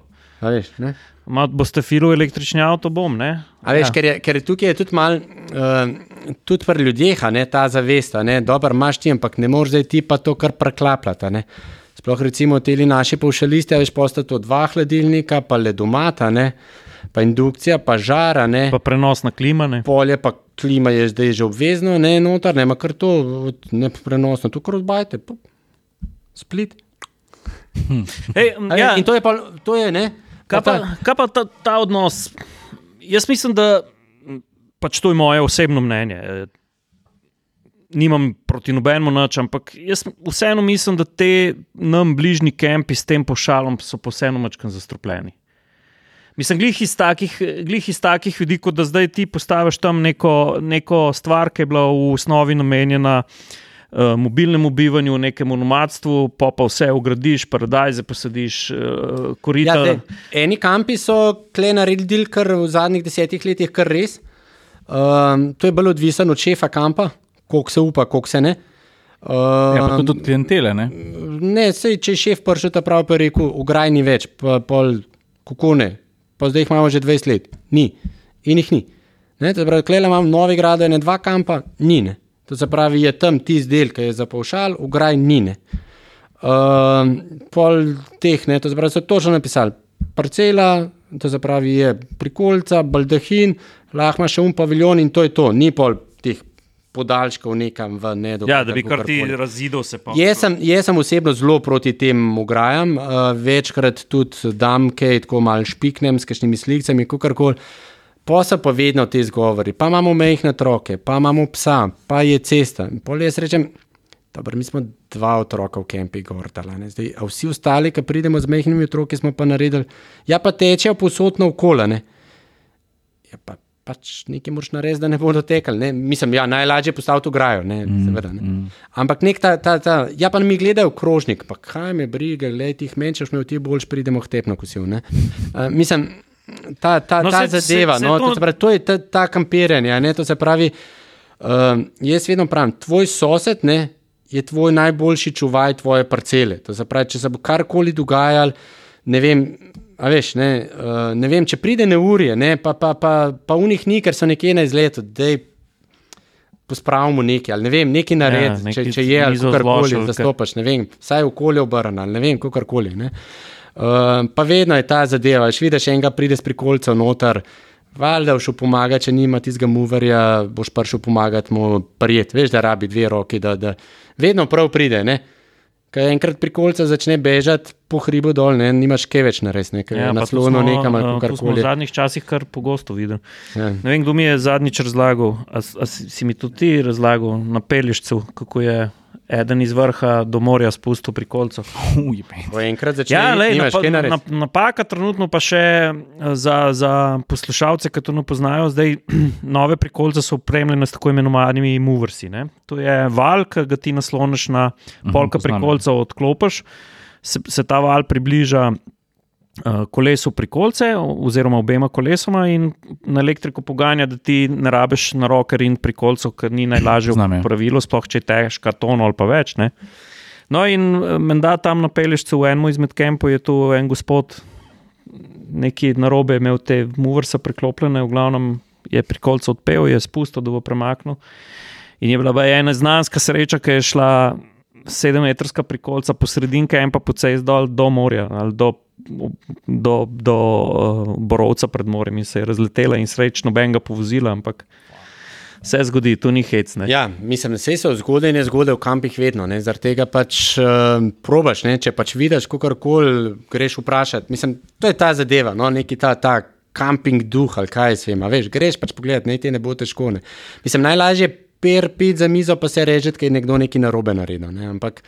A veš, ne. Ma, boste filu električni avto, bom, ne? A veš, ja. ker, je, ker je tukaj je tudi malo, uh, tudi pri ljudeh, a ne ta zavest, a ne, dobro, imaš ti, ampak ne moreš zdaj ti pa to kar preklapljati. a ne. Sploh recimo te naši povšalisti, a veš, posta to dva hladilnika, pa ledomata, ne, pa indukcija, pa žara, ne, Pa prenos na klima, ne? polje, pa klima je zdaj že obvezno, ne, notar, ne, ma kar to, ne prenosno, tu kar odbajte, pup, split. Ej, A ja, In to je pa, to je, ne. Kaj pa, kaj pa ta, ta odnos? Jaz mislim, da pač to je moje osebno mnenje. eh, Nimam proti nobenemu nič, ampak jaz vseeno mislim, da te nam bližnji kempi s tem pošalom so posebno mačkam zastrupljeni. Mislim, glih iz, takih, glih iz takih ljudi, kot da zdaj ti postaviš tam neko, neko stvar, ki je bila v osnovi namenjena uh, mobilnemu bivanju, nekemu nomadstvu, pa pa vse ugradiš, paradajze posadiš, uh, korita. Ja, zdaj, eni kampi so kle naredili kar v zadnjih desetih letih, kar res. Um, to je bolj odvisno od šefa kampa, koliko se upa, koliko se ne. Um, Ja, pa to tudi klientele, ne? Ne, sej, če je šef prišel ta prav, pa je rekel, ugraj ni več, pa pol kako ne. Pa zdaj jih imamo že 20 let, ni. In jih ni. Ne, to pravi, klele imam novi grad, ene dva kampa, ni. Ne. To se pravi, je tam tisti del, ki je za povšal, ugraj ni. Ne. Um, pol teh, ne, to se pravi, so točno napisali. Parcela, to se pravi, je prikolca, baldahin, lahko še un paviljon in to je to, ni pol teh podaljškov nekam v nedo. Ja, da bi kar ti razidel se pa. Jaz sem, jaz sem osebno zelo proti tem ograjam, uh, večkrat tudi dam kaj, tako malo špiknem s kakšnimi slikami, kakorkoli. Pa so pa vedno te zgovori, pa imamo mehne otroke, pa imamo psa, pa je cesta. In Pol jaz rečem, dobro, mi smo dva otroka v kempi gortala, ne, zdaj, a vsi ostali, ki pridemo z mehnimi otroki, smo pa naredili, ja pa tečejo posod na okolane. Ja, pa pač nekaj moraš narediti, da ne bodo tekali. Ne? Mislim, ja, najlažje je postaviti ograjo, ne, mm, seveda. Ne. Mm. Ampak nek ta, ta, ta, ja, pa mi gledajo krožnik, pa kaj me briga, gledaj, ti menšaš me v ti boljš, pridemo k tepno kosil. Uh, mislim, ta, ta, No, ta saj- zadeva, saj- saj no, to- to, se pravi, to je ta, ta kampiranje, ne, to se pravi, uh, jaz vedno pravim, tvoj sosed ne, je tvoj najboljši čuvaj tvoje parcele. To se pravi, če se bo karkoli dogajalo, ne vem. A veš, ne, uh, ne vem, če pride neurje, ne, pa, pa, pa, pa v njih ni, ker so nekje na izletu, da pospravimo nekaj, ali ne vem, nekaj narediti, ja, če, če je ali karkoli zložili, zastopaš, ne vem, vsaj okolje obrnjeno, ali ne vem, kakorkoli. Ne. Uh, pa vedno je ta zadeva, če vidiš enega pride s prikolcev noter, valjda boš pomagati, če nima tistega muverja, boš prišel pomagati mu prijet, veš, da rabi dve roki, da, da vedno prav pride, ne. Kaj enkrat prikolca začne bežati po hribu dol, ne, nimaš kaj več narediti, ne, ker Ja, smo, nekam ali eh, to smo v zadnjih časih kar pogosto videli. Ja. Ne vem, kdo mi je zadnjič razlagal, a, a si, si mi tudi ti razlagal na Pelješcu, kako je eden iz vrha do morja spustil pri kolcu. Enkrat začne, Ja, lej, nimaš napa, narediti. nap, napaka trenutno pa še eh, za, za poslušalce, ki to ne poznajo, zdaj nove prikolce so opremljene s tako imenovanimi moversi. Ne? To je val, ki ga ti nasloniš na polka poznam, ja. prikolca, odklopiš, se, se ta val približa kolesu prikolce oziroma obema kolesoma in na elektriko poganja, da ti ne rabiš na roke in prikolcev, ker ni najlažje Znam, ja. v pravilu, sploh če je težka tono ali pa več. Ne? No, in eh, menda tam na Pelješcu, v enem izmed kempov, je tu en gospod, neki narobe je imel te muvrse preklopljene, v glavnem je pri kolcu odpel, je spustil, da bo premaknil. In je bila ena znanska sreča, ki je šla sedemmetrska prikolca po sredini kempa, po cesti dol do morja ali do, do, do uh, borovca pred morjem in se je razletela in srečno ben ga povozila, ampak se zgodi, tu ni hec. Ne? Ja, mislim, da se so zgodaj in nezgodaj v kampih vedno. Zaradi tega pač uh, probaš, ne, če pač vidiš, kako koli greš vprašati. Mislim, to je ta zadeva, no, neki ta, ta kamping duh ali kaj se ima. Veš, greš pač pogledat, ne ti ne bo težko. Ne. Mislim, najlažje je per pit za mizo, pa se reže, ker je nekdo nekaj narobe naredil. Ne. Ampak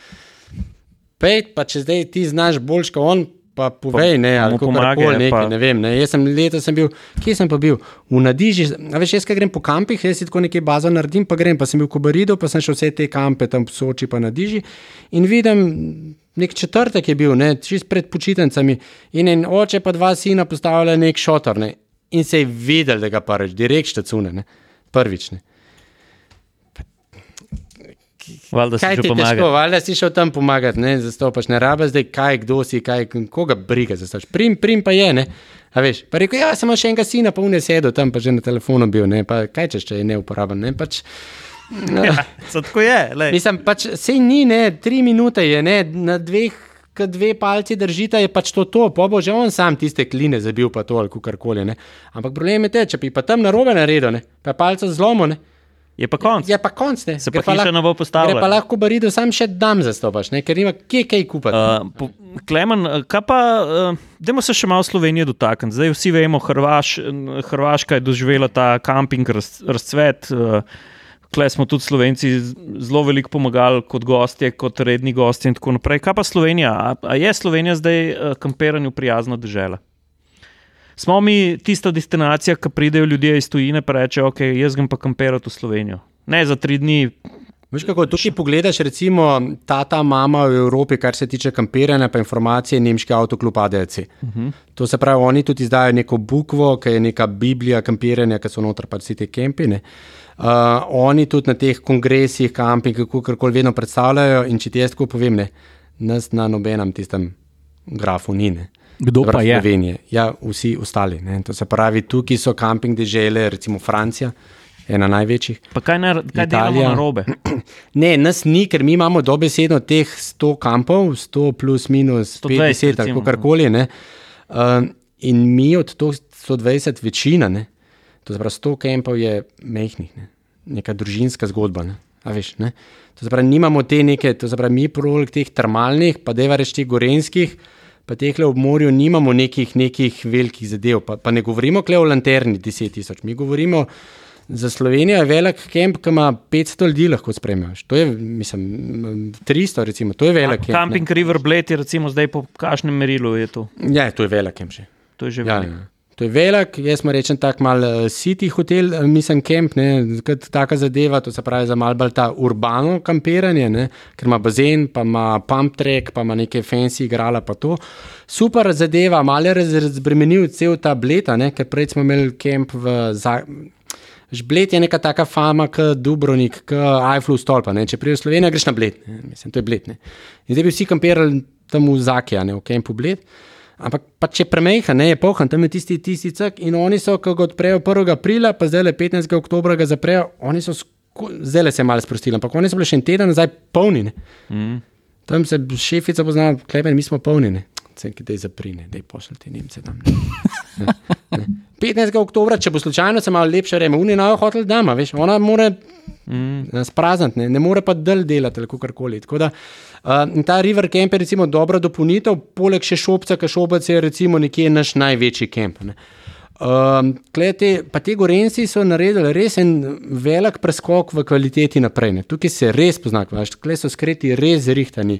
pet, pa če zdaj ti znaš boljš kot on. Pa povej, ne, ali kako pomagaj, koli nekaj, pa- ne vem. Ne. Jaz sem letos sem bil, kje sem pa bil? V Nadiži, veš, jaz kaj grem po kampih, jaz si tako nekaj bazo naredim, pa grem, pa sem bil v Kobaridu, pa sem šel vse te kampe tam v Soči pa Nadiži in vidim, nek četrtek je bil, ne, čist pred počitnicami in en oče pa dva sina postavlja nek šotor, ne, in se je videl, da ga pa reč, direkt štacune, ne, prvič, ne. Valjda si Kaj ti je težko, valjda si šel tam pomagati, ne, zastopaš, ne rabe zdaj, kaj, kdo si, kaj, koga briga zastopaš. Prim, prim pa je, ne. A veš, pa rekel, ja, imel še enega sina, pa unje sedel tam, pa že na telefonu bil, ne, pa kaj češ, če je neuporaben, ne, pač. Ja, saj tako je. lej. Mislim, pač sej ni, ne, tri minute je, ne, na dveh, kad dve palci držita, je pač to to, pa bo že on sam tiste kline zabil, pa to ali karkoli, ne. Ampak problem je te, če bi pa tam narobe naredil, ne, pa palca zlomo, ne. Je pa konc. Je pa konc, ne. Se Gre pa hiša lahko- ne bo postavila. Pa lahko barido sam še dam zastopaš, ne, ker nima kje kaj kupiti. Uh, po, Klemen, uh, kaj pa, uh, dajmo se še malo Slovenije dotakniti. Zdaj vsi vemo, Hrvaš, Hrvaška je doživela ta kamping raz, razcvet. Uh, Klej smo tudi Slovenci zelo veliko pomagali kot gostje, kot redni gosti in tako naprej. Kaj pa Slovenija? A, a je Slovenija zdaj uh, kampiranju prijazna država? Smo mi tista destinacija, ki pridejo ljudje iz tujine in rečejo, ok, jaz grem pa kampirati v Slovenijo. Ne za tri dni, Veš, kako tukaj pogledaš, recimo, ta, ta mama v Evropi, kar se tiče kampiranja, pa informacije, nemški avtoklub ADC. Uh -huh. To se pravi, oni tudi izdajo neko bukvo, ki je neka biblija kampiranja, ki so noter pač vsi te kempine. Uh, oni tudi na teh kongresih, kampih, kako koli vedno predstavljajo. In če ti jaz tako povem, ne, nas na nobenem tistem grafu ni. Ne. Kdo pa je? Slovenije. Ja, vsi ostali. Ne. To se pravi, tukaj so kamping dežele, recimo Francija ena največjih. Pa kaj, ne, kaj delamo na robe? Ne, nas ni, ker mi imamo dobesedno teh 100 kampov, 100 plus minus 120, tako karkoli. Uh, in mi od teh 120 večina, ne? to pravi 100 kampov je mehkih, ne? neka družinska zgodba. Ne? Veš, ne? To pravi, nimamo te neke, to pravi, mi prolog teh termalnih, pa deva reči gorenskih. Pa teh le ob morju nimamo nekih, nekih velikih zadev. Pa, pa ne govorimo o lanterni 10.000, mi govorimo Za Slovenijo je velik kamp, ki ima 500 ljudi, lahko spremljaš. To je, mislim, 300, recimo, to je velik kamp. Camping ne. River Blade je recimo zdaj po kakšnem merilu. Je to? Ja, to je velik kamp že. To je že ja, velik. Ja. To je velik, jaz smo rečen tako mal uh, city hotel, uh, mislim, kamp, ne, taka zadeva, to se pravi za mal bolj ta urbano kampiranje, ne, ker ima bazen, pa ima pump track, pa ima neke fancy igrala, pa to. Super zadeva, malo je razbremenil cel ta bleta, ne, ker prej smo imeli kamp v Zagrebu. Žbled je neka taka fama, kot Dubrovnik, kot Eiffel stolpa. Ne? Če prideš v Slovenijo, greš na bled. Ne? Mislim, to je bled. Ne? In zdaj bi vsi kampirali tam v Zakija, v Kempu bled. Ampak pa če premejha, ne je pohan, tam je tisti tisti cak in oni so, ko ga odprejo 1. aprila, pa zdaj le 15. oktober ga zaprejo, oni so zdaj le se malo sprostili, ampak oni so bili še en teden nazaj polni. Mm. Tam se šefica pozna, klepen, mi smo polni. Cenki, da je zaprine, da je pošljite Nemce tam. Ne, ne. 15. oktober, če bo slučajno se malo lepše vreme, unij na hotel, da ima, veš, ona mora mm. nas prazniti, ne, ne more pa del delati, ali karkoli. Tako da uh, ta River Camp je recimo dobra dopolnitev, poleg še šopca, ki šopac je recimo nekje naš največji kamp. Ne. Um, te, pa ti gorenci so naredili res en velik preskok v kvaliteti naprej. Ne. Tukaj se res pozna, tukaj so skreti res zrihtani.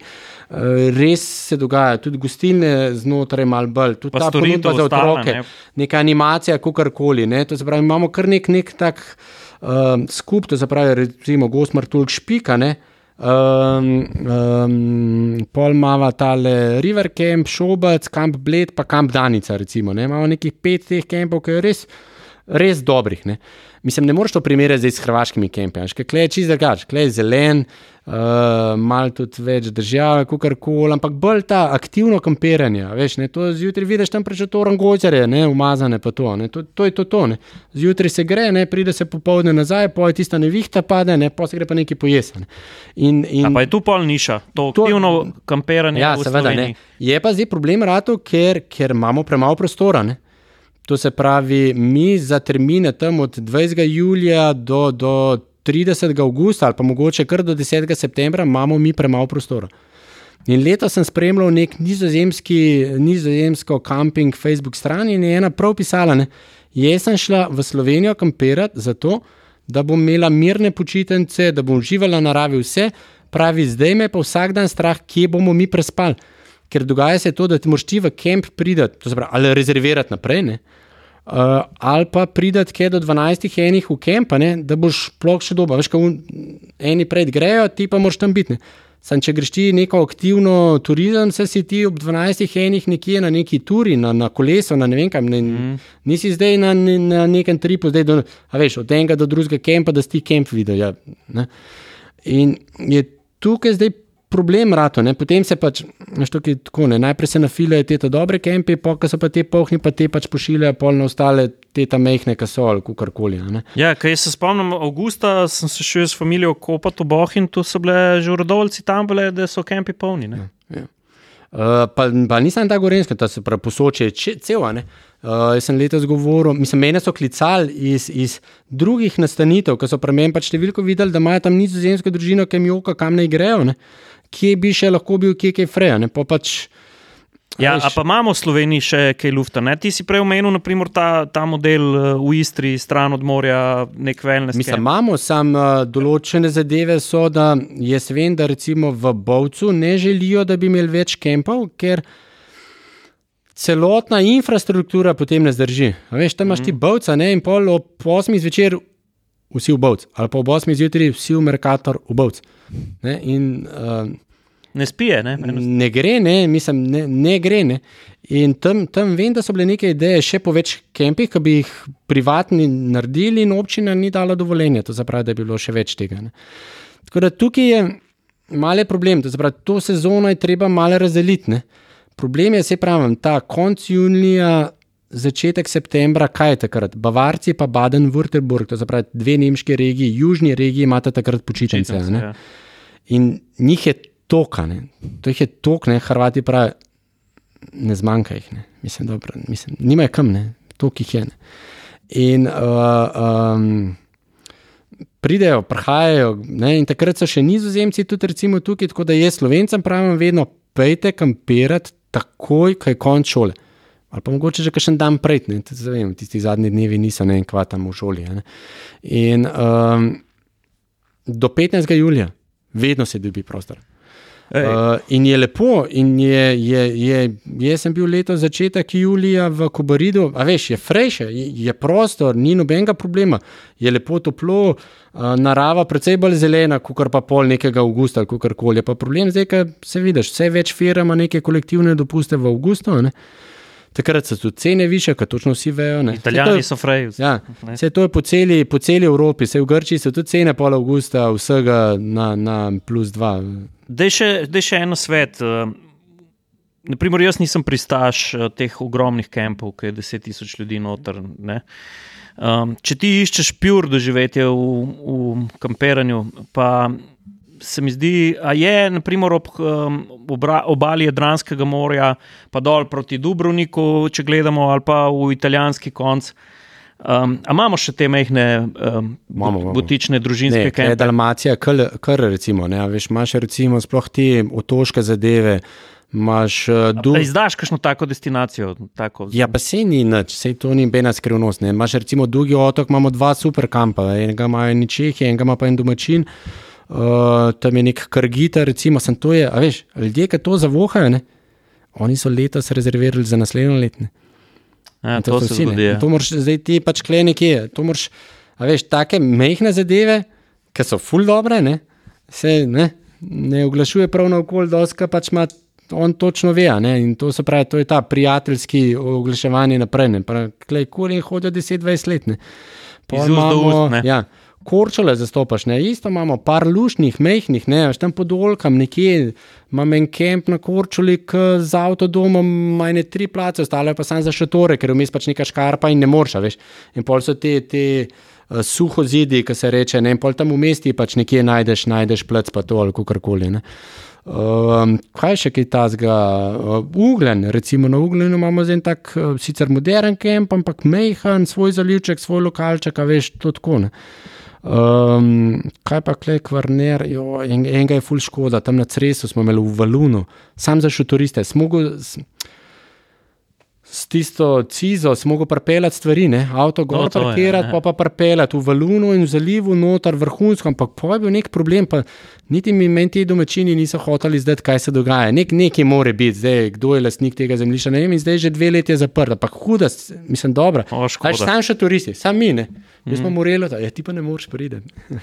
Uh, res se dogaja, tudi gostilne znotraj malo bolj, tudi pa ta ponudba za otroke, ne. neka animacija, kakorkoli. To se pravi, imamo kar nek, nek tak um, skup, to se pravi, recimo Gosmar Tulk Špika. Ne. Um, um, pol mava tale River Camp, Šobec, Camp Bled, pa Camp Danica. Recimo, ne? Imamo nekih pet teh kampov, ki so res, res dobrih. Ne? Mislim, ne moreš to primerjati z hrvaškimi kampi, kaj je čist drugače, kaj je zelen, uh, malo tudi več kot kar koli, ampak bolj ta aktivno kampiranje. Veš, ne, to zjutraj vidiš tam preveč to rangočare, umazane pa to, to, to je to. to zjutraj se gre, ne, pride se popoldne nazaj, poje tista nevihta pade, ne, pa se gre pa neki pojesen. In, in, pa je tu pol niša, to aktivno to, kampiranje. Ja, seveda ne. Je pa zdaj problem rado, ker, ker imamo premalo prostora. Ne. To se pravi, mi za termine tam od 20. julija do, do 30. augusta ali pa mogoče kar do 10. septembra, imamo mi premalo prostora. In leto sem spremljal nek nizozemski, nizozemsko kamping Facebook stran in je ena prav pisala, da sem šla v Slovenijo kampirati zato, da bom imela mirne počitnice, da bom uživala na naravi vse, pravi, zdaj me pa vsak dan strah, kje bomo mi prespali. Ker dogaja se to, da ti moš ti v kamp pridati, to se pravi, ali rezervirati naprej. Ne? Uh, ali pa prideti kaj do 12, enih v kempa, ne, da boš sploh še doba. Veš, kaj eni pred grejo, ti pa moraš tam biti. Sam, če greš ti neko aktivno turizem, se si ti ob 12, enih nekje na neki turi, na, na kolesu, na ne vem kam. Ne, mm. Nisi zdaj na, na nekem tripu, zdaj do, veš, od enega do drugega kempa, da si ti kemp videl. Ja, In je tukaj zdaj problem rato, ne? potem se pač, je tako, ne? najprej se nafilajo te dobre kempe, pa so pa te pohni, pa te pač pošiljajo polno ostale te tam mehne, ki so ali karkoli. Ja, kaj se spomnim, avgusta sem se šel s familijo kopati v Boh in tu so bile že urodovci tam, bile, da so kempi polni. Ja, ja. Uh, pa, pa nisem ta gorenski, da se pravi posoče, cel. Uh, jaz sem letos govoril, mislim, mene so klicali iz, iz drugih nastanitev, ki so pri meni pač številko videli, da imajo tam nizozemsko družino, ki jim joka, kam ne grejo. Ne? Kje bi še lahko bil, kje je freja. Pač, ja, veš, pa imamo v Sloveniji še kaj lufta. Ne? Ti si prej omenil ta, ta model eh, v Istri, stran od morja, nek velnes. Mi imamo samo uh, določene zadeve, so, da jaz vem, da recimo v Bovcu ne želijo, da bi imeli več kempov, ker. Celotna infrastruktura potem ne zdrži. Veš, tam imaš ti bovca, ne, in pol ob 8 zvečer vsi v Bovc, ali pa ob 8 zjutraj vsi v Merkator v Bovc. Ne, in, uh, Ne spije, ne? Enostavno. ne gre, ne, mislim, ne, ne gre. Ne. In tam, tam vem, da so bile neke ideje še po več kempih, ki bi jih privatni naredili, in občina ni dala dovoljenja, to zapravi, da bi bilo še več tega. Ne. Tako da tukaj je male problem, to, zapravi, to sezono je treba malo razdeliti. Ne. Problem je, se pravim, ta konc junija, začetek septembra, kaj je takrat? Bavarci pa Baden-Württemberg, to zapravi dve nemški regiji, južni regiji imate takrat počitnice. Ja. In njih je toka, ne. to jih je tok, ne, Hrvati pravijo, ne zmanjka jih, ne. Mislim, dobro, mislim, nimajo kam, ne, tok jih je. Ne. In uh, um, pridejo, prihajajo, ne, in takrat so še nizozemci tudi recimo tukaj, tako da jaz slovencem pravim vedno, pejte kampirati takoj, ko je konc šole. Ali pa mogoče že kakšen dan prej, ne, vem, tisti zadnji dnevi niso, ne kva tam v šoli. Ne. In um, do 15. julija, vedno se dobi prostor. Ej, Uh, in je lepo, in je, je, je, jaz sem bil letos začetek julija v Kobaridu, a veš, je frejše, je, je prostor, ni nobenega problema, je lepo toplo, uh, narava precej bolj zelena, kot pa pol nekega avgusta ali kako koli. Pa problem zdaj, ker se vidiš, vse več firma neke kolektivne dopuste v avgustu, ne. Takrat so tudi cene više, kot točno vsi vejo. ne. Italijani je- so freji. Ja, Ne. vse to je po celi, po celi Evropi, vse v Grčiji so tudi cene pol avgusta, vsega na, na plus dva. Dej še, dej še eno svet. Uh, naprimer, jaz nisem pristaš uh, teh ogromnih kampov, ki je 10 tisoč ljudi noter. ne. Um, če ti iščeš pur doživetje v, v kamperanju, pa se mi zdi, a je naprimer ob um, obra, obali Jadranskega morja, pa dol proti Dubrovniku, če gledamo, ali pa v italijanski konc. Um, a imamo še te mehne um, imamo. butične Ne, družinske kampe? Dalmacija, kar, kar recimo, ne, veš, imaš recimo sploh te otoške zadeve, imaš uh, dub. izdaš kakšno tako destinacijo? Tako, Ja, pa se ni nič, sej to ni bena skrivnost. Ne. Imaš recimo drugi otok, imamo dva super kampa, enega imajo eni Čehi, enega ima pa en domačin. Uh, tam je nek kargita, recimo, sem to je, a veš, ljudje, ki to zavohajo, ne, oni so letos rezervirali za naslednjo leto. ne. ja, to so se vsi, zgodi. ja. To moraš zdaj ti pač kle nekje. To moraš, a veš, take mehke zadeve, ki so ful dobre, ne, se ne, ne oglašuje prav na okolje, doska pač ima. On točno ve, ne? in to se pravi, to je ta prijateljski oglaševanje naprej. Klej, kuri hodijo 10-20 let. ne. Pol Iz ust do ust, ne. ja, korčole zastopaš, ne? isto imamo par lušnih, mehkih, ne, veš tam pod olkam, nekje imam en kemp na korčuli, ki z avtodomom ima ene tri place, ostale pa samo za šatore, ker je vmes pač neka škarpa in ne moreš, veš. In pol so te, te uh, suho zidi, ki se reče, ne, in pol tam v mesti pač nekje najdeš, najdeš plec pa to ali kakorkoli. ne. Um, kaj še kaj tazga? Uh, ugljen, recimo na Ugljenu imamo zdaj tak uh, sicer modern kemp, ampak mehan, svoj zalivček, svoj lokalček, veš, to tako. Ne. Um, kaj pa klej kvarner, jo, en, enega je ful škoda, tam na Cresu smo imeli v Valunu, sam za šotoriste, smo go s, tisto cizo, smo go parpeljati stvari, ne? avto gor No, je, parkirati, ja. pa pa parpeljati v Valunu in v zalivu noter vrhunsko, ampak pa je bil nek problem, pa niti mi meni ti domačini niso hoteli zdaj, kaj se dogaja. Nek, nekaj more biti, zdaj, kdo je lastnik tega zemljišča, ne vem, in zdaj že dve leti je zaprt, ampak huda, mislim, dobra. O, škoda. Aj, sam še turisti, sam mi, ne. Jaz smo morali, da ja, ti pa ne moreš priti.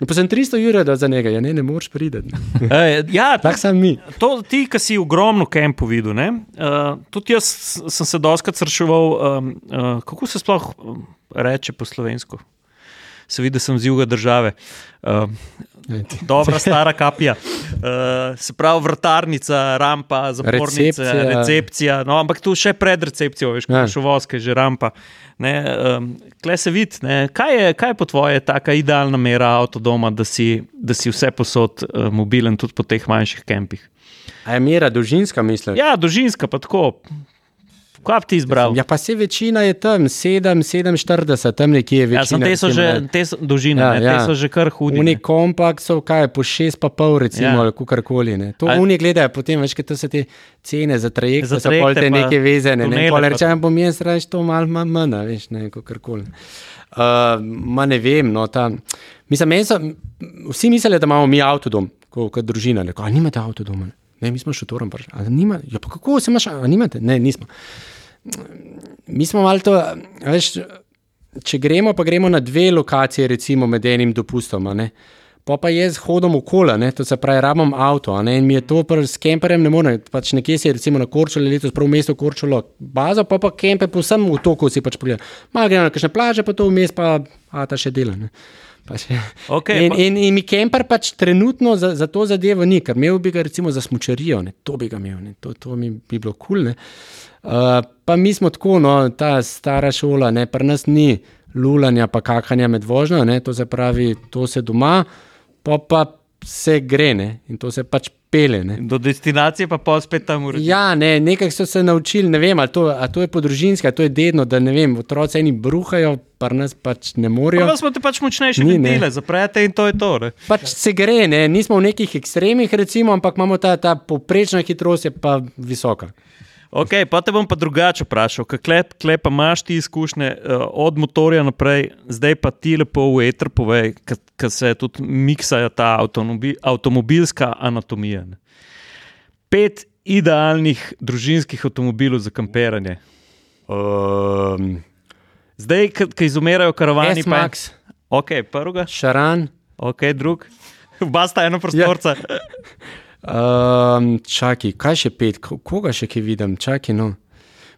No, pa sem 300 ur dal za njega, ja ne, ne moreš priti. Ej, ja, Tako sam mi. To, ti, ki si ogromno kempu videl, ne? uh, tudi jaz sem se doskrat srečeval, um, uh, kako se sploh reče po slovensko. Se vidi, da sem z juga države. Uh, dobra, stara kapija. Uh, se pravi, vrtarnica, rampa, zapornica, Recepcija. recepcija. no, ampak tu še pred recepcijo, veš, Ja. kot šovoske, že rampa. Ne, um, Kle se vidi, kaj, je, kaj je po tvoje taka idealna mera avtodoma, da si, da si vse posod uh, mobilen, tudi po teh manjših kempih. A je mera dolžinska, mislim? Ja, družinska pa tako. Kaj bi ti izbral? Ja, pa se večina je tam, 7, 47, tam nekje je večina. Ja, sem, te so že, te so, dolžine, Ja, ja, ja. ja. te so že kar hudi. Uni ne. kompaksov, kaj po 6 pa pol, recimo, Ja. ja. ali karkoli. To A- oni gledajo, potem veš, kaj to so te cene za trajekte, Za za so pol trajekte te neke vezene. Ne, pol rečem, bom jaz reč to malo manj, manj, a veš, ne, karkoli. Uh, ma ne vem, no, ta, mislim, so, vsi mislijo, da imamo mi avtodom, kot, kot družina. Neko, a nimate avtodoma? Ne, mi smo šotorom prišli. A nima, ja, pa kako se imaš, a nimate? Ne, nismo. Mi smo malo to, veš, če gremo, pa gremo na dve lokacije, recimo med enim dopustom. ne. Pa pa jaz hodim okoli, ne, to se pravi, rabim avto, ne, in mi je to s kemperjem ne morem. Pač nekje si recimo na Korčuli letos, prav v mestu Korčulo, bazo, pa pa kempe povsem v toku si pač pogledam. Malo gremo na kakšne plaže, pa to vmes pa a ta še dela. Ne. Pa še. Okej, in, pa- in, in mi kemper pač trenutno za, za to zadevo ni, ker imel bi ga recimo za smučarijo, ne, to bi ga imel, ne, to, to mi bi bilo kul. Cool, uh, pa mi smo tako, no, ta stara šola, ne, pri nas ni lulanja, pa kakanja med vožnjo, ne, to se pravi, to se doma, pa pa se gre, ne, in to se pač pele. Ne. Do destinacije pa pa spet tam uredi. Ja, ne, nekaj so se naučili, ne vem, ali to, ali to je podružinsko, ali to je dedno, da ne vem, otroci eni bruhajo, pa nas pač ne morejo. Pa smo te pač močnejše Ni, ne. ventile, zaprete in to je to. Ne? Pač se gre, ne? nismo v nekih ekstremih, recimo, ampak imamo ta, ta poprečna hitrost, je pa visoka. Okay, pa te bom pa drugače vprašal, kaj pa imaš ti izkušnje uh, od motorja naprej, zdaj pa ti lepo v eter povej, ker se tudi miksajo ta avtomobi, avtomobilska anatomija. Ne. Pet idealnih družinskih avtomobilov za kamperanje. Um, Zdaj, ki izumirajo karavani, pa je S-Max, ok, prvega, Šaran, ok, drug. Oba sta eno prostorca. Ja. um, čakaj, kaj še pet, Ko- koga še ki vidim, čakaj. No.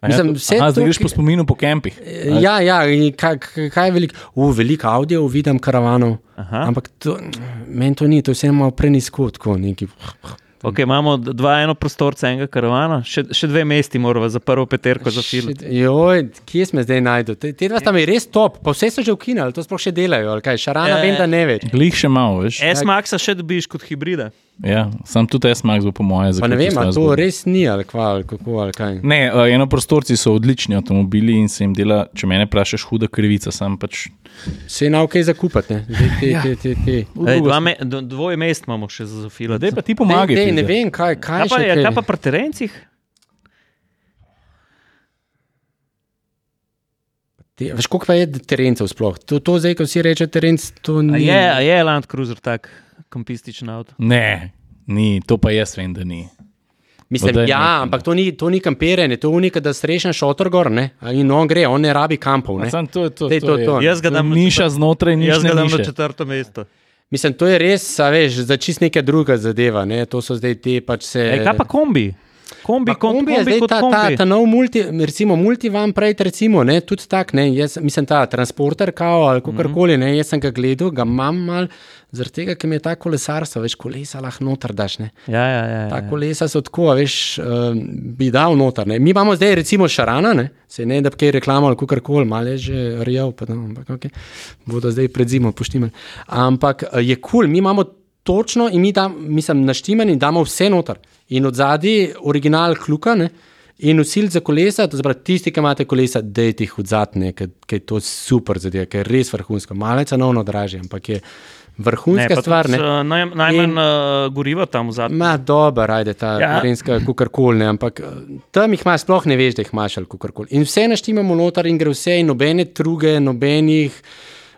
Mislim, vse Aha, zdaj to, greš po spominu po kempih. Ja, ja, in kaj, kaj- je veliko? Uh, veliko audio vidim karavanov. Aha. Ampak to, meni to ni, to je vse malo prenisko, tako neki. Okay, imamo dva eno prostorca, enega karavana, še, še dve mesti moramo za prvo peterko za film. Joj, kje smo zdaj najdel? Te, te dva sta mi res top, pa vse so že ukinili, to sploh še delajo. ali Kaj, šarana, Ja, vem, ja. da ne več. Glih še malo, veš. S-Maxa še dobiš kot hibrida. Ja, sam tudi S-Max bo po moje Pa ne zaključil vem, ali to res ni ali, kva, ali kako ali kaj. Ne, enoprostorci so odlični avtomobili in se jim dela, če mene vprašaš, huda krivica. Sam pač Se je nauke zakupati, ne? Zdaj, te, Ja. te, te, te. Ej, dva me, do- dvoje mest imamo še za zafilati. Dej pa ti pomagaj. Dej, ne vem, kaj, kaj, Kaj pa, še je, kaj. kaj pa pri terencih? Te, veš, koliko je terencev sploh? To, to zdaj, ko si reče terenc, to A ni. je, a je Land Cruiser tak kompističen avto? Ne, ni, to pa jaz vem, da ni. Mislim, Dodaj ja, nekaj. ampak to ni, to ni kampiranje, to je unika, da srečen šotor gor, ne? In on gre, on ne rabi kampov, ne? Sam to je to. Dej, to, je- to. Jaz ga to je dam na Niša četrt- znotraj Jaz nišne ga dam na četrto mesto. Mislim, to je res, veš, za čist neka druga zadeva, ne? To so zdaj te pač se. Ej, kaj pa kombi? Kombi, kot kombi je kombi, zdaj kot ta, ta, kombi. ta nov multi, recimo multivan prej, recimo, ne, tudi tak, ne, jaz mislim ta transporter, kao ali kakorkoli, ne, jaz sem ga gledal, ga imam mal, zaradi tega, ker mi je ta kolesarstvo, veš, kolesa lahko noter daš, ne. Ja, ja, ja, Ta ja. kolesa so tako, veš, uh, bi dal noter. Ne. Mi imamo zdaj recimo šarana, ne? se ne da bi kaj reklamo ali kakorkoli, malo je že rjav, pa, no, ampak okay. bodo zdaj pred zimo poštimali. Ampak eh, je kul, cool, mi imamo točno in mi tam, mislim, naštimani in damo vse noter. In od zadaj original kluka, ne? In usil za kolesa, to pravi tisti, ki imate kolesa, dejte jih od zadnje, ker je to super zadeva, ker je res vrhunsko. Malce cenovno dražje, ampak je vrhunska pa stvar. tudi, Ne? uh, naj, najmanj In- uh, goriva tam v zadnjem. Ma, dobro, ajde ta Ja. gorenska, kukorkoli, ne, ampak eh, tam jih imaš, sploh ne veš, da jih imaš ali kukorkoli. In vse naštimamo noter in gre vse, in nobene druge, nobenih.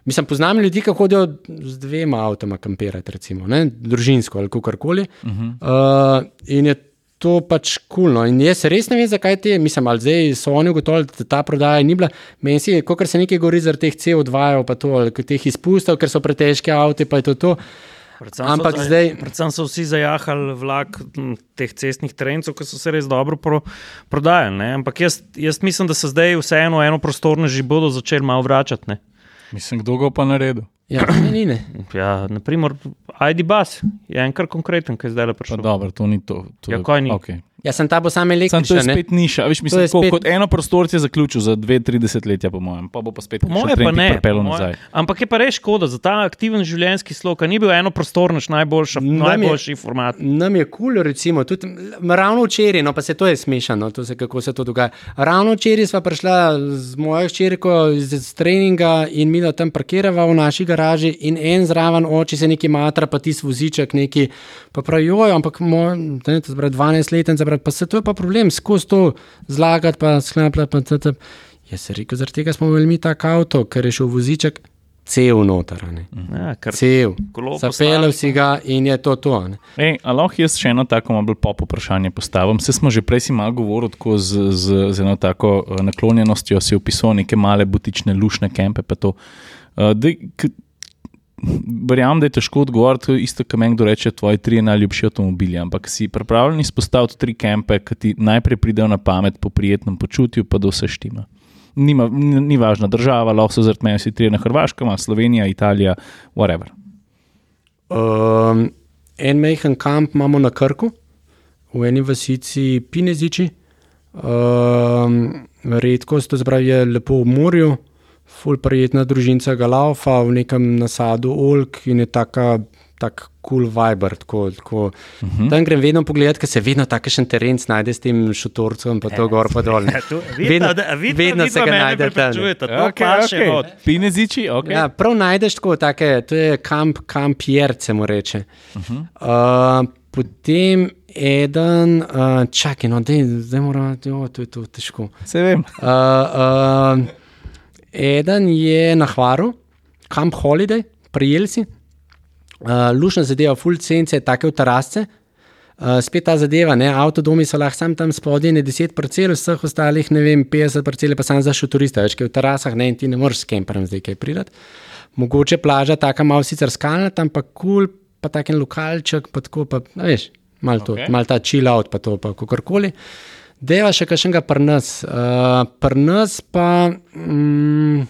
Mislim, poznam ljudi, ki hodijo z dvema avtoma kampirati, recimo, ne, družinsko ali kakorkoli. Uh -huh. uh, in je to pač kulno. In jaz res ne vem, zakaj te, mislim, ali zdaj so oni ugotovili, da ta prodaja ni bila. Meni si, kot se nekaj govori zaradi teh CO2, pa to, ali teh izpustov, ker so pretežke avte, pa je to to. Predvsem Ampak so, zdaj- Predvsem so vsi zajahali vlak m, teh cestnih trencov, ki so se res dobro pro, prodajali. Ne? Ampak jaz, jaz mislim, da se zdaj vseeno eno prostorne že bodo začeli malo vračati. Ne? Mislim, kdo ga pa naredil. Ja, ne, ni, ne. Ja, naprimer, ID Bus je en kar konkreten, ki je zdaj le Pa prišel. dobro, to ni to. to Ja, je- kaj ni? Okay. Ja, sem ta bo sam Sam to je električen. ne. spet niša. Viš, mislim, je tako, spet- Kot eno prostorce je zaključil za dve, tri desetletja, po mojem, pa bo pa spet moje pa ne. Moje- nazaj. Ampak je pa res škoda za ta aktiven življenjski slog, ki ni bil eno prostornež najboljša, Nam je- najboljši format. Nam je kul, cool, recimo, tudi ravno včeraj, no pa se to je smešano, to se, kako se to dogaja. Ravno včeraj sva prišla z mojo hčerko iz treninga in mi da tam parkirava v naši garaži in en zraven oči se neki matra, pa ti voziček neki, pa pravijo, ampak moj, ne, to je 12 let, pa se to je pa problem, skozi to zlagati, pa sklapljati, pa tata. Jaz sem rekel, zaradi tega smo imeli mi tak avto, ker je šel voziček. cel noter. Ja, Cel. kolo Zapeljal si ga in je to to. Ej, a lahko jaz še eno tako malo bolj pop vprašanje postavim? Se smo že prej si malo govorili tako z, z, z eno tako eh, naklonjenostjo, si opisal neke male butične lušne kempe. pa to. Verjamem, da je težko odgovoriti, to je isto, kot meni kdo reče, tvoji tri najljubši avtomobili. Ampak si pripravljen izpostaviti tri kempe, ki ti najprej pridejo na pamet po prijetnem počutju, pa da vse štima. Nima, ni, ni važna država, lahko so zaradi mene vsi tri na Hrvaškem, Slovenija, Italija, whatever. Um, en majhen kamp imamo na Krku, v eni vasici Pineziči. Um, redkost, to se pravi, je lepo v morju, ful prijetna družinca ga laufa v nekem nasadu olk in je taka. Tako cool viber. Tako, tako. Uh -huh. Tam grem vedno pogledat, ker se vedno tako še teren znajde s tem šotorcem, pa to gor pa dol. ne. Vedno- vedno se ga najde tam. Okay, okay. Pineziči, ok. Ja, prav najdeš tako, take, to je kamp, kampier, se mu reče. Uh -huh. uh, potem eden, uh, čakaj, no, dej, zdaj moramo, jo, to je to težko. Se vem. Uh, uh, eden je na Hvaru, kamp Holiday, prijeli si. Uh, lušna zadeva, full cence, take v terasce. Uh, spet ta zadeva, ne, avtodomi so lahko sam tam spodaj, ne 10 parcel, vseh ostalih, ne vem, 50 parcel, pa sam za šoturiste, več kot v terasah, ne, in ti ne moreš s kemperjem zdaj kaj pridati. Mogoče plaža, taka malo sicer skalnata, ampak kul, cool, pa tak en lokalček, pa tako, pa veš, malo to, okay. malo ta chill out, pa to, pa kakorkoli. Deva še kakšnega prnas. Uh, prnas pa. Mm,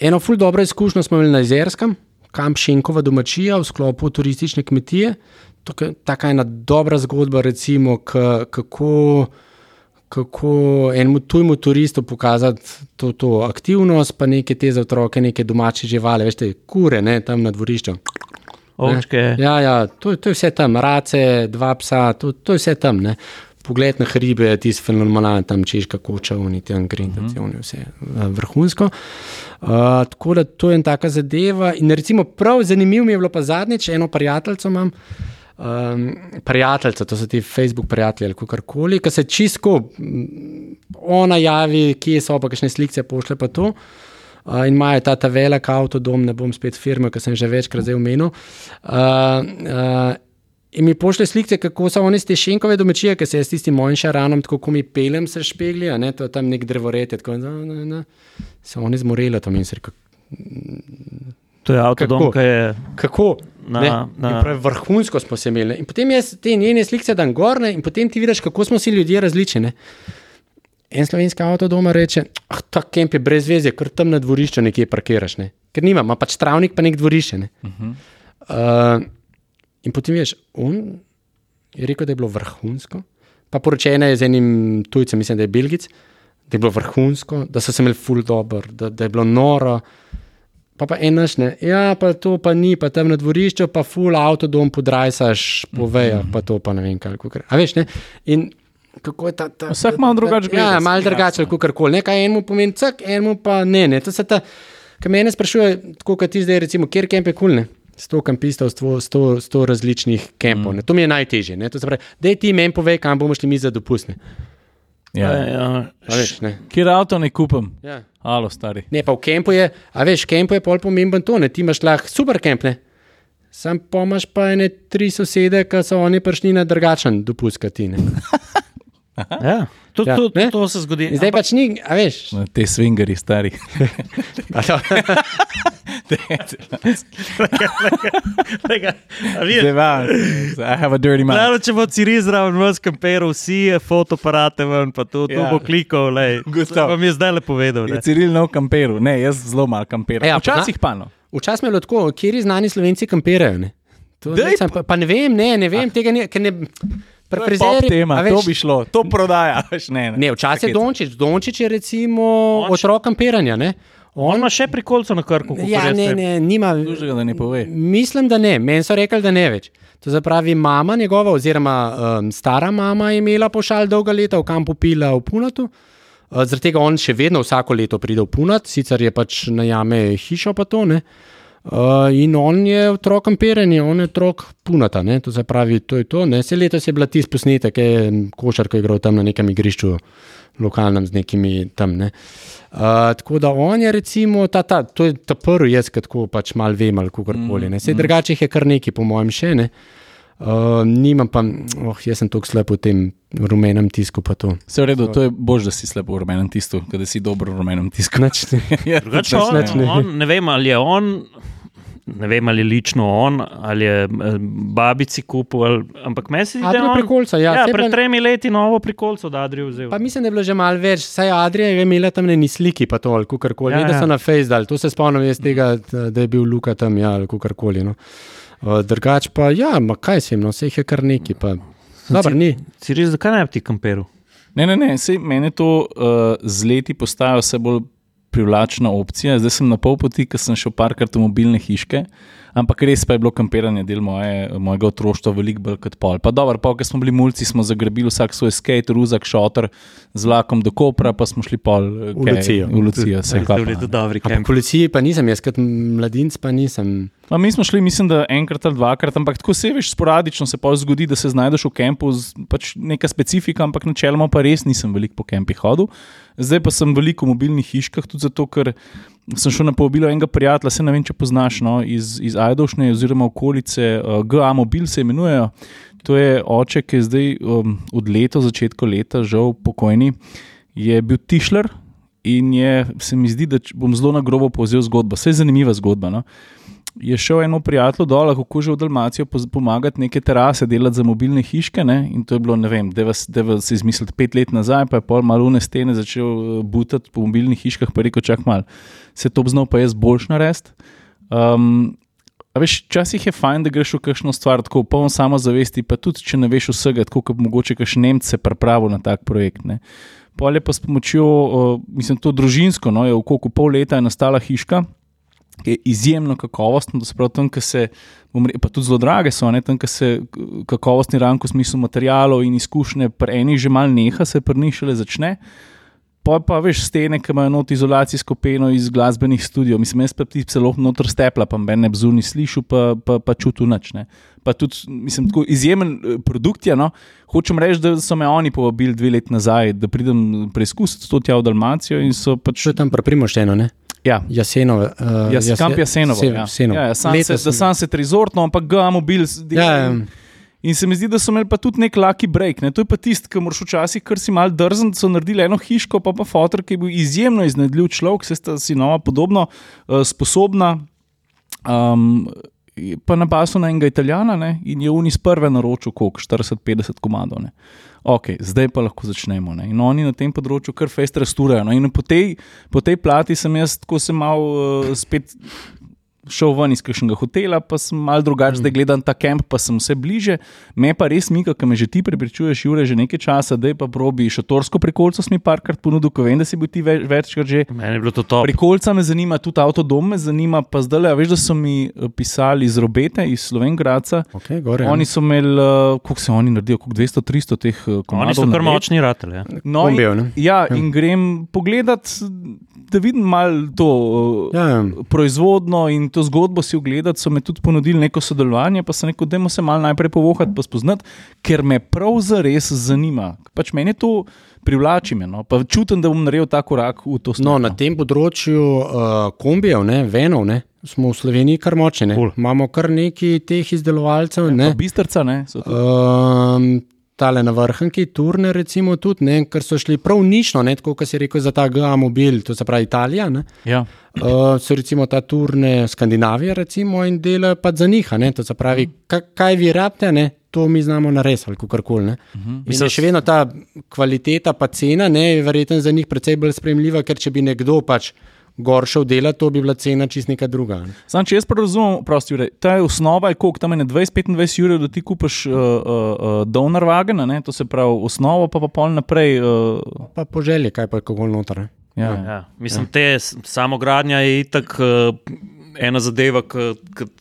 eno ful dobro izkušnjo smo imeli na Izerskem, kamp Šenkova domačija v sklopu turistične kmetije. Taka ena dobra zgodba, recimo, k, kako, kako enemu tujemu turistu pokazati to, to aktivnost, pa neke te za otroke, neke domače živali, veste, kure, ne, tam na dvorišču. Ovčke. Ja, ja to, to je vse tam, race, dva psa, to, to je vse tam. Ne. Pogled na hribe je tisti fenomenalen, tam češka koča, oni tam grindaci, uh -huh. vse eh, vrhunsko. Uh, tako da to je ena taka zadeva. In recimo prav zanimivo mi je bilo pa zadnjič, eno prijateljco imam. Um, prijateljica, to so ti Facebook prijatelji ali karkoli, ki se čisto, ona javi, kje so, pa kakšne slike pošle pa to. Uh, in imajo ta, ta velik avtodom, ne bom spet firme, ki sem že večkrat zdaj omenil. Uh, uh, in mi pošle slike, kako so oni z te šenkove domačije, ki se je s tistim mojim šaranom, tako kot mi pelem se špegli, a ne, to je tam nek drevoret, tako da so oni zmoreli tam in se rekel, To je avtodom, ki je kako. Na- Ne, na- in pravi, vrhunsko smo se imeli. In potem jaz te njene slike dan gorne, in potem ti vidiš, kako smo si ljudje različni. ne. En slovenski avto doma reče: ah, ta kemp je brez veze, ker tam na dvorišču nekje parkiraš. Ne? Ker nima, ima pač travnik, pa nek dvorišče. Ne? Uh -huh. uh, In potem veš, on je rekel, da je bilo vrhunsko. Pa poročena je z enim tujcem, mislim, da je Belgic, da je bilo vrhunsko, da so se imeli ful dobro, da, da je bilo noro. Pa pa en naš ne, ja, pa to pa ni, pa tam na dvorišču, pa ful avtodom podrajsaš po vejah, pa to pa ne vem, kako gre. A veš, ne? In kako je ta. ta Vsak malo drugače gleda. Ja, malo drugače, kako koli. Nekaj enemu pomeni, cak, enemu pa ne. ne. To se ta, ki mene sprašuje, tako kot ti zdaj, recimo, kjer kempe kulne. Cool, ne? 100 kampistov, 100, 100 različnih kampov. Mm. Ne? To mi je najtežje. Da ti meni pove, kam bomo šli mi za dopustne. Ja, ja, ja. Veš, Kjer avto ne kupim? Ja. Alo, stari. Ne, pa v kampu je, a veš, kampu je pol pomemben to, ne? ti imaš lahko super kamp. Ne? Sam pomaš pa ene tri sosede, ki so oni prišli na drugačen dopust, kot ti. ne. ja. To, Ja, to, ne? to se zgodi. In zdaj pač ni, a veš. Na Te swingeri, stari. A to- Devan. I have a dirty mind. Pravno, če bo Ciri zraven vas kamperal, vsi fotoaparate ven, pa to, to Ja. bo klikal. lej. Gotovo. To vam je zdaj le povedal. Je Ne? Ciril nov kamperu, ne, jaz zelo malo kamperam. Ja, Včasih pa no. Včasih je bilo tako, kjer znani slovenci kampirajo. Ne? To, ne, pa, pa ne vem, ne, ne vem, tega ne. ker ne To pri je frizerju- tema, a to veš, bi šlo, to prodaja. veš, Ne, Ne, včasih je Dončić, Dončić je recimo Dončić. otrok kampiranja. Ne? On ima še prikolco na krku. Ja, ne, ne, nima. Služega, da ne pove. Mislim, da ne. Meni so rekli, da ne več. To se pravi, mama njegova, oziroma um, stara mama je imela pošalj dolga leta v kampu Pila v Punatu. Uh, zaradi tega on še vedno vsako leto pride v Punat, sicer je pač najame hišo pa to. Ne? Uh, in on je otrok kamperanja, on je otrok punata. Ne? To se pravi, to je to. Ne? Vse leto je bila tisti posnetek, ki je košarka igral tam na nekem igrišču, lokalnem z nekimi tam. Ne? Uh, tako da on je, recimo, ta, ta, to je ta prvi, jaz tako pač mal vem ali kako koli. Vse Mm, drugače jih je kar nekaj, po mojem, še ne. Uh, nimam pa, oh, jaz sem tako slab v tem rumenem tisku. pa to. Vse v redu, to je bož, da si slab v rumenem tisku, da si dober v rumenem tisku. Nič ne. Ja, Drugače, on, nič ne. on, ne vem, ali je on, ne vem, ali je lično on, ali je eh, babici kupil, ali, ampak meni se zdi, da je on. Prekolca, ja. Ja, pred tremi leti novo prikolco od Adrija vzel. Pa mislim, da je bilo že malo več, saj Adrija je imela tam neki sliki, pa to ali karkoli. Ja, Ja, da ja. so na Facebooku, to se spomnim jaz tega, da je bil Luka tam, ja, ali karkoli. No. Uh, drugač pa, ja, ma kaj se jim, no, vse jih je kar neki. Pa. Dobro, ni. Si res, zakaj ne bi ti kamperu? Ne, ne, ne, sej meni to uh, z leti postaja vse bolj privlačna opcija. Zdaj sem na pol poti, ker sem šel parkrat v mobilne hiške, ampak res pa je bilo kampiranje del moje, mojega otroštva veliko bolj kot pol. Pa dobro, pa ko smo bili mulci, smo zagrabili vsak svoj skate, ruzak, šotor z vlakom do Kopra, pa smo šli pol eh, V Lucijo. V Lucijo, To je A po kampi. policiji pa nisem, jaz kot mladinc pa nisem. No, mi smo šli, mislim, da enkrat ali dvakrat, ampak tako se veš, sporadično se pa zgodi, da se znajdeš v kampu, pač neka specifika, ampak načeloma pa res nisem veliko po kampih hodil. Zdaj pa sem veliko v mobilnih hiškah, tudi zato, ker sem šel na povabilo enega prijatelja, se ne vem, če poznaš, no, iz, iz Ajdovšne oziroma okolice, uh, GA Mobil se imenujejo. To je oče, ki je zdaj um, od leta, začetka leta, žal pokojni, je bil tišler in je, se mi zdi, da bom zelo na grobo povzel zgodbo. Vse je zanimiva zgodba. No je šel eno prijatelj dol, kako že v Dalmacijo pomagati neke terase, delati za mobilne hiške. Ne? In to je bilo, ne vem, da se izmisliti pet let nazaj, pa je pol malune stene začel eh, butati po mobilnih hiškah, pa je rekel, čak mal, se to znal pa jaz boljš narediti. Um, veš, včasih je fajn, da greš v kakšno stvar tako polno samozavesti, pa tudi če ne veš vsega, tako kot mogoče kakšen Nemce pripravil na tak projekt. Ne. Pol je pa s pomočjo, uh, mislim, to družinsko, no, je v koliko pol leta je nastala hiška, ki je izjemno kakovostna, da se pravi tam, ki se, re- pa tudi zelo drage so, ne, tam, ki se kakovostni rank v smislu materijalov in izkušnje, pri enih že mal neha, se pri njih šele začne. Pa pa veš stene, ki imajo not izolacijsko peno iz glasbenih studijev. Mislim, jaz pa ti celo noter stepla, pa meni ne bi zunaj slišal, pa, pa, pa čutil nič. Ne. Pa tudi, mislim, tako izjemen eh, produkt je. No. Hočem reči, da so me oni povabili dve leti nazaj, da pridem preizkusiti to tja v Dalmacijo in so pač. Še tam pri Primoštenu, ne? Ja, Jasenove. Uh, Jaz, kamp Jasenovo. Ja. Ja, ja, sunset, Sunset Resort, no, ampak ga mobil. Ja, ja. In se mi zdi, da so imeli pa tudi nek lucky break. Ne? To je pa tisti, ki moraš včasih, ker si mal drzen, so naredili eno hiško, pa pa fotor, ki je bil izjemno iznajdljiv človek, se sta si nova podobno uh, sposobna. Um, pa na basu na enega italijana ne? in je unis prve naročil, koliko 40-50 komadov. Ne? Ok, zdaj pa lahko začnemo. Ne? In oni na tem področju kar fest restaurajo. No? In po tej, po tej plati sem jaz tako se mal uh, spet šel ven iz kakšnega hotela, pa sem mal drugače, zdaj gledam ta kamp, pa sem vse bliže. Me pa res mika, ki me že ti prepričuješ, Jure, že nekaj časa, da je pa probi šatorsko prikolco, si mi parkrat ponudil, ko vem, da si bil ti več, večkrat že. Meni je bilo to top. Prikolca me zanima, tudi avtodom me zanima, pa zdaj le, veš, da so mi eh, pisali iz Robete, iz Slovengradca. Okay, gore, ja. Oni so imeli, uh, koliko se oni naredijo, koliko 200-300 teh komadov. Oni so kar močni ratelj. Ja. No, Kombijev, in, ne? ja, in grem pogledat, da vidim malo to Ja, ja. proizvodno in to zgodbo si ogledati. So me tudi ponudili neko sodelovanje, pa sem rekel, da se malo najprej povohati, pa spoznati, ker me prav zares zanima. Pač meni to privlači, me, no? pa čutim, da bom naredil ta korak v to No, smer. na tem področju uh, kombijev, ne, venov, ne, smo v Sloveniji kar močni. ne. Ful. Imamo kar nekaj teh izdelovalcev. Ne. Bistrca, ne? Um, tale na vrhunki, turne, recimo, tudi, ne, ker so šli prav nišno, ne, tako kot si rekel, za ta GA mobil, to se pravi Italija. Ne, Ja. Uh, so recimo ta turne Skandinavije, recimo, in delajo pa za njih. to se pravi, kaj, kaj vi rabite, ne, to mi znamo narediti, ali kako koli. Uh -huh. Mislim, še vedno ta kvaliteta, pa cena, ne, je verjetno za njih precej bolj sprejemljiva, ker če bi nekdo pač gor šel delati, to bi bila cena čist neka druga. Ne. Sam, če jaz razumem, prosti, Jure, ta je osnova, je koliko tam je na 20-25 ur, da ti kupiš uh, uh, uh, donor wagen, ne? to se pravi osnovo, pa pa pol naprej. Uh, Pa po želji, kaj pa kako noter. ne. Ja. Ja. Mislim, te s- samogradnja je itak uh, ena zadeva,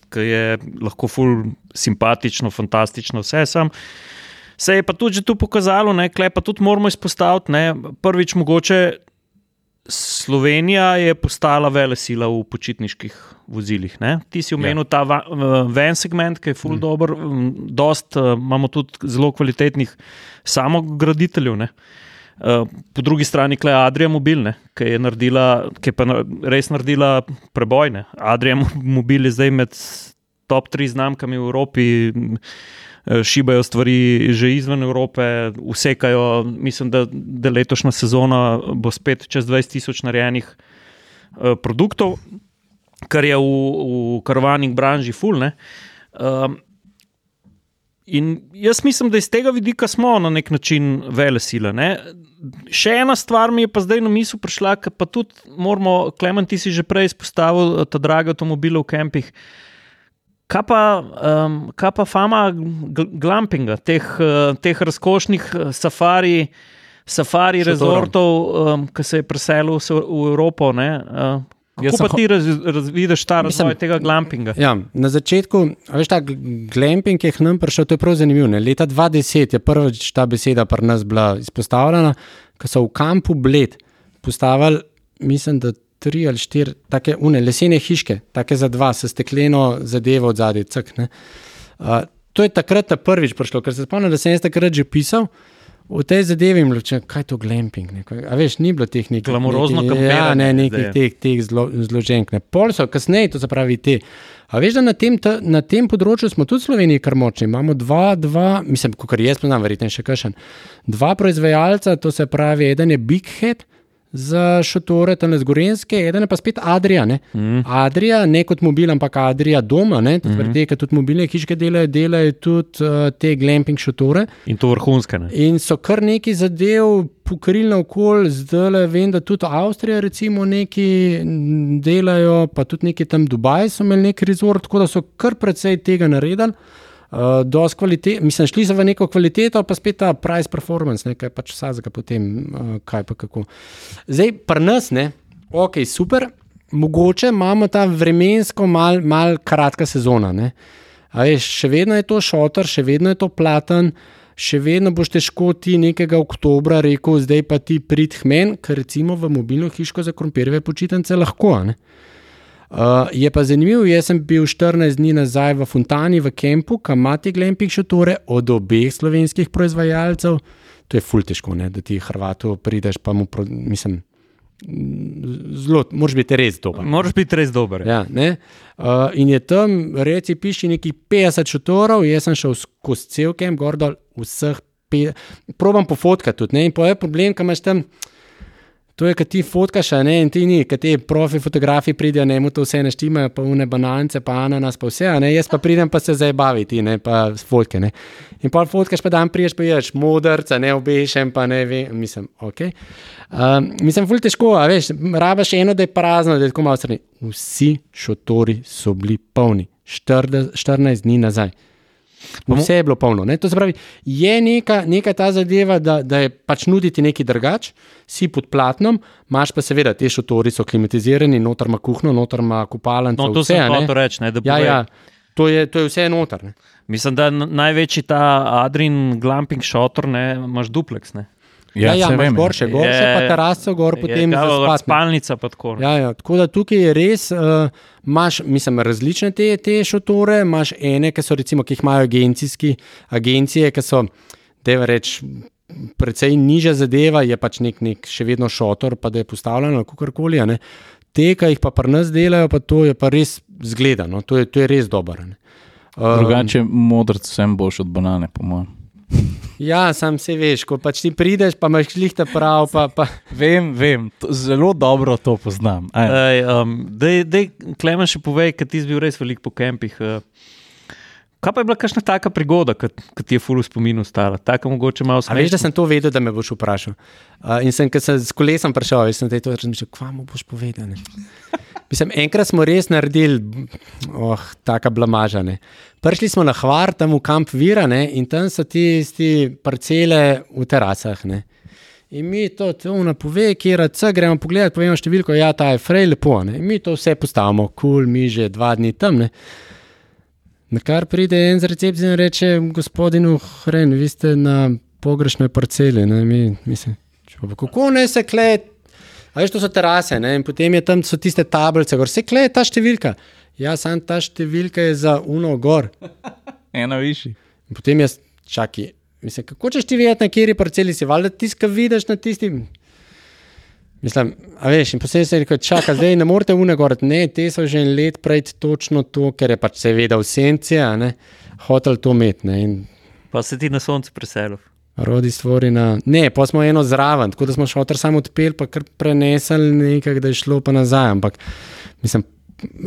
ki je lahko ful simpatično, fantastično, vse sam. Se je pa tudi že tu pokazalo, ne, klej pa tudi moramo izpostaviti, ne, prvič mogoče Slovenija je postala vele sila v počitniških vozilih. Ne? Ti si omenil ja. ta va- eh, ven segment, ki je full mm. dober, mm, dost, uh, imamo tudi zelo kvalitetnih samograditeljev. Ne? Uh, po drugi strani je Adrija Mobilne, ki je, naredila, ki je pa res naredila prebojne. Adrija Mo- Mobil je zdaj med top 3 znamkami v Evropi, eh, šibajo stvari že izven Evrope, usekajo. Mislim, da, da letošnja sezona bo spet čez 20 tisoč narejenih uh, produktov, kar je v, v karavaning branži fulne. Um, In jaz mislim, da iz tega vidika smo na nek način vele sile. Ne? Še ena stvar mi je pa zdaj na misel prišla, ki pa tudi moramo, Klemen, ti si že prej izpostavil eh, ta drage avtomobile v kempih. Kaj pa, um, kaj pa fama gl- glampinga, teh, uh, teh razkošnih eh, safari, safari Šotorov. rezortov, um, ki se je preselil se v Evropo? Ne? Uh, kako pa ti raz, razvidiš ta razvoj Mislim- tega glampinga? Ja, na začetku, a veš, ta gl- glamping, ki je k nam prišel, to je prav zanimivo. Ne? Leta 2010 je prvič ta beseda pri nas bila izpostavljena, ko so v kampu Bled postavili, mislim, da tri ali štiri take une lesene hiške, take za dva, s stekleno zadevo od zadaj. Ne. uh, to je takrat ta prvič prišlo, ker se spomnim, da sem jaz takrat že pisal. V tej zadevi jim bilo, kaj je to glamping. Ne? Kaj- A veš, ni bilo teh nekih. Glamurozno nekih- Ja, ne, nekih teh, teh zlo, zloženk. Ne. Pol so, kasneje, to se pravi te. A veš, da na tem, ta, na tem področju smo tudi v Sloveniji kar močni. Imamo dva, dva mislim, kot jaz poznam, verjetno še kakšen. Dva proizvajalca, to se pravi, eden je Big Head za šotore, tam z Gorenske, eden je pa spet Adria. Ne. Mm. Adria, ne kot mobil, ampak Adria doma, ne, mm -hmm. te, tudi mobilne hiške delajo, delajo tudi uh, te glamping šotore. In to vrhunske. Ne? In so kar neki zadev pokrili naokoli, zdaj le vem, da tudi Avstrija, recimo, neki mm, delajo, pa tudi neki tam Dubaj so imeli neki rezort, tako da so kar precej tega naredili. Uh, dosti kvalitet, mislim, šli so v neko kvaliteto, pa spet ta price performance, nekaj pač vsakega potem, uh, kaj pa kako. Zdaj, pri nas, ne, ok, super, mogoče imamo ta vremensko mal, mal kratka sezona. Ne. Veš, še vedno je to šotor, še vedno je to platen, še vedno boš težko ti nekega oktobra rekel, zdaj pa ti prid hmen, ker recimo v mobilno hiško za krompirjeve počitnice lahko. ne. Uh, je pa zanimivo, jaz sem bil 14 dni nazaj v Fontani, v Kempu, kam imate glamping šotore od obeh slovenskih proizvajalcev. To je ful težko, ne, da ti Hrvatu prideš, pa mu, pro, mislim, zelo, moraš biti res dober. Moraš biti res dober. Ja, ne? uh, in je tam, reci, piši nekih 50 šotorov, jaz sem šel skozi cel kem, gor dol, vseh 50. Probam pofotkati tudi, ne? in pa je problem, kaj imaš tam. To je, kad ti fotkaš, ne, in ti ni, kad ti profi fotografi pridejo, ne, mu to vse neštimajo, pa une banance, pa ananas, pa vse, ne, jaz pa pridem pa se zabaviti, ne, pa s fotke, ne. In pa fotkaš, pa dan priješ, pa ješ modrca, ne obešen, pa ne vem, mislim, ok. Um, mislim, ful težko, a veš, rabaš eno, da je prazno, da je tako malo strani. Vsi šotori so bili polni, 14, 14 dni nazaj. Vse je bilo polno. Ne? To se pravi, je neka, neka ta zadeva, da, da je pač nuditi nekaj drugač, si pod platnom, imaš pa seveda te šotori, so klimatizirani, noter ima kuhno, noter ima kupalnico. No, to vse, sem hotel reči. Ne, da Ja, ja, to je, to je vse noter. Ne? Mislim, da n- največji ta Adrian glamping šotor, ne, imaš duplex. Ne. Ja, ja, imaš vem, gor še gor, še pa Je- teraso gor, potem je, za ja, spati. spalnica pa tako. Ja, ja, tako da tukaj je res, uh, imaš, mislim, različne te, te šotore, imaš ene, ki so recimo, ki jih imajo agencijski, agencije, ki so, da je reč, precej nižja zadeva, je pač nek, nek še vedno šotor, pa da je postavljen ali kakorkoli. a ne. Te, ki jih pa pri nas delajo, pa to je pa res zgledano, to je, to je res dobro. Um, Drugače, modrc vsem boljši od banane, po mojem. Ja, sam se veš, ko pač ti prideš, pa imaš lihta prav, pa, pa Vem, vem, to, zelo dobro to poznam. Aj, Ej, um, dej, dej, Klemen, še povej, ker ti si bil res veliko po kempih. Uh, kaj pa je bila kakšna taka prigoda, ki ti je fulu spomin ostala? Taka mogoče malo A veš, da smešna? sem to vedel, da me boš vprašal. Uh, in sem, ko sem s kolesom prišel, jaz sem te to razmišljal, kva mu boš povedal. ne?" Mislim, enkrat smo res naredili, oh, taka blamaža. Ne. Prišli smo na Hvar, tam v kamp Vira ne, in tam so ti, ti parcele v terasah. Ne. In mi to, to napove, kje je RC, gremo pogledat, povemo številko, ja, ta je frej lepo. Ne. In mi to vse postavimo, kul, cool, mi že dva dni tam. Ne. Na kar pride en z recepcije in reče: Gospodinu Hren, vi ste na pogrešnoj parceli. Ne, mi, mislim, pa kako ne se kle, A veš, to so terase, ne? in potem je tam tiste tablice, gor se kleje ta številka. Ja, sam ta številka je za uno gor. Ena višji. In potem jaz, čakaj, mislim, kako češ ti vedeti, na kateri parceli si, valjda tiska vidiš na tistim. Mislim, a veš, in posebej se je rekel, čakaj, zdaj ne morete une gorati, ne, te so že en let prej točno to, ker je pač seveda v senci, a ne, hotel to imeti, ne, in Pa se ti na soncu preselil. rodi stvori na, ne, pa smo eno zraven, tako da smo šotor samo odpel, pa kar prenesel nekaj, da je šlo pa nazaj, ampak mislim,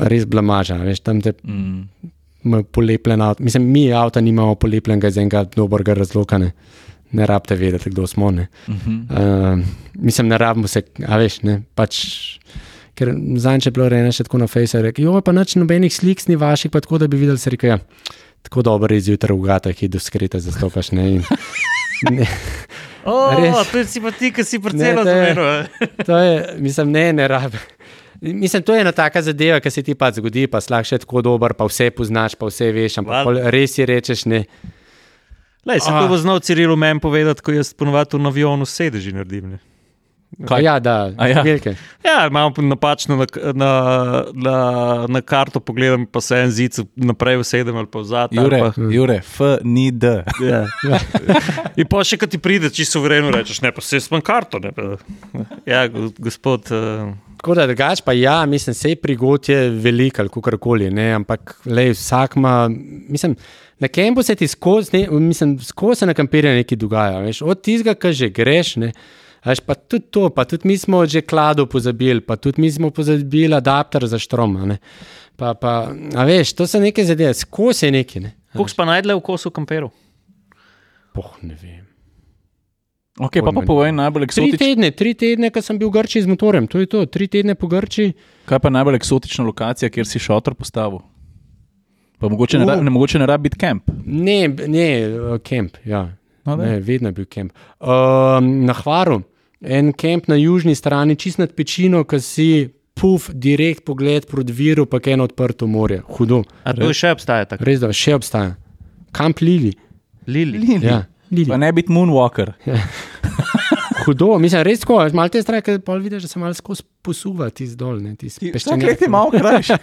res blamaža, veš, tam te Mm. polepljen avto. Mislim, mi avto nimamo polepljenega iz enega dobrega razloga. Ne, ne rabite vedeti, kdo smo. Ne. Uh -huh. Uh, mislim, ne rabimo se, a veš, ne, pač. Ker zadnjič je bilo rečeno še tako na Facebooku, rekel, jo pa nič nobenih slik ni vaših, pa tako da bi videli, se reče, ja, tako dobro je zjutraj v gata, ki do skrite zastopaš. Ne, in, ne, Oh, Res. to si pa ti, ki si parcelo zamenil. to je, mislim, ne, ne rabi. Mislim, to je ena taka zadeva, ki se ti pa zgodi, pa slah še tako dober, pa vse poznaš, pa vse veš, ampak res si rečeš ne. Lej, se to bo znal Cirilo meni povedati, ko jaz ponovadi v avionu sedeži naredim. Ne? Kaj? Ja, da, A ja. velike. Ja, imam napačno na, na, na, na karto, pogledam pa se en zid naprej usedem ali pa vzad. Jure, pa, Jure, F, ni D. ja. In pa še, ko ti pride, čisto suvereno rečeš, ne, pa se jaz imam karto. Ne, pa, ja, go- gospod. Uh, Tako da drugač pa ja, mislim, sej prigod je velik ali kakorkoli, ne, ampak lej, vsak ima, mislim, na kempu se ti skozi, mislim, skozi se na kampiranju nekaj dogaja, veš, od tistega, ki že greš, ne, veš, pa tudi to, pa tudi mi smo že klado pozabili, pa tudi mi smo pozabili adapter za štrom, a ne, pa, pa, a veš, to so neke zadeve, skozi je nekaj, ne. Koliko si pa najdel v kosu kamperov? Poh, ne vem. Ok, pa, pa Pojma povej najbolj Tri eksotično. tedne, tri tedne, ko sem bil v Grčiji z motorjem, to je to, tri tedne po Grčiji. Kaj pa najbolj eksotična lokacija, kjer si šotor postavil? Pa mogoče ne, ra, Uh. ne, mogoče ne rabi biti kamp. Ne, ne, uh, kemp, ja. No, ne, vedno je bil kemp. Um, na Hvaru, en kemp na južni strani, čist nad pečino, ki si puf, direkt pogled proti viru, pa eno odprto morje. Hudo, A to še obstaja tako? res da še obstaja. Kamp Lili. Lili. Lili. Ja, Lili. Pa ne biti moonwalker. Hudo, mislim, res tako, malo te strake, ker pol vidiš, da se malo skozi posuva ti zdol, ne ti peščenjak. je malo krajši.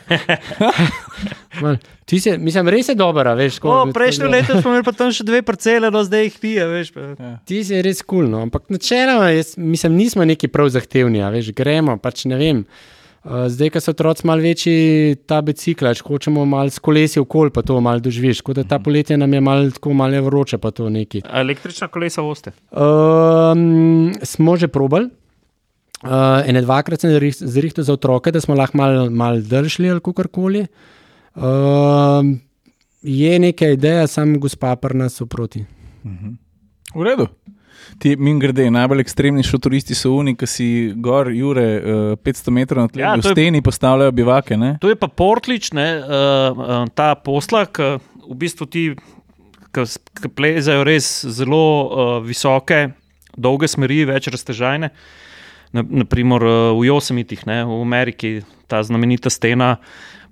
Mal- Ti se, mislim, res je dobro, veš. O, ko- prejšnjo leto smo imeli pa tam še dve parcele, no zdaj jih ti, a veš. Pa. Ti si res kul, cool, no. ampak načeloma, jaz, mislim, nismo neki prav zahtevni, a veš, gremo, pač ne vem. Uh, zdaj, ko so otroci malo večji, ta bicikla, če hočemo malo s kolesi okol, pa to malo doživiš. Tako da ta poletje nam je malo tako malo vroče, pa to neki. Električna kolesa voste. Um, smo že probali. Uh, ene dvakrat sem zrih- zrihtal za otroke, da smo lahko malo mal držali ali kakorkoli. Um, je neka ideja, sam gospa pa nas oproti. V redu. Ti, min grede, najbolj ekstremni šotoristi so oni, ki si gor, Jure, uh, 500 metrov na tleh, Ja, v to je- steni postavljajo bivake. Ne? To je pa portlič, ne, uh, uh, ta posla, ki v bistvu ti, ki plezajo res zelo uh, visoke, dolge smeri, več raztežajne. Na- Naprimer uh, v Josemitih, ne, v Ameriki, ta znamenita stena,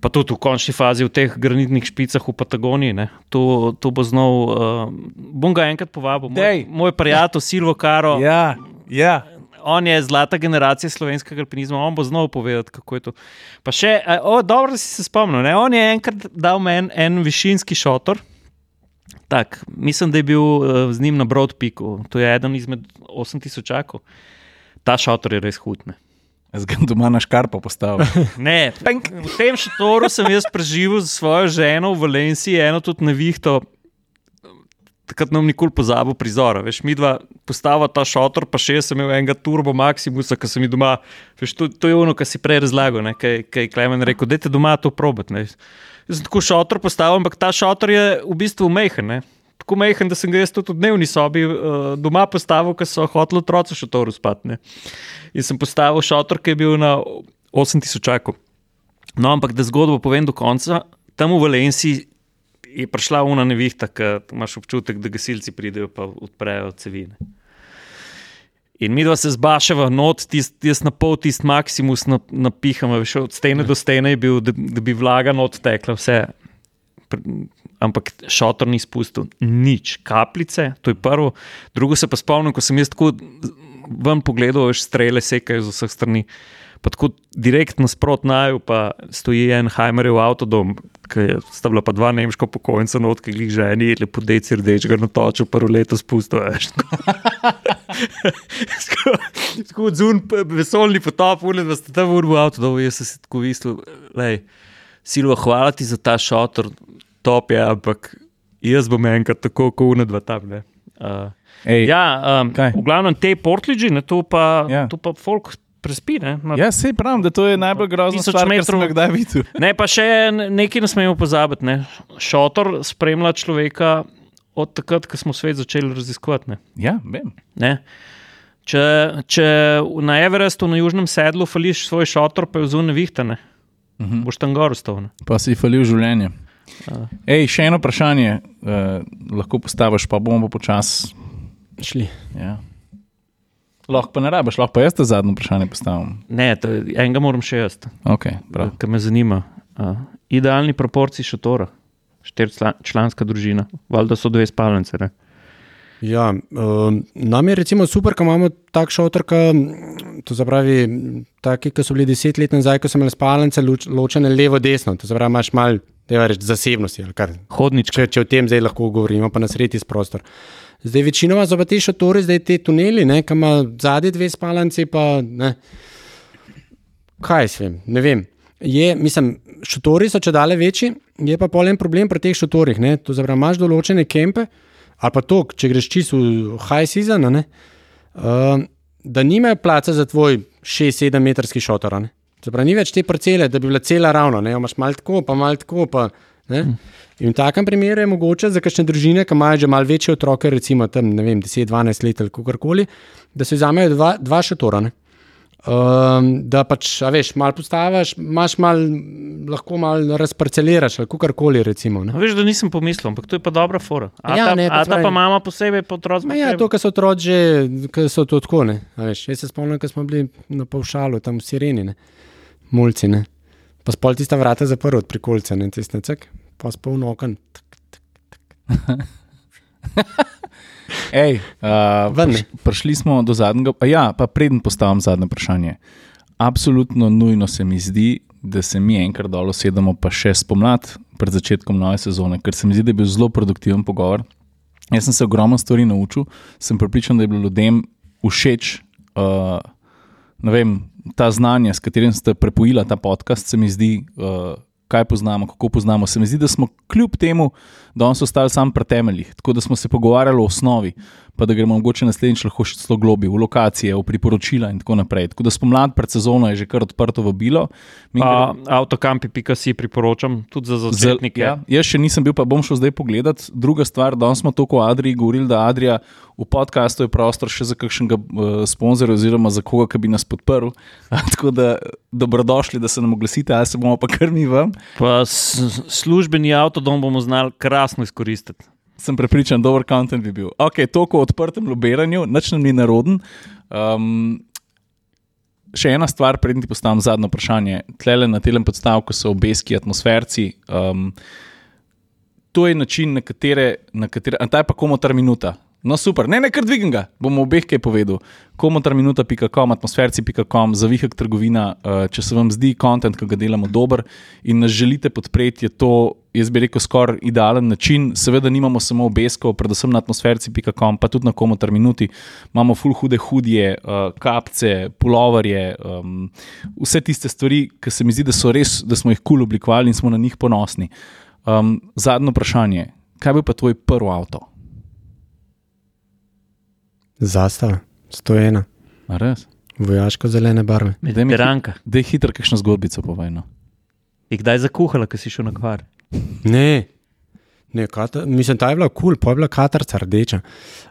pa tudi v končni fazi v teh granitnih špicah v Patagoniji. Ne, to, to bo znov, uh, bom ga enkrat povabil. Moj, moj prijatelj Silvo Karo. Ja, ja. On je zlata generacija slovenskega alpinizma, on bo znal povedati, kako je to. Pa še, a, o, dobro, da si se spomnil. Ne? On je enkrat dal meni en višinski šotor. Tak, mislim, da je bil uh, z njim na Broad Peaku, to je eden izmed 8000. Ta šotor je res hud. Ne. Zgam doma na škarpo postavil. Ne, v tem šotoru sem jaz preživel z svojo ženo v Valenciji, eno tudi nevihto. Takrat nam nikoli pozabil prizora. Veš, mi dva postava ta šotor, pa še jaz sem imel enega turbo maximusa, ki sem jih doma. Veš, to, to je ono, kar si prej razlagal, kaj je Klemen rekel, dajte doma to probat. Ne. Jaz sem tako šotor postavil, ampak ta šotor je v bistvu mehen. Ne. Tako mehen, da sem ga jaz tudi v dnevni sobi uh, doma postavil, ker so hoteli otroci šotor uspati. In sem postavil šotor, ki je bil na 8000. No, ampak da zgodbo povem do konca, tam v Valenciji je prišla una nevihta, ki imaš občutek, da gasilci pridejo in odprejo cevine. In mi dva se zbašava, tist, jaz na pol, tisti maksimus napiham, na od stene do stene je bil, da, da bi vlaga not tekla, vse. Ampak šotor ni spustil nič, kapljice, to je prvo. Drugo se pa spomnim, ko sem jaz tako ven pogledal, veš, strele sekajo z vseh strani. Pa tako direkt nasprot naju, pa stoji en Heimerjev avtodom, ki je sta bila pa dva nemška pokojnica, not, ki jih ženi, lepo deci rdečega na toču, prvo leto spustil. Tako zun, vesolni potop, ule, da ste tam v avtodom, jaz sem si tako mislil, lej, Silva, hvala ti za ta šotor, top je, ampak jaz bom enkrat tako, kot unedva tam. Ne. Uh, Ej, ja, um, kaj? v glavnem te portliči, ne, to pa, Ja. to pa folk prespi. Ne, Ma- Ja, sej pravim, da to je najbolj grozno stvar, kar sem kdaj videl. Ne, pa še nekaj ne smemo pozabiti. Ne. Šotor spremlja človeka od takrat, ko smo svet začeli raziskovati. Ne. Ja, vem. Ne. Če, če na Everestu, na južnem sedlu, fališ svoj šotor, pa je vzune vihtane, uh Mhm. -huh. boš tam gor stovne. Pa si falil življenje. A. Ej, še eno vprašanje, uh, lahko postaviš, pa bomo pa počasi. Šli. Ja. Lahko pa ne rabiš, lahko pa jaz te zadnje vprašanje postavim. Ne, to, enega moram še jaz, Okay, ki me zanima. Uh, idealni proporciji šotora, štiričlanska družina, valjda so dve spalnice. Ne? Ja, um, nam je recimo super, ko imamo tak šotor, ka, to se pravi, taki, ki so bili deset let nazaj, ko so imeli spalnice loč, ločene levo-desno, to se pravi, imaš malo, da reč, zasebnosti. Hodnička. Če, če o tem zdaj lahko govorimo, pa na sredi prostor. Zdaj, večinoma so pa te šotori, zdaj te tuneli, ne, ki ima zadnji dve spalnici, pa ne. Kaj jaz vem, ne vem. Je, mislim, šotori so če dale večji, je pa polen problem pri teh šotorih. Ne? To zavrame, imaš določene kempe, ali pa to, če greš čisto v high season, ne, uh, da nimajo placa za tvoj 6-7 metrski šotor. ne. Se pravi, ni več te parcele, da bi bila cela ravna, ne imaš malo tako, pa malo tako. Pa, ne. In v takem primeru je mogoče za kakšne družine, ki imajo že malo večje otroke, recimo tam, ne vem, 10-12 let ali kakorkoli, da se vzamejo dva, dva šotora. Ne. Um, da pač, a veš, malo postaviš, imaš malo, lahko malo razparceliraš ali kakorkoli. Recimo, ne. Veš, da nisem pomislil, ampak to je pa dobra fora. A Ja, ta, ne, a ta pa mama posebej pod otroci. Ja, to, kar so otroci že, ki so to tako. Ne, a veš, jaz se spomnim, ko smo bili na Pavšalu, tam v Sireni, ne, mulci. Ne. Pa spol tista vrata zaprl od prikolca, ne tiste cek, pa spol nokan. Ej, uh, priš, prišli smo do zadnjega. Ja, pa preden postavim zadnje vprašanje. Absolutno nujno se mi zdi, da se mi enkrat dol sedemo, pa še spomladi, pred začetkom nove sezone, ker se mi zdi, da je bil zelo produktiven pogovor. Jaz sem se ogromno stvari naučil, sem pripričan, da je bilo ljudem všeč. Uh, vem, ta znanje, s katerim ste prepojili ta podcast, se mi zdi, uh, kaj poznamo, kako poznamo. Se mi zdi, da smo kljub temu danes ostali sam pri temeljih, tako da smo se pogovarjali o osnovi, pa da gremo mogoče naslednjič lahko še celo globi, v lokacije, v priporočila in tako naprej. Tako da spomladi pred sezono je že kar odprto vabilo. A, Avtokampi.si priporočam tudi za začetnike. Ja, jaz še nisem bil, pa bom šel zdaj pogledat. Druga stvar, danes smo toliko o Adriji govorili, da Adrija v podkastu je prostor še za kakšnega uh, sponzorja oziroma za koga, ki bi nas podprl. Tako da dobrodošli, da se nam oglasite, ali se bomo pa kar mi vam. Pa s- službeni avtodom bomo znali krasno izkoristiti. Sem prepričan, dober kontent bi bil. Ok, toliko o odprtem lobiranju, nič nam ni naroden. Um, še ena stvar, predtem ti postavim zadnje vprašanje. Tlele na tem podstavku so obeski, atmosferci. Um, to je način, na katere, na katere, a ta je pa komotar minuta. No, super, ne, ne, kar dvigam ga, bom obeh kaj povedal. Komotarminuta.com, atmosferci.com, zavihak trgovina. Uh, če se vam zdi kontent, ki ga delamo, dober in nas želite podpreti, je to, jaz bi rekel, skoraj idealen način. Seveda nimamo samo obeskov, predvsem na atmosferci.com, pa tudi na komotar minuti. Imamo full hude hudje, uh, kapce, pulovarje, um, vse tiste stvari, ki se mi zdi, da so res, da smo jih kul cool oblikovali in smo na njih ponosni. Um, zadnje vprašanje, kaj bi pa tvoj prvi avto? Zastava, 101, A res? vojaško-zelene barve. Daj mi Mediteranka. Da je hitro, kakšno zgodbico povejno. Je kdaj zakuhala, ko si šel na kvar? Ne, ne kata, mislim, ta je bila kul, cool, pa je bila katarca rdeča.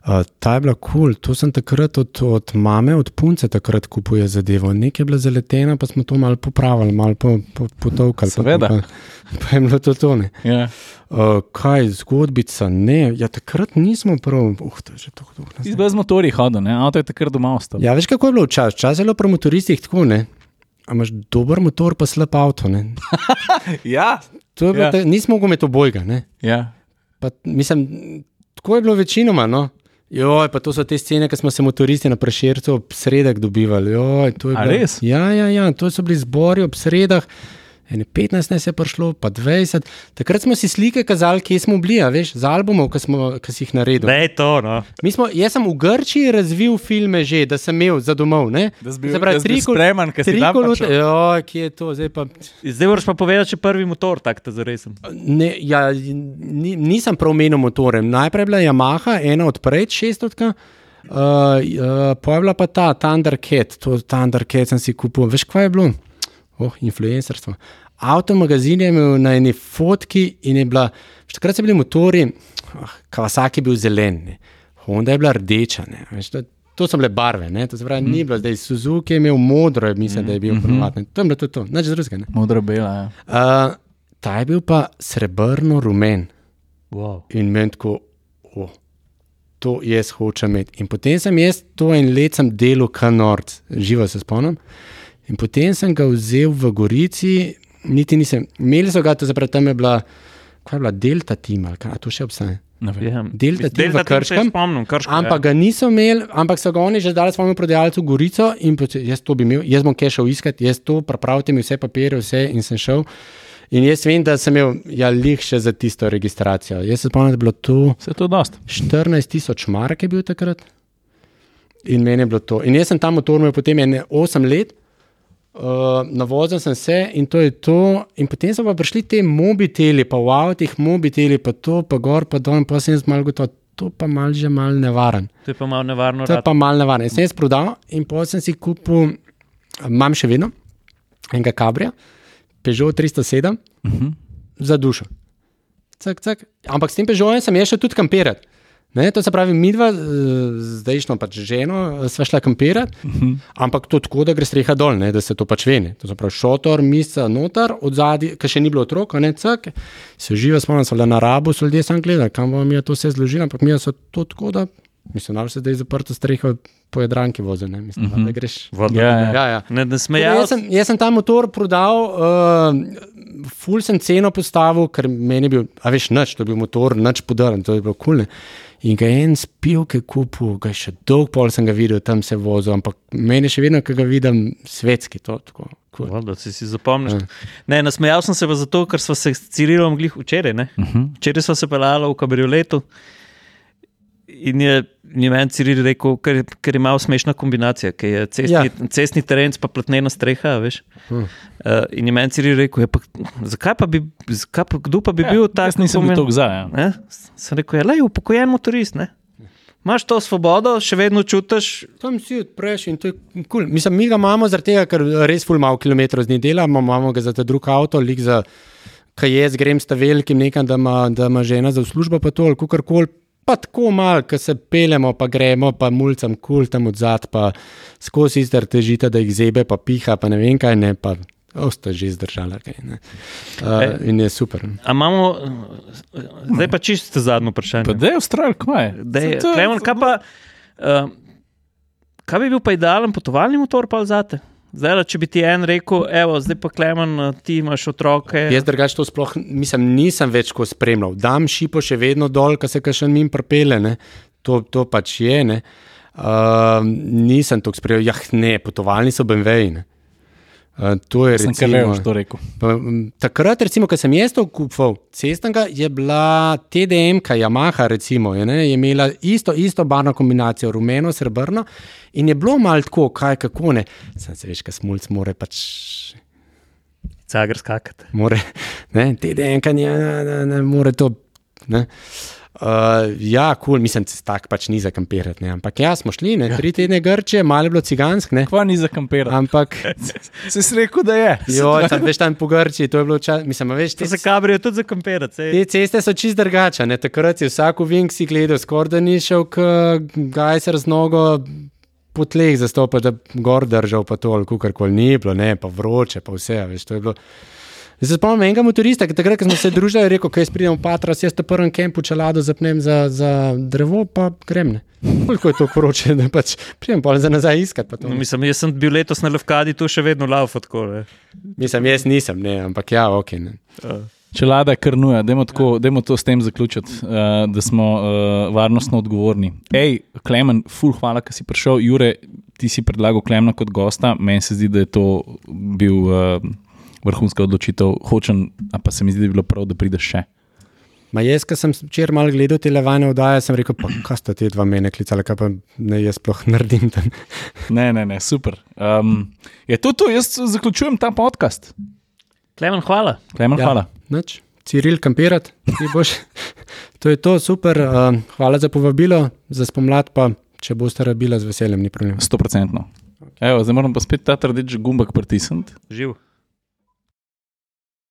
Uh, ta je bila kul, cool. to sem takrat od, od mame, od punce takrat kupuje zadevo. Nekaj je bila zaletena, pa smo to malo popravili, malo po, po, potovkali. pa- Seveda. Pa, pa je bilo to tone. Ja. Uh, kaj, zgodbica, ne, ja takrat nismo prav, uh, to je že tako dolgo. Si z motorji hodil, ne? avto je takrat doma ostal. Ja, veš, kako je bilo včasih? Včasih je bilo pri motoristih tako, ne. A imaš dober motor, pa slab avto. Ja. To je bilo, Ja. ja. nismo mogli imeti obojga. Ja. Pa, mislim, tako je bilo večinoma. No? Joj, pa to so te scene, ki smo se motoristi na prešircu ob sredah dobivali. Joj, to je bilo- res? Ja, ja, ja, to so bili zbori ob sredah. Ene 15 nas je prišlo, pa 20. Takrat smo si slike kazali, kje smo bili, a veš, z albumov, ki, smo, ki si jih naredil. Da je to. No. Mi Smo, jaz sem v Grčiji razvil filme že, da sem imel za domov. Ne? Da si bil- Se spreman, ko si tam trikol- prišel. Ja, kje je to, zdaj pa. Zdaj moraš pa povedati, če prvi motor tak te zaresen. Ne, ja, ni, nisem prav menil motorem. Najprej je bila Yamaha, ena od prej, šestotka. Uh, uh, pa je bila pa ta Thundercat, to Thundercat sem si kupil. Veš, kaj je bilo? Oh, influencerstvo. Avtomagazin je imel na eni fotki in je bila, veš, takrat so bili motori, oh, Kawasaki je bil zelen, ne. Honda je bila rdeča. Ne. Veš, to, to so bile barve, ne. to se pravi, mm. ni bilo, zdaj Suzuki je imel modro, mislim, da je bil mm -hmm. ponovadi. To je bilo to, to. nič drugega. ne. Modra bela. Ja. Uh, ta je bil pa srebrno rumen. Wow. In meni tako, oh, to jaz hočem imeti. In potem sem jaz to en let delal, kanord, živo se spomnim. In potem sem ga vzel v Gorici, niti nisem, imeli so ga, to zapravo tam je bila, kaj je bila Delta Team, ali kaj, to še obstaja. Ne vem. Ja. Delta Team v Delta se Krškem, Spomnim, Krško, Ampak ga niso imeli, ampak so ga oni že dali svojemu prodajalcu v Gorico in potem, jaz to bi imel, jaz bom kaj šel iskati, jaz to, pripravite mi vse papirje, vse in sem šel. In jaz vem, da sem imel ja, lih še za tisto registracijo. Jaz se spomnim, da je bilo to Vse to dost. 14 tisoč mark je bil takrat. In meni je bilo to. In jaz sem tam motor imel potem ene 8 let, uh, navozil sem se in to je to. In potem so pa prišli te mobiteli, pa v avtih mobiteli, pa to, pa gor, pa dol, pa sem jaz malo gotovo, to pa mal že mal nevaren. To je pa malo nevarno. To je rad. pa mal nevaren. In sem jaz prodal in potem sem si kupil, imam še vedno enega kabrija, Peugeot 307 Uh -huh. za dušo. Cak, cak. Ampak s tem Peugeotom sem jaz šel tudi kampirati. Ne, to se pravi, mi dva, zdajšno pač ženo, eh, sva šla kampirati, uh -huh. ampak to tako, da gre streha dol, ne, da se to pač ve. Ne. To se pravi, šotor, misa, noter, od zadaj, ker še ni bilo otrok, ne, cak, se živa, spomnim se, na rabu so ljudje sam gledali, kam bomo mi to vse zložili, ampak mi so to tako, da, mislim, da se zdaj zaprto streho po jedranki vozi, ne, mislim, uh -huh. da greš. Voda. Ja, ja. Ja, ja. Ne, ne smejal. Jaz sem, jaz sem ta motor prodal, uh, ful sem ceno postavil, ker meni je bil, a veš, nič, to je bil motor, nič podaren, to je bilo kul. Cool, in ga je en spil, ki je kupil, ga je še dolg pol sem ga videl, tam se vozil, ampak meni še vedno, ki ga vidim, svetski. To, tako, cool. Voda, si si zapomniš. Ja. Ne, nasmejal sem se pa zato, ker smo se s Cirilom glih včeraj. ne. Uh -huh. Včeraj smo se pelali v kabrioletu. In je, je meni Ciril rekel, ker, ker je malo smešna kombinacija, ker je cestni, Ja. ja. cestni teren, pa platnena streha. Veš. Hm. Uh, in je meni Ciril rekel, ja, pa, zakaj pa bi, zakaj pa, kdo pa bi Ja, bil tak? Jaz nisem bil tako za. Ja. Ne? Sem rekel, le, upokojen motorist. Ne? Imaš to svobodo, še vedno čutiš. Tam si odpreš in to je kul. Cool. Mislim, mi ga imamo zaradi tega, ker res ful malo kilometrov z njim delamo, imamo ga za ta drug avto, lik za kaj jaz grem s ta velikim nekam, da ima, da ima žena za službo, pa to ali kakorkoli. Pa tako malo, ko se pelemo, pa gremo, pa mulcam kul tam od zad, pa skozi ister težite, da jih zebe, pa piha, pa ne vem kaj, ne, pa osta že zdržala. Kaj, ne. uh, in je super. A imamo, zdaj pa čisto zadnjo vprašanje. Pa da je Avstralija, kaj je? Da je, Klemen, kaj, pa, uh, kaj bi bil pa idealen potovalni motor pa za te? Zdaj, da, če bi ti en rekel, evo, zdaj pa Klemen, ti imaš otroke. Jaz drugače to sploh mislim, nisem več ko spremljal. Dam šipo še vedno dol, ko se še min prepele, ne. to, to pač je. Ne. Uh, nisem to spremljal, jah ne, potovalni so BMW. To je Sem kar recimo. že to rekel. Takrat, recimo, ko sem jaz to kupil, cestnega, je bila TDM, Yamaha, recimo, je, ne, je imela isto, isto barvno kombinacijo, rumeno, srebrno, in je bilo malo tako, kaj kako ne. Sem se veš, kaj smulc more pač Cagr skakati. more, ne, TDM, kaj ne, ne, ne more to. Ne. Uh, ja, kul, cool, mislim, tako pač ni za kampirati. Ne. Ampak ja, smo šli, ne, tri tedne Grče, malo je bilo cigansk, ne. Kva ni za kampirati. Ampak, Si si rekel, da je. jo, tam, veš, tam po Grči, to je bilo čas, mislim, a veš, te, se kabrijo tudi za kampirati. te ceste so čist drugačne. Takrat si vsak vink si gledal, skoraj da ni šel, gajser z nogo po tleh zastopati, da gor držal, pa to, kar ni bilo, ne, pa vroče, pa vse, veš, to je bilo. Zdaj se spomnim enega motorista, ki takrat, ko smo se družili, je rekel, kaj jaz pridem v Patras, jaz to prvem kempu čelado zapnem za, za drevo, pa grem ne. Koliko je to vroče, da pač pridem pa za nazaj iskat. pa to No, ne. mislim, jaz sem bil letos na Levkadi, tu še vedno laufo tako. ne. Mislim, jaz nisem, ne, ampak ja, ok. Ne. Uh. Čelada krnuja, dajmo, tako, dajmo to s tem zaključiti, uh, da smo uh, varnostno odgovorni. Hej, Klemen, ful, hvala, da si prišel. Jure, ti si predlagal Klemena kot gosta, meni se zdi, da je to bil uh, vrhunska odločitev. Hočem, a pa se mi zdi, da bi bilo prav, da prideš še. Ma jaz, ki sem včeraj malo gledal te levane vdaje, sem rekel, pa kaj sta te dva mene klicali, kaj pa ne jaz sploh naredim tam. Ne, ne, ne, super. Um, je to to, jaz zaključujem ta podcast. Klemen, hvala. Klemen, ja. hvala. Nič. Ciril, kampirat, ti boš. to je to, super. Uh, hvala za povabilo, za spomlad pa, če boste rabila, z veseljem, ni problem. Sto procentno. Evo, zdaj moram pa spet ta trdič gumbek pritisniti. Živ.